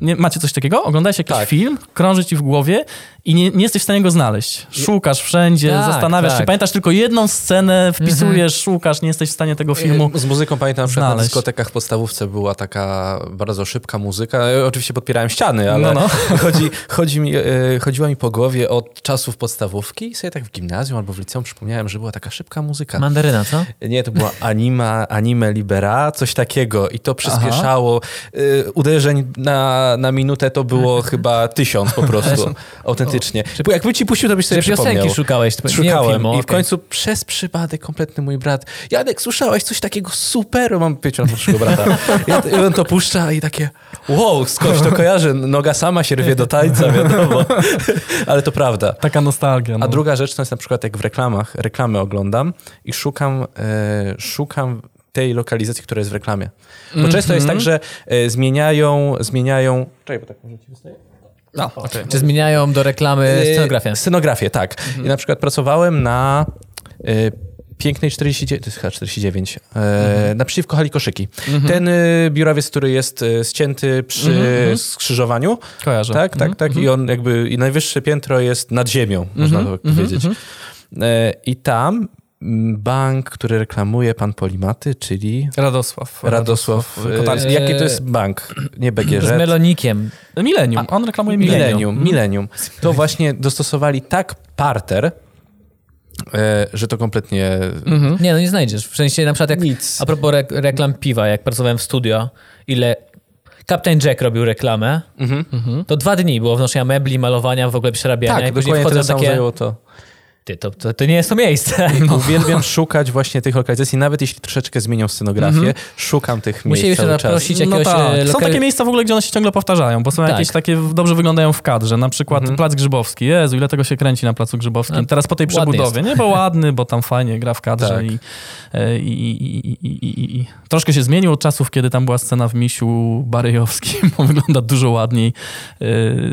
Nie, macie coś takiego? Oglądałeś jakiś Tak. film, krąży ci w głowie i nie, nie jesteś w stanie go znaleźć. Szukasz wszędzie, Tak, zastanawiasz się, tak. pamiętasz tylko jedną scenę, wpisujesz, szukasz, nie jesteś w stanie tego filmu. Z muzyką pamiętam, że na dyskotekach w podstawówce była taka bardzo szybka muzyka. Ja oczywiście podpierałem ściany, ale No, Chodzi, chodzi mi, e, chodziła mi po głowie od czasów podstawówki i sobie tak w gimnazjum albo w liceum przypomniałem, że była taka szybka muzyka. Mandaryna, co? Nie, to była anima, anime libera, coś takiego i to przyspieszało. Y, uderzeń na, na minutę to było chyba tysiąc po prostu, autentycznie. Bo jakby ci puścił, to byś sobie Że piosenki przypomniał. szukałeś. Szukałem filmu, i w okej. końcu przez przypadek kompletny mój brat Janek, słyszałeś coś takiego super? Mam pięcioletniego brata. I on to puszcza i takie wow, skądś to kojarzy. Noga sama się rwie do tańca, wiadomo. Ale to prawda. Taka nostalgia. No. A druga rzecz to jest na przykład jak w reklamach, reklamy oglądam i szukam, e, szukam tej lokalizacji, która jest w reklamie. Bo często jest tak, że e, zmieniają, zmieniają... Czekaj, bo tak może ci wystaje? A, okej. Czy zmieniają do reklamy E, scenografię? Scenografię, tak. I na przykład pracowałem na e, pięknej 49, to jest chyba 49, e, naprzeciwko hali koszyki. Ten e, biurawiec, który jest e, ścięty przy skrzyżowaniu, Kojarzę. tak, tak, tak. I on jakby, i najwyższe piętro jest nad ziemią, można tak powiedzieć. I tam mm, bank, który reklamuje pan Polimaty, czyli Radosław. Radosław. e, Kotarski. Jaki to jest bank? Nie BGŻ. Z Melonikiem. Millennium. On reklamuje Millennium. Millennium, Millennium. To właśnie dostosowali tak parter, e, że to kompletnie... Nie, no nie znajdziesz. W sensie na przykład jak... Nic. A propos re reklam piwa, jak pracowałem w studio, ile... Captain Jack robił reklamę, to dwa dni było wnoszenia mebli, malowania, w ogóle przerabiania. Tak, i później dokładnie wchodzą takie... to. Ty, to, to, to nie jest to miejsce. Uwielbiam szukać właśnie tych lokalizacji, nawet jeśli troszeczkę zmienią scenografię, szukam tych miejsc Musieliśmy cały czas. zaprosić No jakiegoś tak. e, Są takie miejsca w ogóle, gdzie one się ciągle powtarzają, bo są Tak. jakieś takie dobrze wyglądają w kadrze. Na przykład Plac Grzybowski. Jezu, ile tego się kręci na Placu Grzybowskim. A, Teraz po tej przebudowie. Nie, bo ładny, bo tam fajnie gra w kadrze Tak. i, e, i, i, i, i, i, i troszkę się zmienił od czasów, kiedy tam była scena w Misiu Barejowskim, bo wygląda dużo ładniej. E,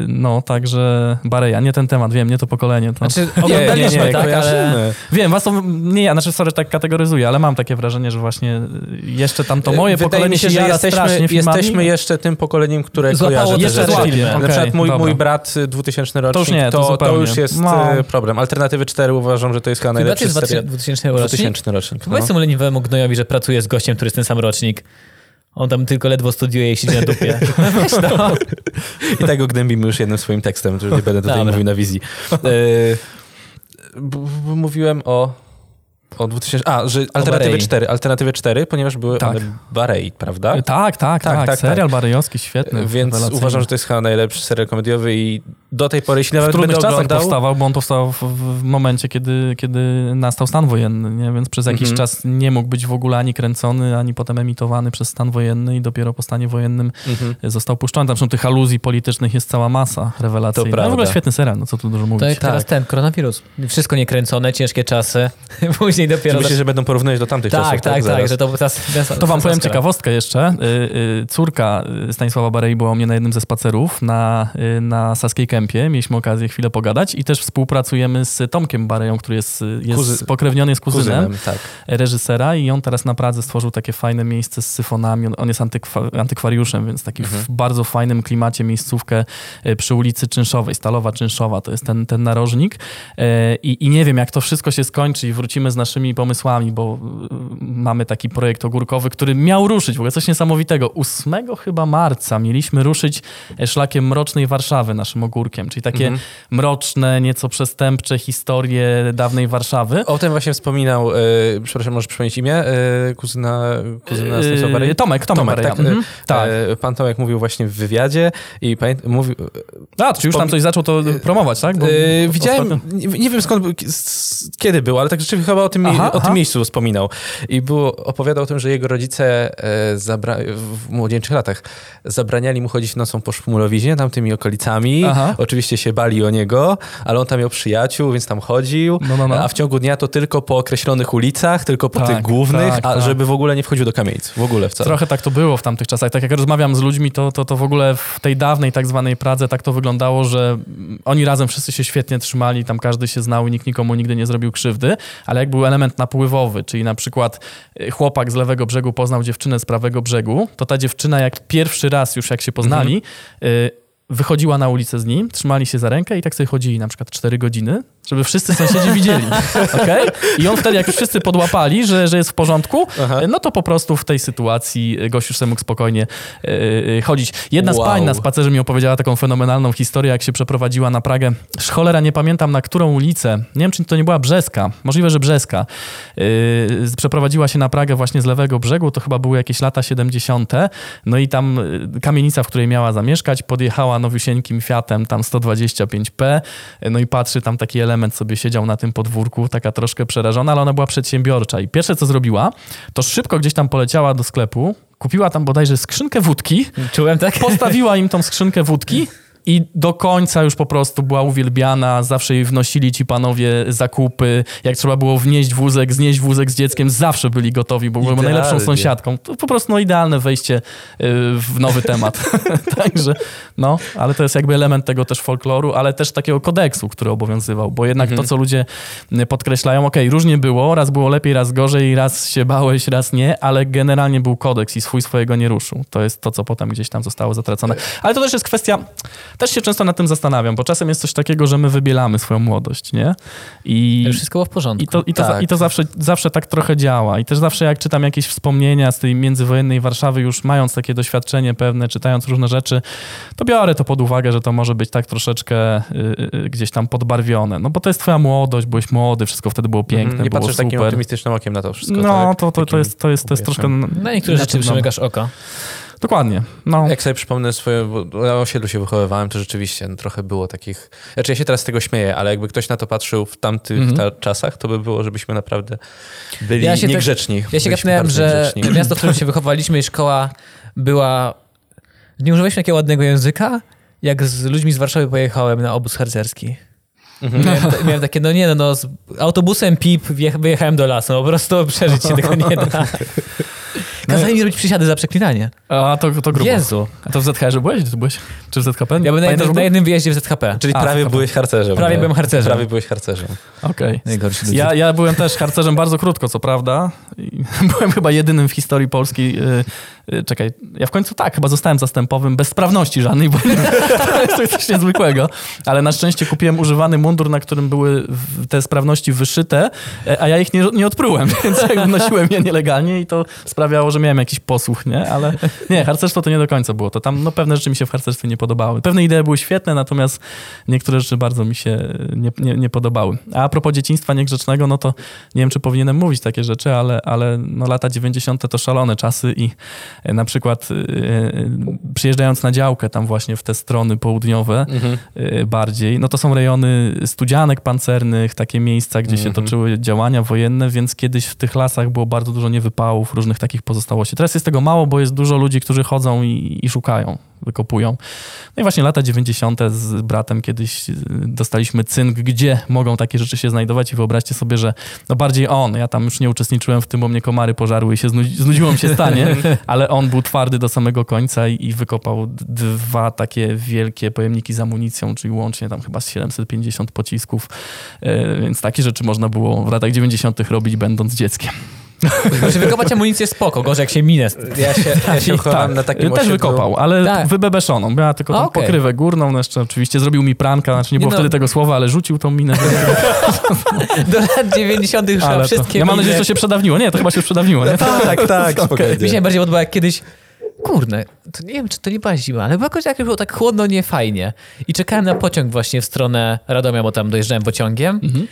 No, także Bareja, nie ten temat, wiem, nie to pokolenie. To... Znaczy, Nie, nie, oglądaliśmy, nie, tak, ale... Wiem, was to, nie ja, znaczy sorry, tak kategoryzuję, ale mam takie wrażenie, że właśnie jeszcze tam to moje E, Wydaje pokolenie mi się, się że jara jesteśmy, strasznie filmami. jesteśmy jeszcze tym pokoleniem, które Złapało kojarzy te jeszcze rzeczy. złapie. Na przykład mój, dobra. mój brat y, 2000 rocznik, To już nie, to to, zupełnie. już jest No. y, problem. Alternatywy 4 uważam, że to jest chyba najlepszy jest serial. 2000 rocznik. 2000 rocznik. No. Powiedz temu leniwemu gnojowi, że pracuje z gościem, który jest ten sam rocznik. On tam tylko ledwo studiuje i siedzi na dupie. Weź no. I tak go gnębimy już jednym swoim tekstem, że nie będę tutaj Dobra. mówił na wizji. Mówiłem o, o 2000... A, że alternatywy Barei. 4, alternatywy 4, ponieważ były Tak. one Barei, prawda? Tak, tak, tak, Tak, tak, serial barejowski, świetny. Więc uważam, że to jest chyba najlepszy serial komediowy i do tej pory, jeśli w nawet trudnych będę czasach oglądał... powstawał, bo on powstał w, w momencie, kiedy, kiedy nastał stan wojenny, nie? więc przez jakiś Mhm. czas nie mógł być w ogóle ani kręcony, ani potem emitowany przez stan wojenny i dopiero po stanie wojennym Mhm. został puszczony. Tam są tych aluzji politycznych jest cała masa rewelacyjnych. To No, w ogóle świetny serial, no co tu dużo To mówić. jest teraz ten koronawirus. Wszystko niekręcone, ciężkie czasy. Później dopiero... Myślę, że będą porównywać do tamtych tak, czasów. tak, tak, Zaraz. że to teraz... To wam powiem ciekawostkę jeszcze. Y, y, Córka Stanisława Barei była u mnie na jednym ze spacerów na, na Saskiej Kępie. Mieliśmy okazję chwilę pogadać i też współpracujemy z Tomkiem Bareją, który jest, jest Kuzy- pokrewniony z kuzynem, Kuzynem, tak. reżysera i on teraz na Pradze stworzył takie fajne miejsce z syfonami. On, on jest antykwa, antykwariuszem, więc taki Mhm. w bardzo fajnym klimacie miejscówkę y, przy ulicy Czynszowej, Stalowa Czynszowa, to jest ten, ten narożnik. Y, I, I nie wiem, jak to wszystko się skończy i wrócimy z naszymi pomysłami, bo y, mamy taki projekt ogórkowy, który miał ruszyć, w ogóle coś niesamowitego. 8 chyba marca mieliśmy ruszyć e, szlakiem Mrocznej Warszawy naszym ogórkiem, czyli takie Mhm. mroczne, nieco przestępcze historie dawnej Warszawy. O tym właśnie wspominał, e, przepraszam, możesz przypomnieć imię e, kuzyna, kuzyna? Yy, Tomek, Tomek, Bareja. tak. Mhm. Tak. Pan Tomek mówił właśnie w wywiadzie i pamię, mówił... A, czy już tam coś zaczął to promować, tak? Bo widziałem, ostatnio- nie, nie wiem skąd, kiedy był, ale tak rzeczywiście chyba o tym, Aha, o tym miejscu wspominał. I było, opowiadał o tym, że jego rodzice zabra, w młodzieńczych latach zabraniali mu chodzić nocą po Szpumulowizie, tamtymi okolicami. Aha. Oczywiście się bali o niego, ale on tam miał przyjaciół, więc tam chodził. No, no, no. A w ciągu dnia to tylko po określonych ulicach, tylko po Tak, tych głównych, tak, a tak. żeby w ogóle nie wchodził do kamienic. W ogóle wcale. Trochę tak to było w tamtych czasach. Tak jak rozmawiam z ludźmi, to, to, to w ogóle w tej dawnej tak zwanej Pradze tak to wyglądało, że oni razem wszyscy się świetnie trzymali, tam każdy się znał i nikt nikomu nigdy nie zrobił krzywdy, ale jak był element napływowy, czyli na przykład y, chłopak z lewego brzegu poznał dziewczynę z prawego brzegu, to ta dziewczyna jak pierwszy raz już jak się poznali, y, wychodziła na ulicę z nim, trzymali się za rękę i tak sobie chodzili na przykład 4 godziny żeby wszyscy sąsiedzi widzieli. Okay? I on wtedy, jak już wszyscy podłapali, że, że jest w porządku, Aha. no to po prostu w tej sytuacji gość już sobie mógł spokojnie yy, chodzić. Jedna z Wow. pań na spacerze mi opowiedziała taką fenomenalną historię, jak się przeprowadziła na Pragę. Cholera, nie pamiętam na którą ulicę. Nie wiem, czy to nie była Brzeska. Możliwe, że Brzeska. Yy, przeprowadziła się na Pragę właśnie z lewego brzegu, to chyba były jakieś lata 70. No i tam kamienica, w której miała zamieszkać, podjechała nowiusieńkim Fiatem, tam 125P, no i patrzy, tam taki element sobie siedział na tym podwórku, taka troszkę przerażona, ale ona była przedsiębiorcza i pierwsze, co zrobiła, to szybko gdzieś tam poleciała do sklepu, kupiła tam bodajże skrzynkę wódki, Czułem tak? postawiła im tą skrzynkę wódki i do końca już po prostu była uwielbiana, zawsze jej wnosili ci panowie zakupy, jak trzeba było wnieść wózek, znieść wózek z dzieckiem, zawsze byli gotowi, bo Idealnie. najlepszą sąsiadką. To po prostu no, idealne wejście y, w nowy temat. Także, no, ale to jest jakby element tego też folkloru, ale też takiego kodeksu, który obowiązywał, bo jednak to, co ludzie y, podkreślają, okej, różnie było, raz było lepiej, raz gorzej, raz się bałeś, raz nie, ale generalnie był kodeks i swój swojego nie ruszył. To jest to, co potem gdzieś tam zostało zatracone. Ale to też jest kwestia, też się często nad tym zastanawiam, bo czasem jest coś takiego, że my wybielamy swoją młodość, nie? I... Już wszystko było w porządku. I to, i to, Tak. i to zawsze, zawsze tak trochę działa. I też zawsze jak czytam jakieś wspomnienia z tej międzywojennej Warszawy, już mając takie doświadczenie pewne, czytając różne rzeczy, to biorę to pod uwagę, że to może być tak troszeczkę y, y, gdzieś tam podbarwione. No bo to jest twoja młodość, byłeś młody, wszystko wtedy było piękne, Mhm. Nie było patrzysz takim super. optymistycznym okiem na to wszystko. No, tak? to, to, to, Takim jest, to, jest, to jest troszkę... Na niektóre rzeczy no. przymykasz oko. Dokładnie. No. Jak sobie przypomnę swoje, bo na osiedlu się wychowywałem, to rzeczywiście no, trochę było takich... Znaczy ja się teraz z tego śmieję, ale jakby ktoś na to patrzył w tamtych Mhm. ta czasach, to by było, żebyśmy naprawdę byli Ja się tak- niegrzeczni. Ja się bardzo że miasto, w którym się wychowaliśmy i szkoła była... Nie używaliśmy takiego ładnego języka, jak z ludźmi z Warszawy pojechałem na obóz harcerski. Mhm. Miałem, ta- miałem takie, no nie no, no z autobusem PIP wyjechałem do lasu, no po prostu przeżyć się tego nie da. Kazali mi robić przysiady za przeklinanie. A to, to grubo. Jezu. A to w ZHR byłeś? Ty byłeś? Czy w ZKP? Ja byłem na jednym, w na jednym wyjeździe w ZHP. Czyli A, prawie to- byłeś harcerzem. Prawie nie? byłem harcerzem. Prawie byłeś harcerzem. Okej. Najgorszy ludzie. Ja, ja byłem też harcerzem bardzo krótko, co prawda. I byłem chyba jedynym w historii Polski. Y, Czekaj, ja w końcu tak, chyba zostałem zastępowym bez sprawności żadnej, bo to jest coś niezwykłego. Ale na szczęście kupiłem używany mundur, na którym były te sprawności wyszyte, e, a ja ich nie, nie odprułem, więc nosiłem je nielegalnie i to sprawiało, że miałem jakiś posłuch, nie? Ale nie, harcerstwo to nie do końca było. To tam no, pewne rzeczy mi się w harcerstwie nie podobały. Pewne idee były świetne, natomiast niektóre rzeczy bardzo mi się nie, nie, nie podobały. A a propos dzieciństwa niegrzecznego, no to nie wiem, czy powinienem mówić takie rzeczy, ale, ale no lata 90. to szalone czasy i e, na przykład e, e, przyjeżdżając na działkę tam właśnie w te strony południowe Mhm. e, bardziej, no to są rejony studzianek pancernych, takie miejsca, gdzie się Mhm. toczyły działania wojenne, więc kiedyś w tych lasach było bardzo dużo niewypałów, różnych takich pozostałości. Teraz jest tego mało, bo jest dużo ludzi, którzy chodzą i, i szukają, wykopują. No i właśnie lata 90. z bratem kiedyś y, dostaliśmy cynk, gdzie mogą takie rzeczy się znajdować i wyobraźcie sobie, że no bardziej on, ja tam już nie uczestniczyłem w tym, bo mnie komary pożarły i się znudzi, znudziło mi się stanie, ale on był twardy do samego końca i, i wykopał dwa takie wielkie pojemniki z amunicją, czyli łącznie tam chyba z 750 pocisków, E, więc takie rzeczy można było w latach 90. robić będąc dzieckiem. Znaczy wykopać amunicję spoko, gorzej jak się minę. Ja się, ja się uchowałem na takim Też osiedlu. wykopał, ale Tak. wybebeszoną. Miała tylko tą okej. pokrywę górną, no jeszcze oczywiście zrobił mi pranka, znaczy nie było no. wtedy tego słowa, ale rzucił tą minę. Do lat 90. już ale to, wszystkie ja mam nadzieję, że to się przedawniło. Nie, to chyba się przedawniło. Nie? Tak, tak, spokojnie. Mi się najbardziej podoba jak kiedyś, kurde, to nie wiem, czy to nie była zima, ale jakoś jak było tak chłodno, nie fajnie. I czekałem na pociąg właśnie w stronę Radomia, bo tam dojeżdżałem pociągiem. Mhm.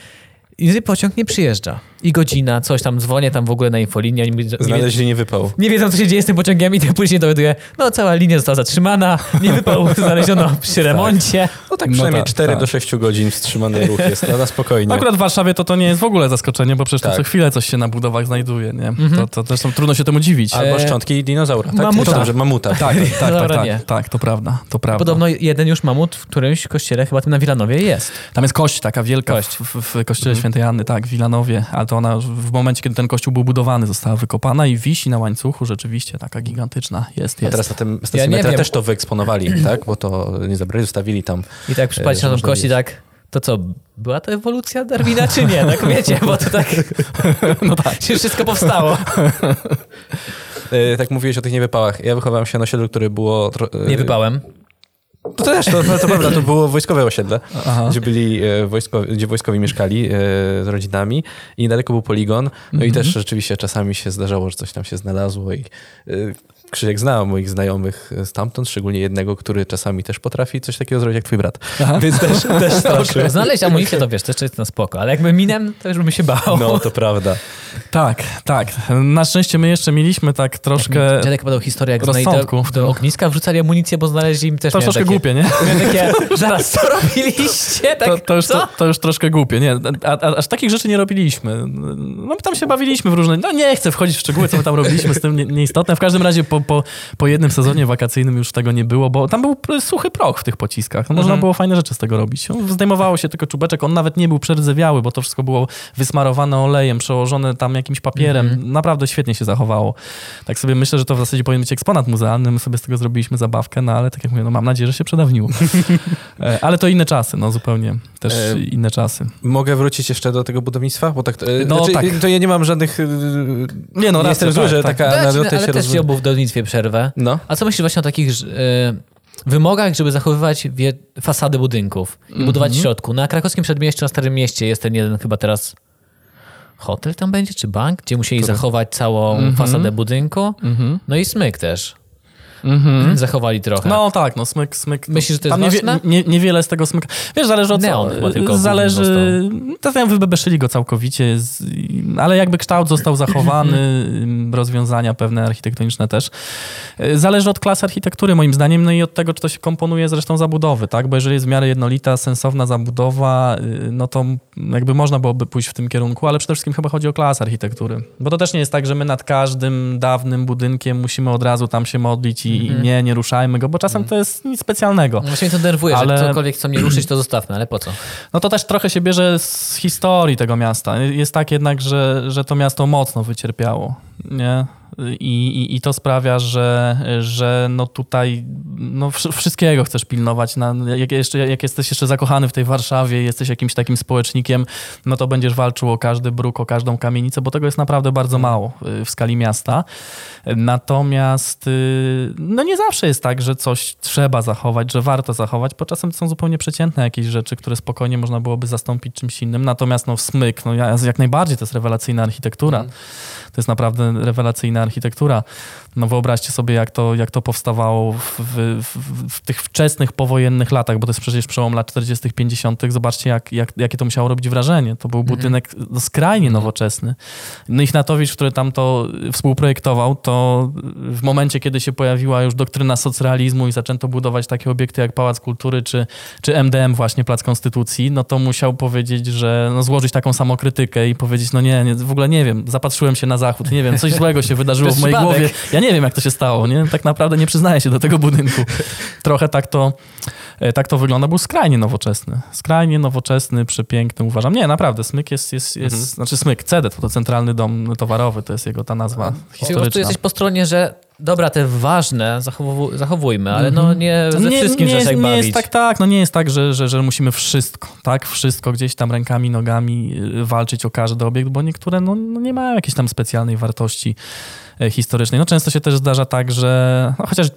I pociąg nie przyjeżdża. I godzina, coś tam dzwonię tam w ogóle na infolinię. Oni nie, Znaleźli nie wypał. nie wiedzą, co się dzieje z tym pociągiem i tym później dowiaduję, no cała linia została zatrzymana, nie wypał znaleziono przy remoncie. No tak No przynajmniej tak, 4 tak. do 6 godzin wstrzymany ruch jest no, na spokojnie. Akurat w Warszawie to, to nie jest w ogóle zaskoczenie, bo przecież Tak. to co chwilę coś się na budowach znajduje. Nie? To, to zresztą trudno się temu dziwić. Albo E, szczątki dinozaura. Tak? mamuta. Dobrze, mamuta. Tak, tak, tak, tak, nie. tak, tak, to prawda, to prawda. Podobno jeden już mamut w którymś kościele, chyba tym na Wilanowie jest. Tam jest kość taka wielka Kość. W, w, w kościele świętej Anny, tak, w Wilanowie, ale to ona w momencie, kiedy ten kościół był budowany, została wykopana i wisi na łańcuchu, rzeczywiście taka gigantyczna jest, A jest. teraz na tym Ja stacji nie metra wiem. też to wyeksponowali, tak? Bo to nie zabrali, zostawili tam. I tak przypatrzysz że na tą można kość i jeść. tak, to co, była to ewolucja Darwina, czy nie? Tak wiecie, bo to tak, No tak. się wszystko powstało. E, tak mówiłeś o tych niewypałach. Ja wychowałem się na osiedlu, które było... tro- e, Nie wypałem. To też, to, to prawda, to było wojskowe osiedle, gdzie byli e, wojsko, gdzie wojskowi mieszkali e, z rodzinami i niedaleko był poligon. No i też rzeczywiście czasami się zdarzało, że coś tam się znalazło i e, Krzysiek zna moich znajomych stamtąd, szczególnie jednego, który czasami też potrafi coś takiego zrobić jak twój brat. Więc też, też straszył. Znaleźć amunicję to wiesz, to jeszcze jest na spoko, ale jakby minem, to już bym się bał. No, to prawda. Tak, tak. Na szczęście my jeszcze mieliśmy tak troszkę... Dziadek podał historię, jak rozsądku do, do ogniska, wrzucali amunicję, bo znaleźli im też To troszkę takie, głupie, nie? takie, zaraz, co robiliście? Tak, To, to, już, co? to, to już troszkę głupie. Nie, a, a, aż takich rzeczy nie robiliśmy. No my tam się bawiliśmy w różne... No nie chcę wchodzić w szczegóły, co my tam robiliśmy, z tym nie, nieistotne. W każdym razie po, po, po jednym sezonie wakacyjnym już tego nie było, bo tam był suchy proch w tych pociskach. No, Można było fajne rzeczy z tego robić. No, Zdejmowało się tylko czubeczek, on nawet nie był przerdzewiały, bo to wszystko było wysmarowane olejem, przełożone tam jakimś papierem. Naprawdę świetnie się zachowało. Tak sobie myślę, że to w zasadzie powinien być eksponat muzealny. My sobie z tego zrobiliśmy zabawkę, no ale tak jak mówię, no mam nadzieję, że się przedawniło. E, ale to inne czasy, no zupełnie też E, inne czasy. Mogę wrócić jeszcze do tego budownictwa? Bo tak, e, No znaczy, tak. To ja nie mam żadnych... e, Nie, no nie racja, jestem zły, tak, że tak. taka anegdota ale się też rozwija. ci budownictwie przerwę. No. A co myślisz właśnie o takich y, wymogach, żeby zachowywać wie, fasady budynków i budować w środku? Na krakowskim przedmieściu, na Starym Mieście jest ten jeden chyba teraz hotel tam będzie, czy bank, gdzie musieli zachować całą fasadę budynku. No i smyk też. Zachowali trochę. No tak, no smyk, smyk. Myślisz, że to jest niewie, nie, niewiele z tego smyka. Wiesz, zależy od Neon co. chyba tylko Zależy. To tam wybebeszyli go całkowicie, z, ale jakby kształt został zachowany, rozwiązania pewne architektoniczne też. Zależy od klasy architektury moim zdaniem, no i od tego, czy to się komponuje z resztą zabudowy, tak? Bo jeżeli jest w miarę jednolita, sensowna zabudowa, y, no to jakby można byłoby pójść w tym kierunku, ale przede wszystkim chyba chodzi o klasę architektury. Bo to też nie jest tak, że my nad każdym dawnym budynkiem musimy od razu tam się modlić i, i nie, nie ruszajmy go, bo czasem to jest nic specjalnego. No Właśnie mnie to denerwuje, Ale- że cokolwiek chcą mnie ruszyć, to zostawmy, ale po co? No to też trochę się bierze z historii tego miasta. Jest tak jednak, że, że to miasto mocno wycierpiało, nie? I, i, I to sprawia, że, że no tutaj no wsz- wszystkiego chcesz pilnować. Na, jak, jeszcze, jak jesteś jeszcze zakochany w tej Warszawie, jesteś jakimś takim społecznikiem, no to będziesz walczył o każdy bruk, o każdą kamienicę, bo tego jest naprawdę bardzo mało y, w skali miasta. Natomiast y, no nie zawsze jest tak, że coś trzeba zachować, że warto zachować, bo czasem to są zupełnie przeciętne jakieś rzeczy, które spokojnie można byłoby zastąpić czymś innym. Natomiast no smyk, no ja- jak najbardziej to jest rewelacyjna architektura. To jest naprawdę rewelacyjna architektura. No wyobraźcie sobie, jak to, jak to powstawało w, w, w, w tych wczesnych powojennych latach, bo to jest przecież przełom lat 40., 50. Zobaczcie, jak, jak, jakie to musiało robić wrażenie. To był budynek no, skrajnie nowoczesny. No Ichnatowicz, który tam to współprojektował, to w momencie, kiedy się pojawiła już doktryna socrealizmu i zaczęto budować takie obiekty jak Pałac Kultury czy, czy MDM właśnie, Plac Konstytucji, no to musiał powiedzieć, że no, złożyć taką samokrytykę i powiedzieć, no nie, nie, w ogóle nie wiem, zapatrzyłem się na zachód, nie wiem, coś złego się wydarzyło w mojej głowie. Ja nie wiem, jak to się stało, nie? Tak naprawdę nie przyznaję się do tego budynku. Trochę tak to, e, tak to wygląda. Był skrajnie nowoczesny. Skrajnie nowoczesny, przepiękny, uważam. Nie, naprawdę, Smyk jest, jest, jest znaczy Smyk, CEDET, to Centralny Dom Towarowy, to jest jego ta nazwa Czyli po prostu historyczna. jesteś po stronie, że dobra, te ważne zachowu- zachowujmy, ale no nie ze wszystkim nie, jest, nie bawić. jest tak, tak, no nie jest tak, że, że, że musimy wszystko, tak, wszystko gdzieś tam rękami, nogami y, walczyć o każdy obiekt, bo niektóre no, no nie mają jakiejś tam specjalnej wartości historycznej. No często się też zdarza tak, że no, chociaż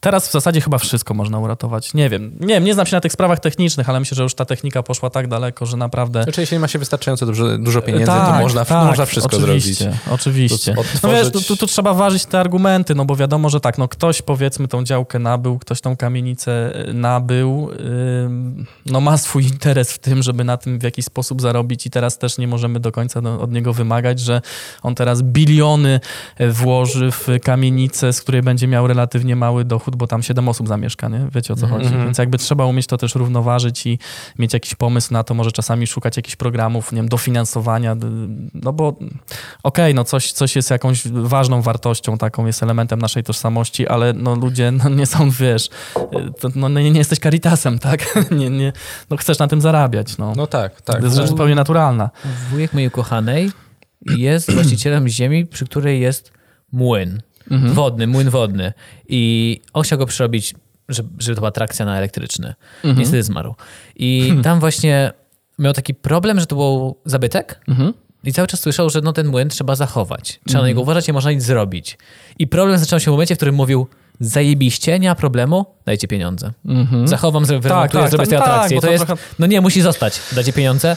teraz w zasadzie chyba wszystko można uratować. Nie wiem, nie wiem, nie znam się na tych sprawach technicznych, ale myślę, że już ta technika poszła tak daleko, że naprawdę Znaczy, jeśli ma się wystarczająco dużo, dużo pieniędzy, to tak, można, tak, można wszystko oczywiście, zrobić. Oczywiście. To No wiesz, tu, tu, tu trzeba ważyć te argumenty, no bo wiadomo, że tak, no ktoś powiedzmy tą działkę nabył, ktoś tą kamienicę y, nabył, ym, no ma swój interes w tym, żeby na tym w jakiś sposób zarobić i teraz też nie możemy do końca no, od niego wymagać, że on teraz biliony włoży w kamienicę, z której będzie miał relatywnie mały dochód, bo tam 7 osób zamieszka, nie? Wiecie o co chodzi. Więc jakby trzeba umieć to też równoważyć i mieć jakiś pomysł na to, może czasami szukać jakichś programów, nie wiem, dofinansowania, no bo okej, no coś, coś jest jakąś ważną wartością, taką jest elementem naszej tożsamości, ale no ludzie no nie są, wiesz, to, no nie, nie jesteś Caritasem, tak? Nie, nie, no chcesz na tym zarabiać, no. No tak, tak. to jest rzecz zupełnie naturalna. Wujek mojej ukochanej jest właścicielem ziemi, przy której jest młyn wodny, młyn wodny. I on chciał go przerobić, żeby, żeby to była trakcja na elektryczny. Niestety zmarł. I tam właśnie miał taki problem, że to był zabytek. I cały czas słyszał, że no ten młyn trzeba zachować. Trzeba na niego uważać, nie można nic zrobić. I problem zaczął się w momencie, w którym mówił, zajebiście, nie ma problemu, dajcie pieniądze. Mhm. Zachowam, zrobię, Tak, tak, tak, zrobię z tej tak, to to jest, trochę- no nie, musi zostać. Dajcie pieniądze.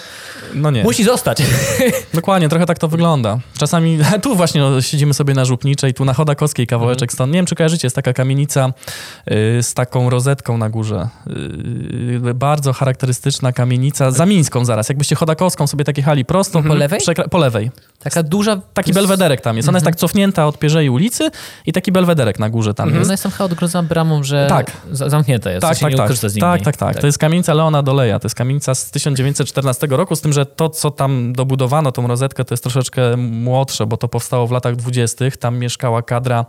No nie. Musi zostać. Dokładnie, trochę tak to wygląda. Czasami tu właśnie no, siedzimy sobie na Żupniczej, tu na Chodakowskiej kawałeczek stąd. Nie wiem, czy kojarzycie, jest taka kamienica y, z taką rozetką na górze. Y, bardzo charakterystyczna kamienica, za Mińską zaraz. Jakbyście Chodakowską sobie tak jechali prosto. Po lewej? przekra- po lewej. Taka duża... Taki belwederek tam jest. Ona jest tak cofnięta od Pierzei ulicy i taki belwederek na górze tam jest. Ona jest tam chyba odgrodzona bramą, że Tak. za- zamknięta jest. Tak, w sensie tak, nie tak. z niej tak, mniej. tak, tak. To jest kamienica Leona Doleja. To jest kamienica z 1914 roku, z tym, że to, co tam dobudowano, tą rozetkę, to jest troszeczkę młodsze, bo to powstało w latach 20. Tam mieszkała kadra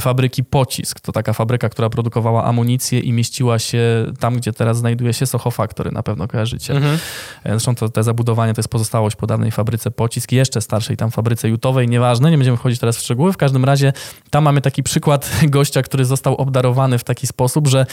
fabryki Pocisk. To taka fabryka, która produkowała amunicję i mieściła się tam, gdzie teraz znajduje się Soho Factory, na pewno kojarzycie. Mhm. Zresztą to, te zabudowanie to jest pozostałość po dawnej fabryce Pocisk, jeszcze starszej tam fabryce jutowej, nieważne, nie będziemy wchodzić teraz w szczegóły. W każdym razie tam mamy taki przykład gościa, który został obdarowany w taki sposób, że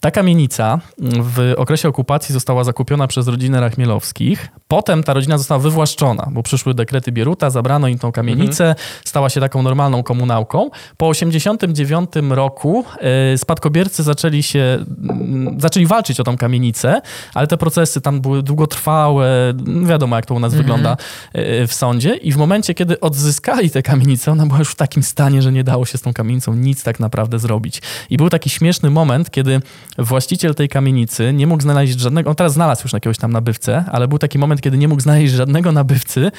ta kamienica w okresie okupacji została zakupiona przez rodzinę Rachmielowskich. Potem ta rodzina została wywłaszczona, bo przyszły dekrety Bieruta, zabrano im tą kamienicę, stała się taką normalną komunałką. Po 89 roku e, spadkobiercy zaczęli się, mm, zaczęli walczyć o tą kamienicę, ale te procesy tam były długotrwałe, wiadomo jak to u nas wygląda e, w sądzie i w momencie, kiedy odzyskali tę kamienicę, ona była już w takim stanie, że nie dało się z tą kamienicą nic tak naprawdę zrobić. I był taki śmieszny moment, kiedy właściciel tej kamienicy nie mógł znaleźć żadnego, on teraz znalazł już jakiegoś tam nabywcę, ale był taki moment, kiedy nie mógł znaleźć żadnego nabywcy,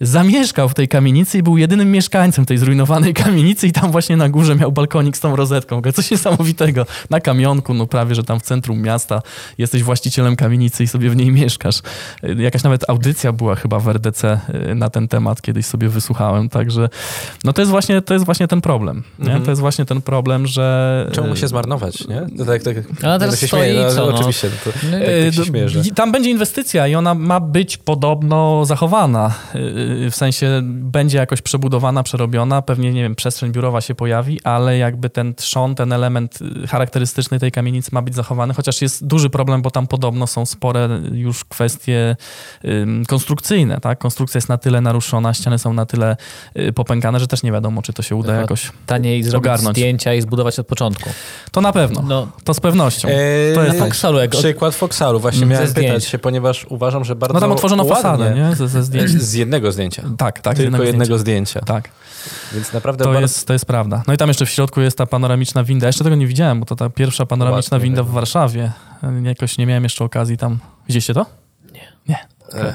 zamieszkał w tej kamienicy i był jedynym mieszkańcem tej zrujnowanej kamienicy i tam właśnie na górze miał balkonik z tą rozetką. Coś niesamowitego. Na kamionku, no prawie, że tam w centrum miasta jesteś właścicielem kamienicy i sobie w niej mieszkasz. Y, Jakaś nawet audycja była chyba w RDC y, na ten temat, kiedyś sobie wysłuchałem, także no to jest właśnie, to jest właśnie ten problem. Nie? Mhm. To jest właśnie ten problem, że... Czemu się zmarnować, nie? To tak, tak, Ale teraz tak się stoi śmieję, i co, no? Oczywiście, to, tak, No, tak się E, śmieję, że... Tam będzie inwestycja i ona ma być podobno zachowana. E, W sensie będzie jakoś przebudowana, przerobiona, pewnie, nie wiem, przestrzeń biurowa się pojawi, ale jakby ten trzon, ten element charakterystyczny tej kamienicy ma być zachowany, chociaż jest duży problem, bo tam podobno są spore już kwestie konstrukcyjne, tak? Konstrukcja jest na tyle naruszona, ściany są na tyle y, popękane, że też nie wiadomo, czy to się uda No, jakoś. Taniej zrobić Ogarnąć. zdjęcia i zbudować od początku. To na pewno. No, To z pewnością. Eee, To jest na Foxalu, jak od- Przykład Foxalu, właśnie Mm, miałem ze pytać zdjęć. się, ponieważ uważam, że bardzo No tam otworzono ładnie, fasadę, nie? Ze, ze zdjęć. Z jednego zdjęcia. Tak, tak. z Tylko jednego zdjęcia. zdjęcia. Tak. Więc naprawdę To bardzo... jest, to jest prawda. No i tam jeszcze w środku jest ta panoramiczna winda. Jeszcze tego nie widziałem, bo to ta pierwsza panoramiczna Ładnie, winda w tak. Warszawie. Jakoś nie miałem jeszcze okazji tam. Widzieliście to? E,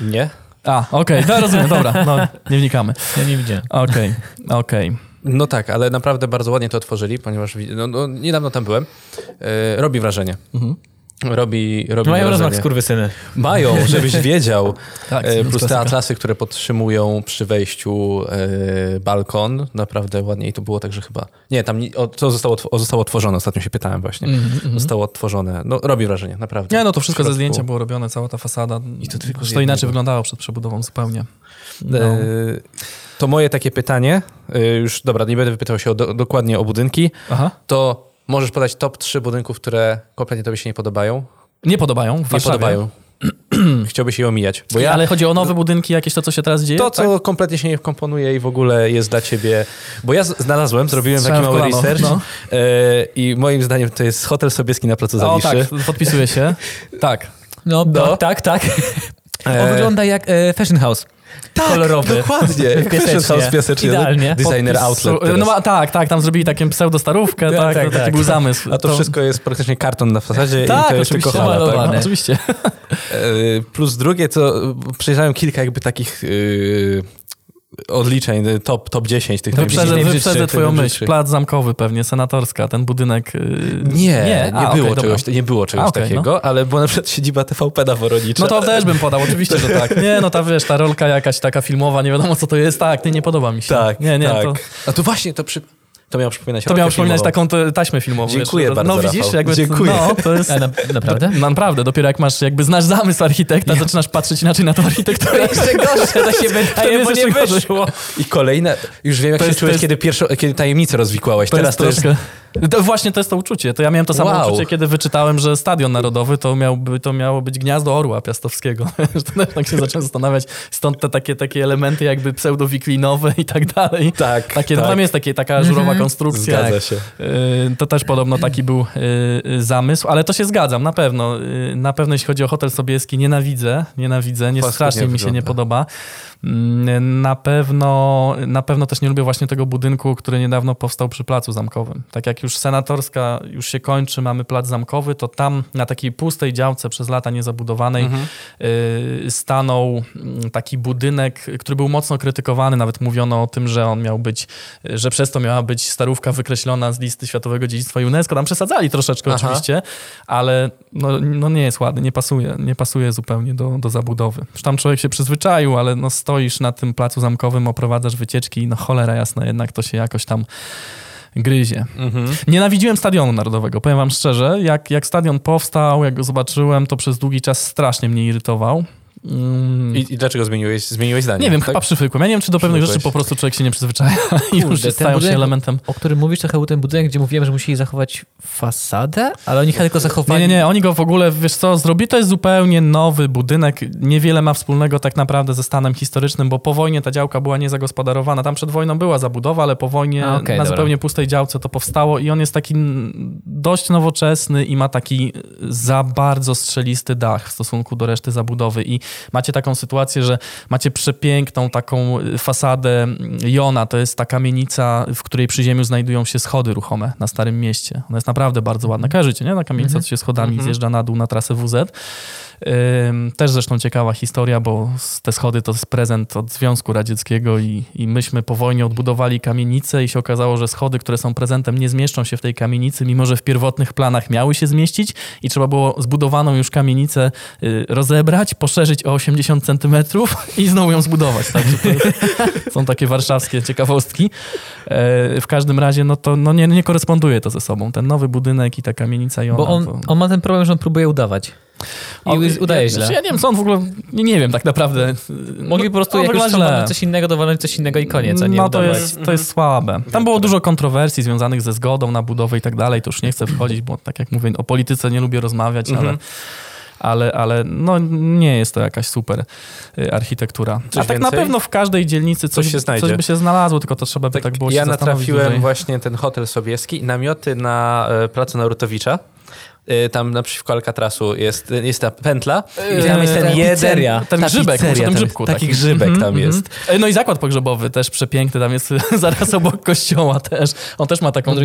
nie? A, okej, to rozumiem, dobra, no nie wnikamy. ja nie widziałem. Okej, okej. No tak, ale naprawdę bardzo ładnie to otworzyli, ponieważ no, no, niedawno tam byłem. E, robi wrażenie. Mhm. Robi, robi Mają rozmach skurwysyny. Mają, żebyś wiedział. Tak, E, plus te atlasy, które podtrzymują przy wejściu e, balkon. Naprawdę ładnie i to było tak, że chyba... Nie, tam ni- o, to zostało, o, zostało otworzone, ostatnio się pytałem właśnie. Zostało otworzone. No robi wrażenie, naprawdę. Nie, no to wszystko ze zdjęcia było robione, cała ta fasada. I to tylko Zresztą inaczej wyglądało przed przebudową zupełnie. No. E, To moje takie pytanie, e, już dobra, nie będę wypytał się o do, dokładnie o budynki, Aha. to możesz podać top 3 budynków, które kompletnie tobie się nie podobają? Nie podobają w Nie podobają. Chciałbyś je omijać. Bo ja Ale chodzi o nowe budynki, jakieś to, co się teraz dzieje? to, tak? co kompletnie się nie komponuje i w ogóle jest dla ciebie... Bo ja znalazłem, zrobiłem taki Strzałem w mały kolano, research no. e, i moim zdaniem to jest Hotel Sobieski na Placu O, Zawiszy. tak, podpisuję się. Tak. No, No. tak, tak. E, On wygląda jak e, Fashion House. Tak, kolorowy. Dokładnie. Fashion House piasecznie. Idealnie. Designer Podpisu- outlet. No teraz. ma, tak, tak, tam zrobili taką pseudo-starówkę, Tak, tak, tak, to taki tak. był zamysł. A to, wszystko jest praktycznie karton na fasadzie tak, i to jest tylko oczywiście, hala. Tak? malowane. Oczywiście. E, Plus drugie, to przejrzałem kilka jakby takich yy, odliczeń, y, top, top 10 tych Wyprzedzę, wyprzedzę twoją myśl. Plac Zamkowy pewnie, senatorska, ten budynek. yy, Nie, nie, nie, A, było, okej, czegoś, nie było czegoś A, okej, takiego, ale była na przykład siedziba TVP na Woronicza. No to też bym podał, oczywiście, że tak. Nie, no ta wiesz, ta rolka jakaś taka filmowa, nie wiadomo co to jest, tak, nie, nie podoba mi się. Tak, nie, nie, tak. to, A to właśnie, to, przy... to miało przypominać to miało przypominać filmową. taką taśmę filmową. Dziękuję wiesz, bardzo, No widzisz, Rafał. jakby, Dziękuję. No, to jest... A na, naprawdę? Naprawdę, dopiero jak masz, jakby znasz zamysł architekta, zaczynasz patrzeć inaczej na tą architekturę. Jeszcze gorsze to się wydaje, bo jest nie wyszło. I kolejne, już wiem jak To się jest- jest- kiedy, pierwszą, kiedy tajemnicę rozwikłałeś. To Teraz jest to jest, troszkę... To właśnie to jest to uczucie. To ja miałem to samo Wow. uczucie, kiedy wyczytałem, że Stadion Narodowy to, miałby, to miało być gniazdo orła piastowskiego. To tak się zacząłem zastanawiać. Stąd te takie, takie elementy jakby pseudowiklinowe i tak dalej. Tak, Takie, tak. Tam jest takie, taka żurowa Mhm. konstrukcja. Zgadza się. Y, To też podobno taki był y, y, zamysł, ale to się zgadzam, na pewno. Na pewno jeśli chodzi o Hotel Sobieski, nienawidzę, nienawidzę, nie, strasznie mi się nie podoba. Mm, Na pewno, na pewno też nie lubię właśnie tego budynku, który niedawno powstał przy Placu Zamkowym. Tak jak już Senatorska już się kończy, mamy Plac Zamkowy, to tam na takiej pustej działce przez lata niezabudowanej Mhm. y, stanął mm, taki budynek, który był mocno krytykowany. Nawet mówiono o tym, że on miał być, y, że przez to miała być starówka wykreślona z listy Światowego Dziedzictwa UNESCO. Tam przesadzali troszeczkę Aha. oczywiście, ale no, no nie jest ładny, nie pasuje, nie pasuje zupełnie do, do zabudowy. Już tam człowiek się przyzwyczaił, ale no stoisz na tym placu zamkowym, oprowadzasz wycieczki i no cholera jasna, jednak to się jakoś tam gryzie. Mhm. Nienawidziłem Stadionu Narodowego, powiem wam szczerze. Jak, jak stadion powstał, jak go zobaczyłem, to przez długi czas strasznie mnie irytował. Mm, I, I dlaczego zmieniłeś, zmieniłeś zdanie? nie wiem, tak? chyba przyfykłem. Ja nie wiem, czy do pewnych rzeczy po prostu człowiek się nie przyzwyczaja i już Kurde, stają się budynek- elementem. O którym mówisz, trochę był ten budynek, gdzie mówiłem, że musieli zachować fasadę, ale oni tylko Nie, zachowali... nie, nie, oni go w ogóle, wiesz co, zrobili, to jest zupełnie nowy budynek, niewiele ma wspólnego tak naprawdę ze stanem historycznym, bo po wojnie ta działka była niezagospodarowana, tam przed wojną była zabudowa, ale po wojnie A, okej, na dobra. zupełnie pustej działce to powstało i on jest taki dość nowoczesny i ma taki za bardzo strzelisty dach w stosunku do reszty zabudowy i macie taką sytuację, że macie przepiękną taką fasadę Jona, to jest ta kamienica, w której przy ziemiu znajdują się schody ruchome na Starym Mieście. Ona jest naprawdę bardzo ładna. Kojarzycie, nie? Ta kamienica, co się schodami Mhm. zjeżdża na dół na trasę WZ. Też zresztą ciekawa historia, bo te schody to jest prezent od Związku Radzieckiego i, i myśmy po wojnie odbudowali kamienicę i się okazało, że schody, które są prezentem, nie zmieszczą się w tej kamienicy, mimo że w pierwotnych planach miały się zmieścić i trzeba było zbudowaną już kamienicę y, rozebrać, poszerzyć o 80 centymetrów i znowu ją zbudować. Także to jest, są takie warszawskie ciekawostki. E, W każdym razie no to no nie, nie koresponduje to ze sobą. Ten nowy budynek i ta kamienica Jona. Bo on, to... on ma ten problem, że on próbuje udawać. I On- udaje ja, źle. Ja nie wiem, co on w ogóle... Nie, nie wiem tak naprawdę. Mogli po prostu on jak już coś innego, dowalnąć coś innego i koniec, a nie No to udawać. jest, to jest słabe. Tam było dużo kontrowersji związanych ze zgodą na budowę i tak dalej. To już nie chcę wchodzić, bo tak jak mówię, o polityce nie lubię rozmawiać, ale... Mhm. Ale, ale no, nie jest to jakaś super y, architektura. Coś A tak na więcej? pewno w każdej dzielnicy coś, Coś się znajdzie. coś by się znalazło, tylko to trzeba by tak, było ja natrafiłem dłużej. właśnie ten hotel Sobieski, namioty na e, placu Narutowicza. E, Tam naprzeciwko Alcatrasu jest, jest ta pętla i tam jest ten jeden... Ten ta grzybek, pizzeria, ten- grzybku Taki taki. grzybek tam mhm. jest. E, No i zakład pogrzebowy też przepiękny, tam jest zaraz obok kościoła też. On też ma taką do,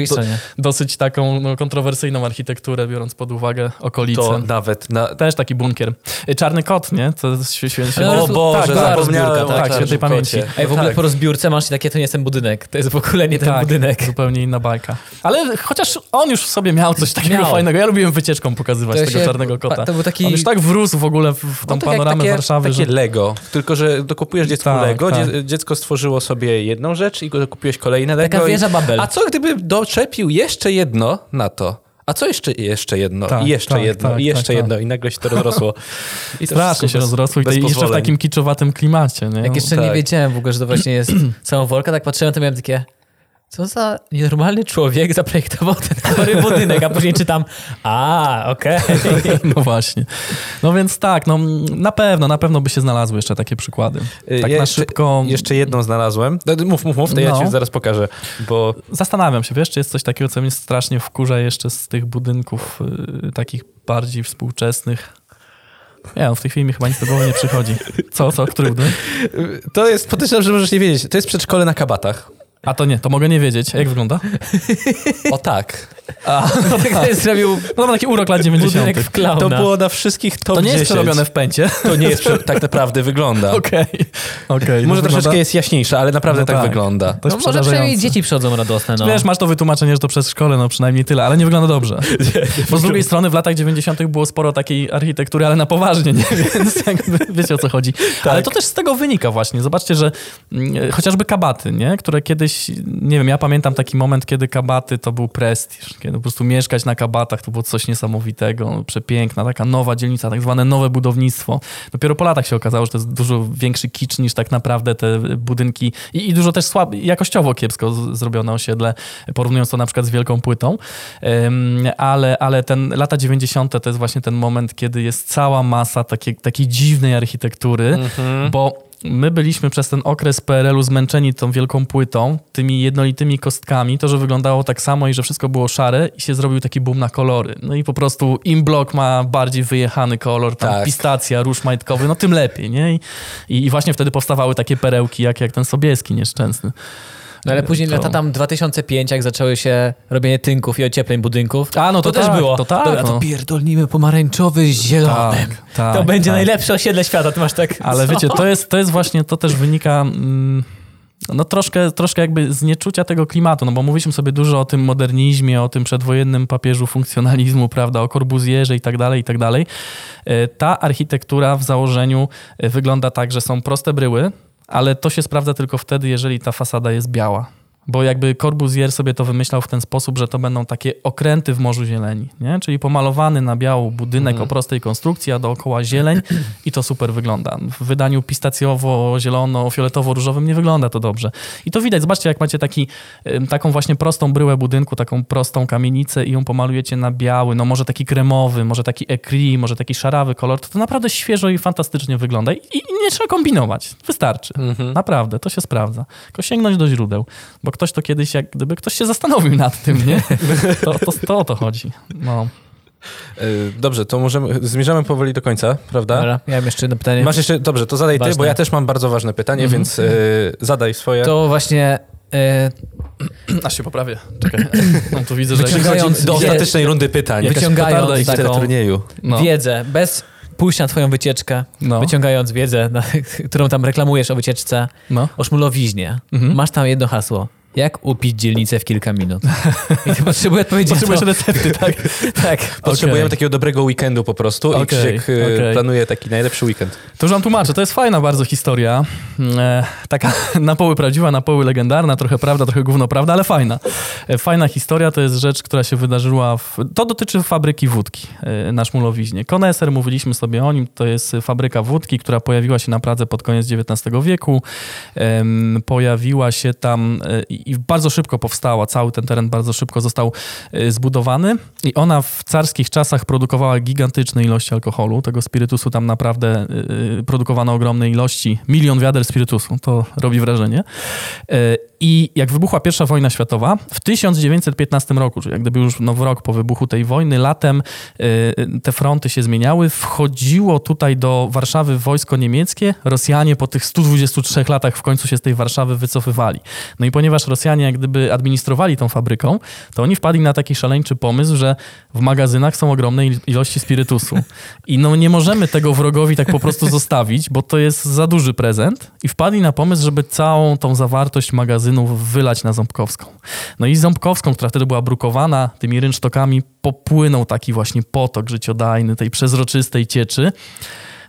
dosyć taką no, kontrowersyjną architekturę, biorąc pod uwagę okolice. To nawet na... Też taki bunkier. Czarny kot, nie? To jest No, O Boże, tak, była zapomniałem tak, czarnym świętej pamięci. Ej, w ogóle Tak. po rozbiórce masz takie, to nie jest ten budynek. To jest w ogóle nie ten tak, budynek. zupełnie inna bajka. Ale chociaż on już w sobie miał coś takiego Miał. fajnego. Ja lubiłem wycieczką pokazywać To tego się- czarnego kota. To był taki... On już tak wrósł w ogóle w, w tą tak jak panoramę takie, Warszawy, takie że... Lego, tylko że dokupujesz dziecku Tak, Lego, tak. dzie- dziecko stworzyło sobie jedną rzecz i dokupiłeś kolejne Lego. Taka i- wieża Babel. A co gdyby doczepił jeszcze jedno na to? A co jeszcze, jeszcze jedno? Tak, I jeszcze tak, jedno, tak, i jeszcze tak, jedno. I nagle się to rozrosło. I to Strasznie się bez- rozrosło i bez to jeszcze w takim kiczowatym klimacie. Nie? Jak jeszcze nie tak. wiedziałem w ogóle, że to właśnie jest samowolka, tak patrzyłem, to miałem takie... Co za nienormalny człowiek zaprojektował ten chory budynek, a później czytam, a, okej. No właśnie. No więc tak, no na pewno, na pewno by się znalazły jeszcze takie przykłady. Y, Tak ja na szybko Jeszcze jedną znalazłem. No, Mów, mów, mów, to ja No. ci zaraz pokażę, bo zastanawiam się, wiesz, czy jest coś takiego, co mnie strasznie wkurza jeszcze z tych budynków y, takich bardziej współczesnych. Nie, no w tej chwili mi chyba nic do głowy nie przychodzi. Co, co, który budynek? to jest, podejrzewam, że możesz nie wiedzieć. To jest przedszkole na kabatach. A to nie, to mogę nie wiedzieć. A jak wygląda? O tak. Tak zrobił No to ma taki urok lat 90. budynek w klauna. To było na wszystkich top To nie jest 10. przerobione w pęcie. To nie jest, tak naprawdę wygląda. Okej, okej. no Może troszeczkę wygląda- jest jaśniejsze, ale naprawdę No tak, tak. wygląda. To jest No może przynajmniej dzieci przychodzą radosne, no. Wiesz, masz to wytłumaczenie, że to przez szkole, no przynajmniej tyle, ale nie wygląda dobrze. Bo z drugiej strony w latach 90. było sporo takiej architektury, ale na poważnie, nie? Więc jakby wiecie o co chodzi. Ale to też z tego wynika właśnie. Zobaczcie, że mm, chociażby kabaty, nie? Które kiedyś, nie wiem, ja pamiętam taki moment, kiedy kabaty to był prestiż. kiedy po prostu mieszkać na kabatach to było coś niesamowitego, przepiękna, taka nowa dzielnica, tak zwane nowe budownictwo. Dopiero po latach się okazało, że to jest dużo większy kicz niż tak naprawdę te budynki i, i dużo też słab, jakościowo kiepsko z, zrobione osiedle, porównując to na przykład z Wielką Płytą, ale, ale ten lata 90. to jest właśnie ten moment, kiedy jest cała masa takiej, takiej dziwnej architektury, mhm. bo my byliśmy przez ten okres PRL-u zmęczeni tą wielką płytą, tymi jednolitymi kostkami, to, że wyglądało tak samo i że wszystko było szare i się zrobił taki boom na kolory. No i po prostu im blok ma bardziej wyjechany kolor, tam tak. pistacja, róż majtkowy, no tym lepiej, nie? I, I, właśnie wtedy powstawały takie perełki, jak, jak ten Sobieski nieszczęsny. No ale później to... lata tam 2005, jak zaczęły się robienie tynków i ociepleń budynków. A, no to, to tak, też było. To tak, Dobra, no. to pierdolnimy pomarańczowy z zielonym. Tak, tak, to będzie tak. najlepsze osiedle świata, ty masz tak... Ale wiecie, to jest, to jest właśnie, to też wynika... Mm, no troszkę, troszkę jakby z nieczucia tego klimatu, no bo mówiliśmy sobie dużo o tym modernizmie, o tym przedwojennym papieżu funkcjonalizmu, prawda, o Corbusierze i tak dalej, i tak dalej. E, ta architektura w założeniu e, wygląda tak, że są proste bryły, ale to się sprawdza tylko wtedy, jeżeli ta fasada jest biała bo jakby Corbusier sobie to wymyślał w ten sposób, że to będą takie okręty w Morzu Zieleni, nie? czyli pomalowany na biało budynek mm. o prostej konstrukcji, a dookoła zieleń i to super wygląda. W wydaniu pistacjowo-zielono-fioletowo-różowym nie wygląda to dobrze. I to widać, zobaczcie jak macie taki, taką właśnie prostą bryłę budynku, taką prostą kamienicę i ją pomalujecie na biały, no może taki kremowy, może taki ecri, może taki szarawy kolor, to to naprawdę świeżo i fantastycznie wygląda i, i nie trzeba kombinować, wystarczy. Mm -hmm. Naprawdę, to się sprawdza. Tylko sięgnąć do źródeł, bo ktoś to kiedyś, jak gdyby ktoś się zastanowił nad tym, nie? To, to, to o to chodzi. No. E, dobrze, to możemy, zmierzamy powoli do końca, prawda? Dobra, ja mam jeszcze jedno pytanie. Masz jeszcze, dobrze, to zadaj ważne. ty, bo ja też mam bardzo ważne pytanie, mm -hmm. więc y, zadaj swoje. To właśnie... Y... Aż się poprawię. Czekaj. No, tu widzę, że Wyciągając do ostatecznej rundy pytań. Wyciągając taką turnieju. No. wiedzę, bez pójść na twoją wycieczkę, no. wyciągając wiedzę, na, którą tam reklamujesz o wycieczce, no. o szmulowiźnie. Mhm. Masz tam jedno hasło. Jak upić dzielnicę w kilka minut? I potrzebuję odpowiedzi Potrzebujesz recepty, tak? tak. Potrzebujemy okay. takiego dobrego weekendu po prostu okay. i Krzysiek y, okay. planuje taki najlepszy weekend. To już wam tłumaczę. To jest fajna bardzo historia. E, taka na poły prawdziwa, na poły legendarna, trochę prawda, trochę gówno prawda, ale fajna. E, fajna historia to jest rzecz, która się wydarzyła w... To dotyczy fabryki wódki e, na Szmulowiźnie. Koneser, mówiliśmy sobie o nim, to jest fabryka wódki, która pojawiła się na Pradze pod koniec XIX wieku. E, pojawiła się tam i bardzo szybko powstała, cały ten teren bardzo szybko został y, zbudowany i ona w carskich czasach produkowała gigantyczne ilości alkoholu, tego spirytusu tam naprawdę y, y, produkowano ogromne ilości, milion wiader spirytusu, to robi wrażenie. I jak wybuchła pierwsza wojna światowa, w 1915 roku, czyli jak gdyby już nowy rok po wybuchu tej wojny, latem te fronty się zmieniały, wchodziło tutaj do Warszawy wojsko niemieckie, Rosjanie po tych 123 latach w końcu się z tej Warszawy wycofywali. No i ponieważ Rosjanie jak gdyby administrowali tą fabryką, to oni wpadli na taki szaleńczy pomysł, że w magazynach są ogromne ilości spirytusu. I no nie możemy tego wrogowi tak po prostu zostawić, bo to jest za duży prezent. I wpadli na pomysł, żeby całą tą zawartość magazynów wylać na Ząbkowską. No i Ząbkowską, która wtedy była brukowana tymi rynsztokami, popłynął taki właśnie potok życiodajny tej przezroczystej cieczy.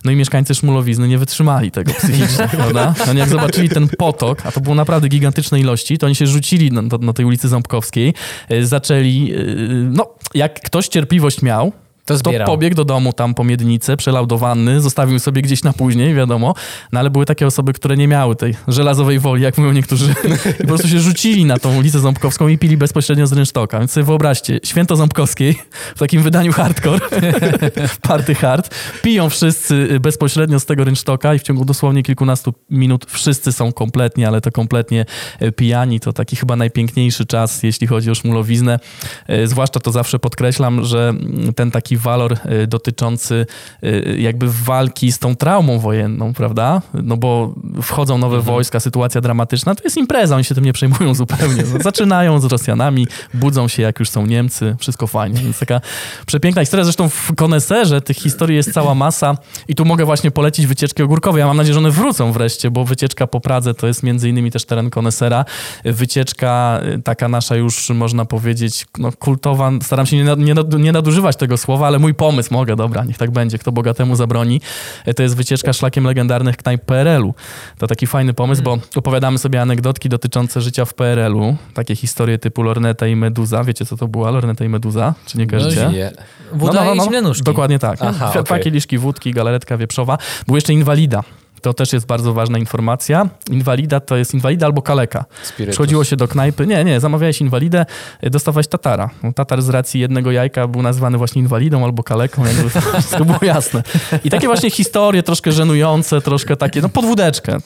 No i mieszkańcy Szmulowizny nie wytrzymali tego psychicznie, prawda? Oni jak zobaczyli ten potok, a to było naprawdę gigantyczne ilości, to oni się rzucili na, na tej ulicy Ząbkowskiej, e, zaczęli, e, no jak ktoś cierpliwość miał, to, to pobiegł do domu tam po miednicę, przelał do wanny, zostawił sobie gdzieś na później, wiadomo. No ale były takie osoby, które nie miały tej żelazowej woli, jak mówią niektórzy. I po prostu się rzucili na tą ulicę Ząbkowską i pili bezpośrednio z rynsztoka. Więc sobie wyobraźcie, święto Ząbkowskiej w takim wydaniu hardcore, party hard, piją wszyscy bezpośrednio z tego rynsztoka i w ciągu dosłownie kilkunastu minut wszyscy są kompletnie, ale to kompletnie e, pijani. To taki chyba najpiękniejszy czas, jeśli chodzi o szmulowiznę. E, zwłaszcza to zawsze podkreślam, że ten taki walor y, dotyczący y, jakby walki z tą traumą wojenną, prawda? No bo wchodzą nowe mhm. wojska, sytuacja dramatyczna, to jest impreza, oni się tym nie przejmują zupełnie. No, zaczynają z Rosjanami, budzą się jak już są Niemcy, wszystko fajnie. Więc taka przepiękna historia, zresztą w koneserze tych historii jest cała masa i tu mogę właśnie polecić wycieczki ogórkowe. Ja mam nadzieję, że one wrócą wreszcie, bo wycieczka po Pradze to jest między innymi też teren konesera. Wycieczka y, taka nasza już, można powiedzieć, no, kultowa, staram się nie, nie, nie nadużywać tego słowa, ale mój pomysł, mogę, dobra, niech tak będzie, kto bogatemu zabroni. E, To jest wycieczka szlakiem legendarnych knajp PRL-u. To taki fajny pomysł, bo opowiadamy sobie anegdotki dotyczące życia w PRL-u. Takie historie typu Lorneta i Meduza. Wiecie, co to była Lorneta i Meduza? Czy nie kojarzycie? Nie. Woda i zimne nóżki. Dokładnie tak. Aha, Dwa okej. kieliszki wódki, galaretka wieprzowa. Był jeszcze inwalida. To też jest bardzo ważna informacja. Inwalida to jest inwalida albo kaleka. Spirytus. Przychodziło się do knajpy. Nie, nie, zamawiałeś inwalidę, y, dostawałeś tatara. No, Tatar z racji jednego jajka był nazywany właśnie inwalidą albo kaleką, jakby wszystko było jasne. I takie właśnie historie troszkę żenujące, troszkę takie, no pod wódeczkę.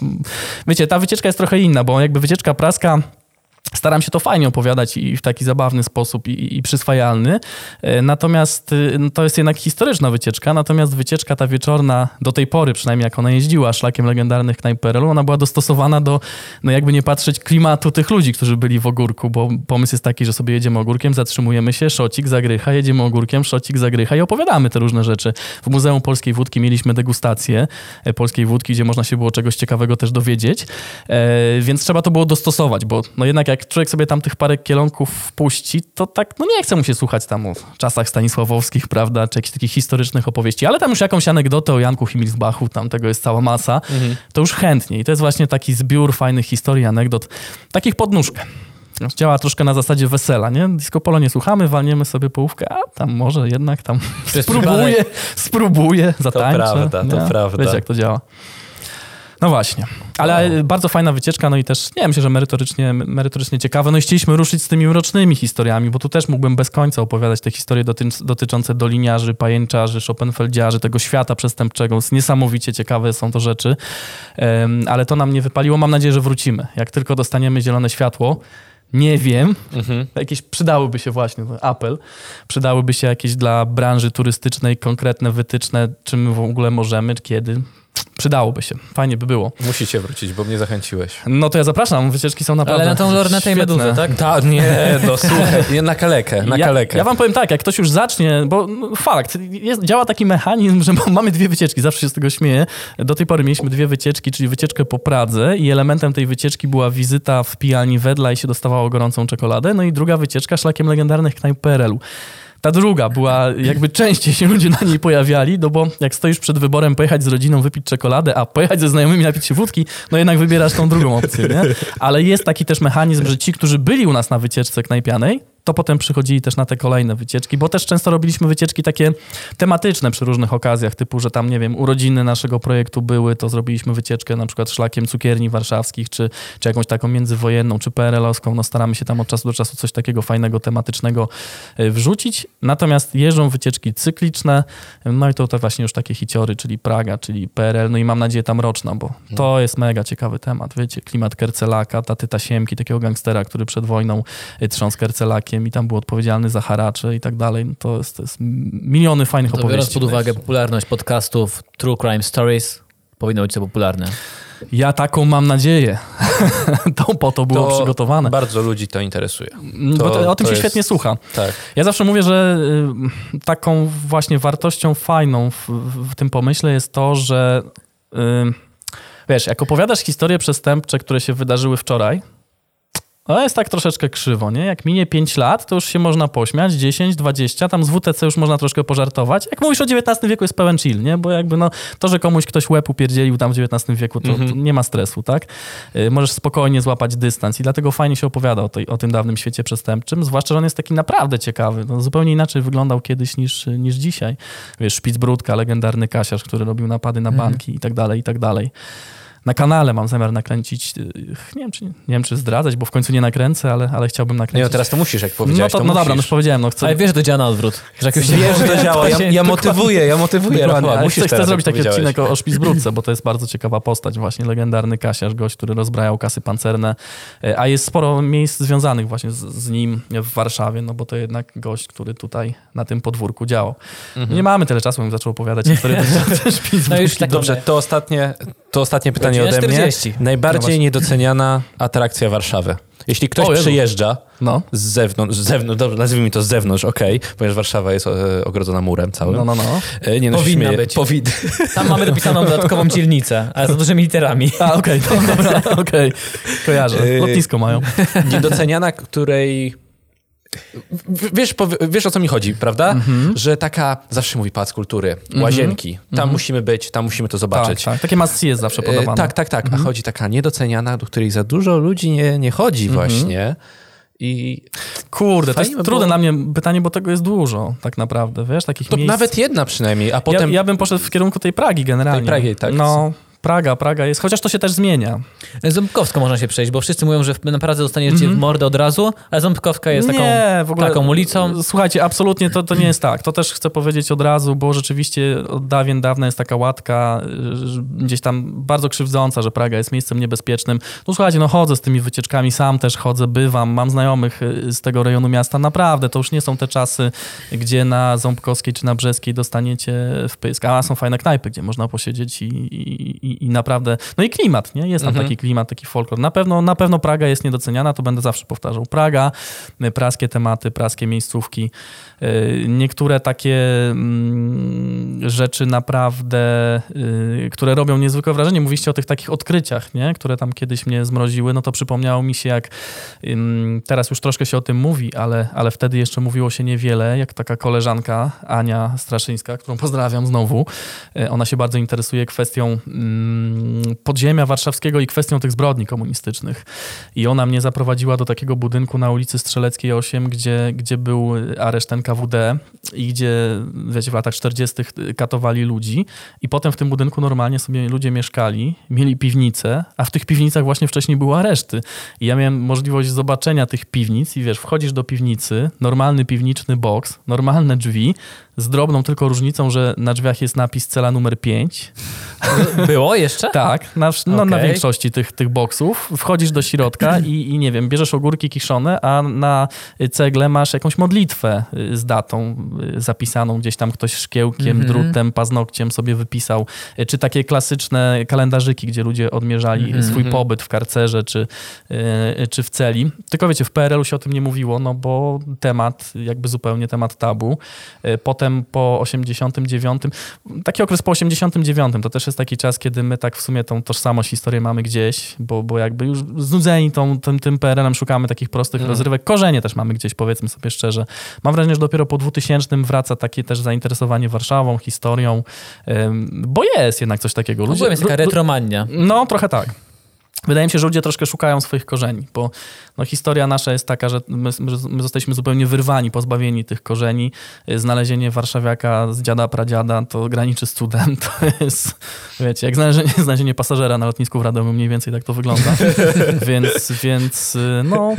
Wiecie, ta wycieczka jest trochę inna, bo jakby wycieczka praska Staram się to fajnie opowiadać i w taki zabawny sposób i, i przyswajalny. E, Natomiast y, no, to jest jednak historyczna wycieczka, natomiast wycieczka ta wieczorna, do tej pory przynajmniej jak ona jeździła szlakiem legendarnych knajp ona była dostosowana do, no jakby nie patrzeć, klimatu tych ludzi, którzy byli w Ogórku, bo pomysł jest taki, że sobie jedziemy Ogórkiem, zatrzymujemy się, szocik, zagrycha, jedziemy Ogórkiem, szocik, zagrycha i opowiadamy te różne rzeczy. W Muzeum Polskiej Wódki mieliśmy degustację e, polskiej wódki, gdzie można się było czegoś ciekawego też dowiedzieć, e, więc trzeba to było dostosować, bo no jednak jak człowiek sobie tam tych parę kielonków wpuści, to tak, no nie chce mu się słuchać tam o czasach stanisławowskich, prawda, czy jakichś takich historycznych opowieści, ale tam już jakąś anegdotę o Janku Himilsbachu, tam tego jest cała masa, to już chętnie. I to jest właśnie taki zbiór fajnych historii, anegdot, takich pod nóżkę. Działa troszkę na zasadzie wesela, nie? Disco polo nie słuchamy, walniemy sobie połówkę, a tam może jednak tam spróbuję, spróbuję, zatańczę. prawda, to nie? prawda. Wiecie, jak to działa. No właśnie. Ale bardzo fajna wycieczka, no i też, nie wiem, że merytorycznie, merytorycznie ciekawe. No i chcieliśmy ruszyć z tymi mrocznymi historiami, bo tu też mógłbym bez końca opowiadać te historie doty dotyczące doliniarzy, pajęczarzy, Schopenfeldziarzy, tego świata przestępczego. Niesamowicie ciekawe są to rzeczy, Em, ale to nam nie wypaliło. Mam nadzieję, że wrócimy. Jak tylko dostaniemy zielone światło, nie wiem, Mhm. jakieś przydałyby się właśnie, to apel, przydałyby się jakieś dla branży turystycznej konkretne wytyczne, czym my w ogóle możemy, kiedy. Przydałoby się. Fajnie by było. Musicie wrócić, bo mnie zachęciłeś. No to ja zapraszam, wycieczki są naprawdę Ale na tą lornetę i meduzę, tak? Ta, nie, no słuchaj, nie, na kalekę, na ja, kalekę. ja wam powiem tak, jak ktoś już zacznie, bo no, fakt, jest, działa taki mechanizm, że mamy dwie wycieczki, zawsze się z tego śmieję. Do tej pory mieliśmy dwie wycieczki, czyli wycieczkę po Pradze i elementem tej wycieczki była wizyta w pijalni Wedla i się dostawało gorącą czekoladę, no i druga wycieczka szlakiem legendarnych knajp PRL-u. Ta druga była, jakby częściej się ludzie na niej pojawiali, no bo jak stoisz przed wyborem pojechać z rodziną, wypić czekoladę, a pojechać ze znajomymi, napić się wódki, no jednak wybierasz tą drugą opcję, nie? Ale jest taki też mechanizm, że ci, którzy byli u nas na wycieczce knajpianej, to potem przychodzili też na te kolejne wycieczki, bo też często robiliśmy wycieczki takie tematyczne przy różnych okazjach, typu, że tam, nie wiem, urodziny naszego projektu były, to zrobiliśmy wycieczkę na przykład szlakiem cukierni warszawskich, czy, czy jakąś taką międzywojenną, czy PRL-owską, no staramy się tam od czasu do czasu coś takiego fajnego, tematycznego y, wrzucić. Natomiast jeżdżą wycieczki cykliczne, no i to te właśnie już takie hiciory, czyli Praga, czyli PRL, no i mam nadzieję tam roczna, bo to jest mega ciekawy temat, wiecie, klimat Kercelaka, taty Tasiemki, takiego gangstera, który przed wojną y, trząsł Kercelakiem i tam był odpowiedzialny za haracze i tak dalej, no to jest, to jest miliony fajnych To biorąc opowieści. pod uwagę popularność podcastów True Crime Stories, powinno być to popularne. Ja taką mam nadzieję. to po to było To przygotowane. Bardzo ludzi to interesuje. bo to, o tym to się jest- świetnie słucha. Tak. Ja zawsze mówię, że y, taką właśnie wartością fajną w, w tym pomyśle jest to, że y, wiesz, jak opowiadasz historie przestępcze, które się wydarzyły wczoraj, to jest tak troszeczkę krzywo, nie? Jak minie 5 lat, to już się można pośmiać, 10, 20, tam z WTC już można troszkę pożartować. Jak mówisz o XIX wieku jest pełen chill, nie? Bo jakby no, to, że komuś ktoś łeb upierdzielił tam w XIX wieku, to, to nie ma stresu, tak? Y, Możesz spokojnie złapać dystans i dlatego fajnie się opowiada o, tej, o tym dawnym świecie przestępczym, zwłaszcza, że on jest taki naprawdę ciekawy. No, zupełnie inaczej wyglądał kiedyś niż, niż dzisiaj. Wiesz, Szpicbrudka, legendarny kasiarz, który robił napady na banki i tak dalej, i tak dalej. Na kanale mam zamiar nakręcić, y, nie wiem, czy, nie wiem, czy zdradzać, bo w końcu nie nakręcę, ale, ale chciałbym Nie, nakręcić. no teraz to musisz, jak no, powiedziałeś, to, to, no dobra, no już powiedziałem, no chcę... Ale wiesz, że to działa na odwrót. Że jak już się Wiem, że to działa. Ja, ja motywuję, ja motywuję. Dokładnie, ale musisz chcę, chcę teraz, zrobić taki odcinek o, o Szpicbrudce, bo to jest bardzo ciekawa postać, właśnie legendarny kasiarz, gość, który rozbrajał kasy pancerne, E, a jest sporo miejsc związanych właśnie z, z nim w Warszawie, no bo to jednak gość, który tutaj na tym podwórku działał. Mhm. Nie mamy tyle czasu, bym zaczął opowiadać historię. No już tak Dobrze, to ostatnie, to ostatnie pytanie Godzina ode mnie. 40. No Najbardziej właśnie. niedoceniana atrakcja Warszawy. Jeśli ktoś O przyjeżdża No, z zewnątrz, z zewnątrz dobrze, nazwijmy to z zewnątrz, okej, ponieważ Warszawa jest e, ogrodzona murem całym. no, no, no. E, Nie, no, Powinna śmieję. być. Tam mamy dopisaną dodatkową dzielnicę, ale za dużymi literami. A, okej, to dobra, okej. Kojarzę. Yy, Lotnisko mają. Niedoceniana, której wiesz, wiesz o co mi chodzi, prawda? Mhm. Że taka, zawsze mówi pałac kultury, łazienki, tam musimy być, tam musimy to Tak, zobaczyć. tak. Takie must see jest zawsze E, podawane. Tak, tak, tak. A chodzi taka niedoceniana, do której za dużo ludzi nie, nie chodzi właśnie. I Kurde, to jest trudne było- na mnie pytanie, bo tego jest dużo tak naprawdę, wiesz, takich to miejsc. nawet jedna przynajmniej, a potem... Ja, ja bym poszedł w kierunku tej Pragi generalnie. Tej Pragi, tak. No, Praga, Praga jest, chociaż to się też zmienia. Ząbkowską można się przejść, bo wszyscy mówią, że na Pradze dostaniecie w mordę od razu, a Ząbkowska jest taką, nie, ogóle, taką ulicą. Słuchajcie, absolutnie to, to nie jest tak. To też chcę powiedzieć od razu, bo rzeczywiście od dawien dawna jest taka łatka y, gdzieś tam bardzo krzywdząca, że Praga jest miejscem niebezpiecznym. No słuchajcie, no chodzę z tymi wycieczkami, sam też chodzę, bywam, mam znajomych y, z tego rejonu miasta. Naprawdę, to już nie są te czasy, gdzie na Ząbkowskiej czy na Brzeskiej dostaniecie w pysk. A są fajne knajpy, gdzie można posiedzieć i, i, i, i naprawdę... No i klimat, nie? Jest tam Mhm. taki klimat, taki folklor. Na pewno, na pewno Praga jest niedoceniana, to będę zawsze powtarzał. Praga, y, praskie tematy, praskie miejscówki. Y, Niektóre takie mm, rzeczy naprawdę, y, które robią niezwykłe wrażenie. Mówiliście o tych takich odkryciach, nie? które tam kiedyś mnie zmroziły. No to przypomniało mi się, jak teraz już troszkę się o tym mówi, ale, ale wtedy jeszcze mówiło się niewiele, jak taka koleżanka Ania Straszyńska, którą pozdrawiam znowu. Y, Ona się bardzo interesuje kwestią mm, podziemia warszawskiego i kwestią tych zbrodni komunistycznych. I ona mnie zaprowadziła do takiego budynku na ulicy Strzeleckiej 8, gdzie, gdzie był areszt i gdzie, wiecie, w latach 40. katowali ludzi. I potem w tym budynku normalnie sobie ludzie mieszkali, mieli piwnice, a w tych piwnicach właśnie wcześniej były areszty. I ja miałem możliwość zobaczenia tych piwnic i wiesz, wchodzisz do piwnicy, normalny piwniczny boks, normalne drzwi, z drobną tylko różnicą, że na drzwiach jest napis cela numer 5. Było jeszcze? Tak, na, no, na Okej. większości tych, tych boksów. Wchodzisz do środka i, i nie wiem, bierzesz ogórki kiszone, a na cegle masz jakąś modlitwę y, z datą y, zapisaną, gdzieś tam ktoś szkiełkiem, Mhm. drutem, paznokciem sobie wypisał. Y, Czy takie klasyczne kalendarzyki, gdzie ludzie odmierzali Mhm. swój pobyt w karcerze czy, y, czy w celi. Tylko wiecie, w PRL-u się o tym nie mówiło, no bo temat, jakby zupełnie temat tabu. Y, Potem po 89, taki okres po 89 to też jest taki czas, kiedy my tak w sumie tą tożsamość, historię mamy gdzieś, bo, bo jakby już znudzeni tą, tym, tym PRL-em szukamy takich prostych Mhm. rozrywek. Korzenie też mamy gdzieś, powiedzmy sobie szczerze. Mam wrażenie, że dopiero po 2000 wraca takie też zainteresowanie Warszawą, historią, bo jest jednak coś takiego. Ludzie, jest taka retromania. no, trochę tak. Wydaje mi się, że ludzie troszkę szukają swoich korzeni, bo no, historia nasza jest taka, że my, my zostaliśmy zupełnie wyrwani, pozbawieni tych korzeni. Znalezienie warszawiaka z dziada, pradziada to graniczy z cudem. To jest, wiecie, jak znalezienie, znalezienie pasażera na lotnisku w Radomiu, mniej więcej tak to wygląda. więc, więc y, no...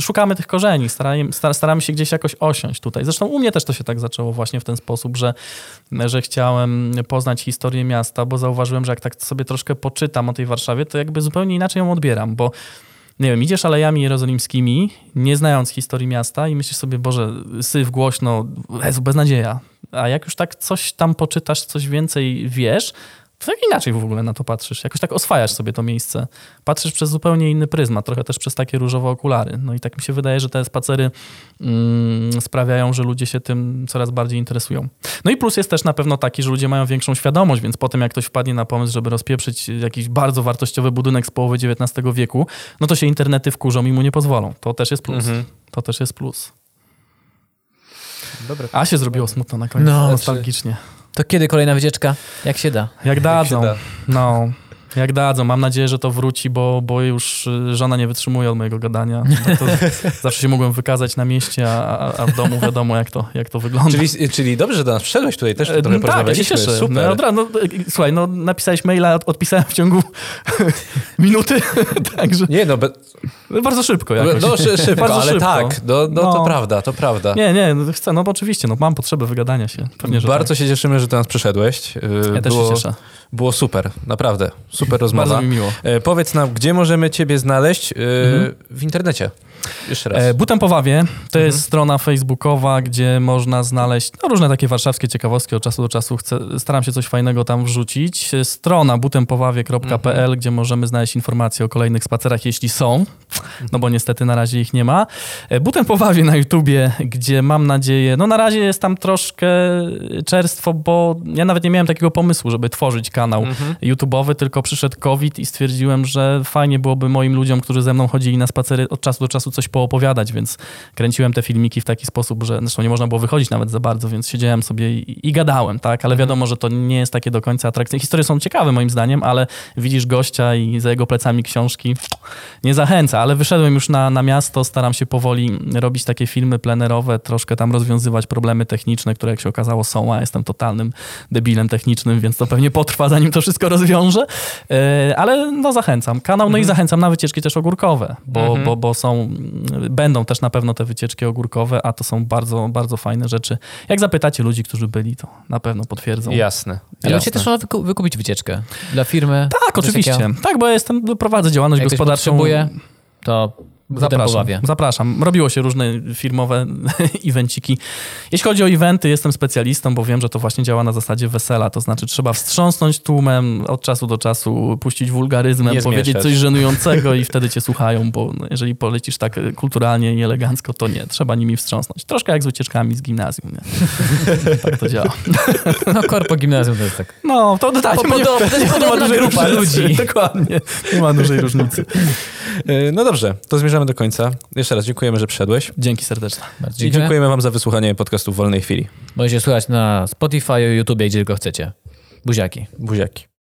Szukamy tych korzeni, staramy, star- staramy się gdzieś jakoś osiąść tutaj. Zresztą u mnie też to się tak zaczęło właśnie w ten sposób, że, że chciałem poznać historię miasta, bo zauważyłem, że jak tak sobie troszkę poczytam o tej Warszawie, to jakby zupełnie inaczej ją odbieram, bo nie wiem, idziesz alejami jerozolimskimi, nie znając historii miasta i myślisz sobie, Boże, syf, głośno, Jezu, beznadzieja. A jak już tak coś tam poczytasz, coś więcej wiesz, tak inaczej w ogóle na to patrzysz. Jakoś tak oswajasz sobie to miejsce. Patrzysz przez zupełnie inny pryzmat, trochę też przez takie różowe okulary. No i tak mi się wydaje, że te spacery mm, sprawiają, że ludzie się tym coraz bardziej interesują. No i plus jest też na pewno taki, że ludzie mają większą świadomość, więc potem jak ktoś wpadnie na pomysł, żeby rozpieprzyć jakiś bardzo wartościowy budynek z połowy XIX wieku, no to się internety wkurzą i mu nie pozwolą. To też jest plus. Mhm. To też jest plus. Dobre. A się zrobiło smutno na koniec, No. nostalgicznie. To kiedy kolejna wycieczka? Jak się da? Jak dadzą. da. no, jak dadzą. Mam nadzieję, że to wróci, bo, bo już y, żona nie wytrzymuje od mojego gadania. No to zawsze się mogłem wykazać na mieście, a, a- w domu wiadomo, jak to, jak to wygląda. Czyli, czyli dobrze, że do nas przyszedłeś tutaj też E, trochę no tak, ja się cieszę. Super. No, od razu, no, e, słuchaj, no, napisałeś maila, od- odpisałem w ciągu minuty, także Nie, no, be, bardzo szybko jakoś. no szy, szybko, Bardzo ale szybko. tak, no, no, to No. prawda, to prawda. Nie, nie, no, chcę, no bo oczywiście, no, mam potrzebę wygadania się. Pewnie, Bardzo się cieszymy, że do nas przyszedłeś. Tak. Ja też było, się cieszę. Było super, naprawdę. Super rozmowa. Bardzo mi miło. E, powiedz nam, gdzie możemy ciebie znaleźć e, Mhm. w internecie? Jeszcze raz. E, Butem po Wawie to Mhm. jest strona facebookowa, gdzie można znaleźć no, różne takie warszawskie ciekawostki. Od czasu do czasu chcę, staram się coś fajnego tam wrzucić. E, Strona butempowawie.pl, Mhm. gdzie możemy znaleźć informacje o kolejnych spacerach, jeśli są, no bo niestety na razie ich nie ma. E, Butem po Wawie na YouTubie, gdzie mam nadzieję, no na razie jest tam troszkę czerstwo, bo ja nawet nie miałem takiego pomysłu, żeby tworzyć kanał Mhm. YouTubeowy, tylko przyszedł COVID i stwierdziłem, że fajnie byłoby moim ludziom, którzy ze mną chodzili na spacery od czasu do czasu coś poopowiadać, więc kręciłem te filmiki w taki sposób, że zresztą nie można było wychodzić nawet za bardzo, więc siedziałem sobie i, i gadałem, tak? Ale wiadomo, że to nie jest takie do końca atrakcyjne. Historie są ciekawe moim zdaniem, ale widzisz gościa i za jego plecami książki nie zachęca, ale wyszedłem już na, na miasto, staram się powoli robić takie filmy plenerowe, troszkę tam rozwiązywać problemy techniczne, które jak się okazało są, a jestem totalnym debilem technicznym, więc to pewnie potrwa, zanim to wszystko rozwiążę, E, ale no zachęcam. Kanał, no i zachęcam na wycieczki też ogórkowe, bo, bo, bo są, będą też na pewno te wycieczki ogórkowe, a to są bardzo, bardzo fajne rzeczy. Jak zapytacie ludzi, którzy byli, to na pewno potwierdzą. Jasne. Ale jasne. też można wyku- wykupić wycieczkę dla firmy. Tak, oczywiście. takiego. Tak, bo ja jestem, prowadzę działalność Jak gospodarczą. potrzebuje, to Zapraszam, zapraszam. Robiło się różne firmowe evenciki. Jeśli chodzi o eventy, jestem specjalistą, bo wiem, że to właśnie działa na zasadzie wesela. To znaczy trzeba wstrząsnąć tłumem, od czasu do czasu puścić wulgaryzmem, Nie powiedzieć coś żenującego i wtedy cię słuchają, bo jeżeli polecisz tak kulturalnie i elegancko, to nie. Trzeba nimi wstrząsnąć. Troszkę jak z wycieczkami z gimnazjum. Tak to działa. No korpo gimnazjum to jest tak. No, to tak. To podobna- to jest podobna grupa ludzi. Dokładnie. Nie ma dużej różnicy. E, No dobrze, to zmierzamy do końca. Jeszcze raz dziękujemy, że przyszedłeś. Dzięki serdeczne. Bardzo I dziękujemy wam za wysłuchanie podcastu w wolnej chwili. Możecie słuchać na Spotify, YouTube, gdzie tylko chcecie. Buziaki. Buziaki.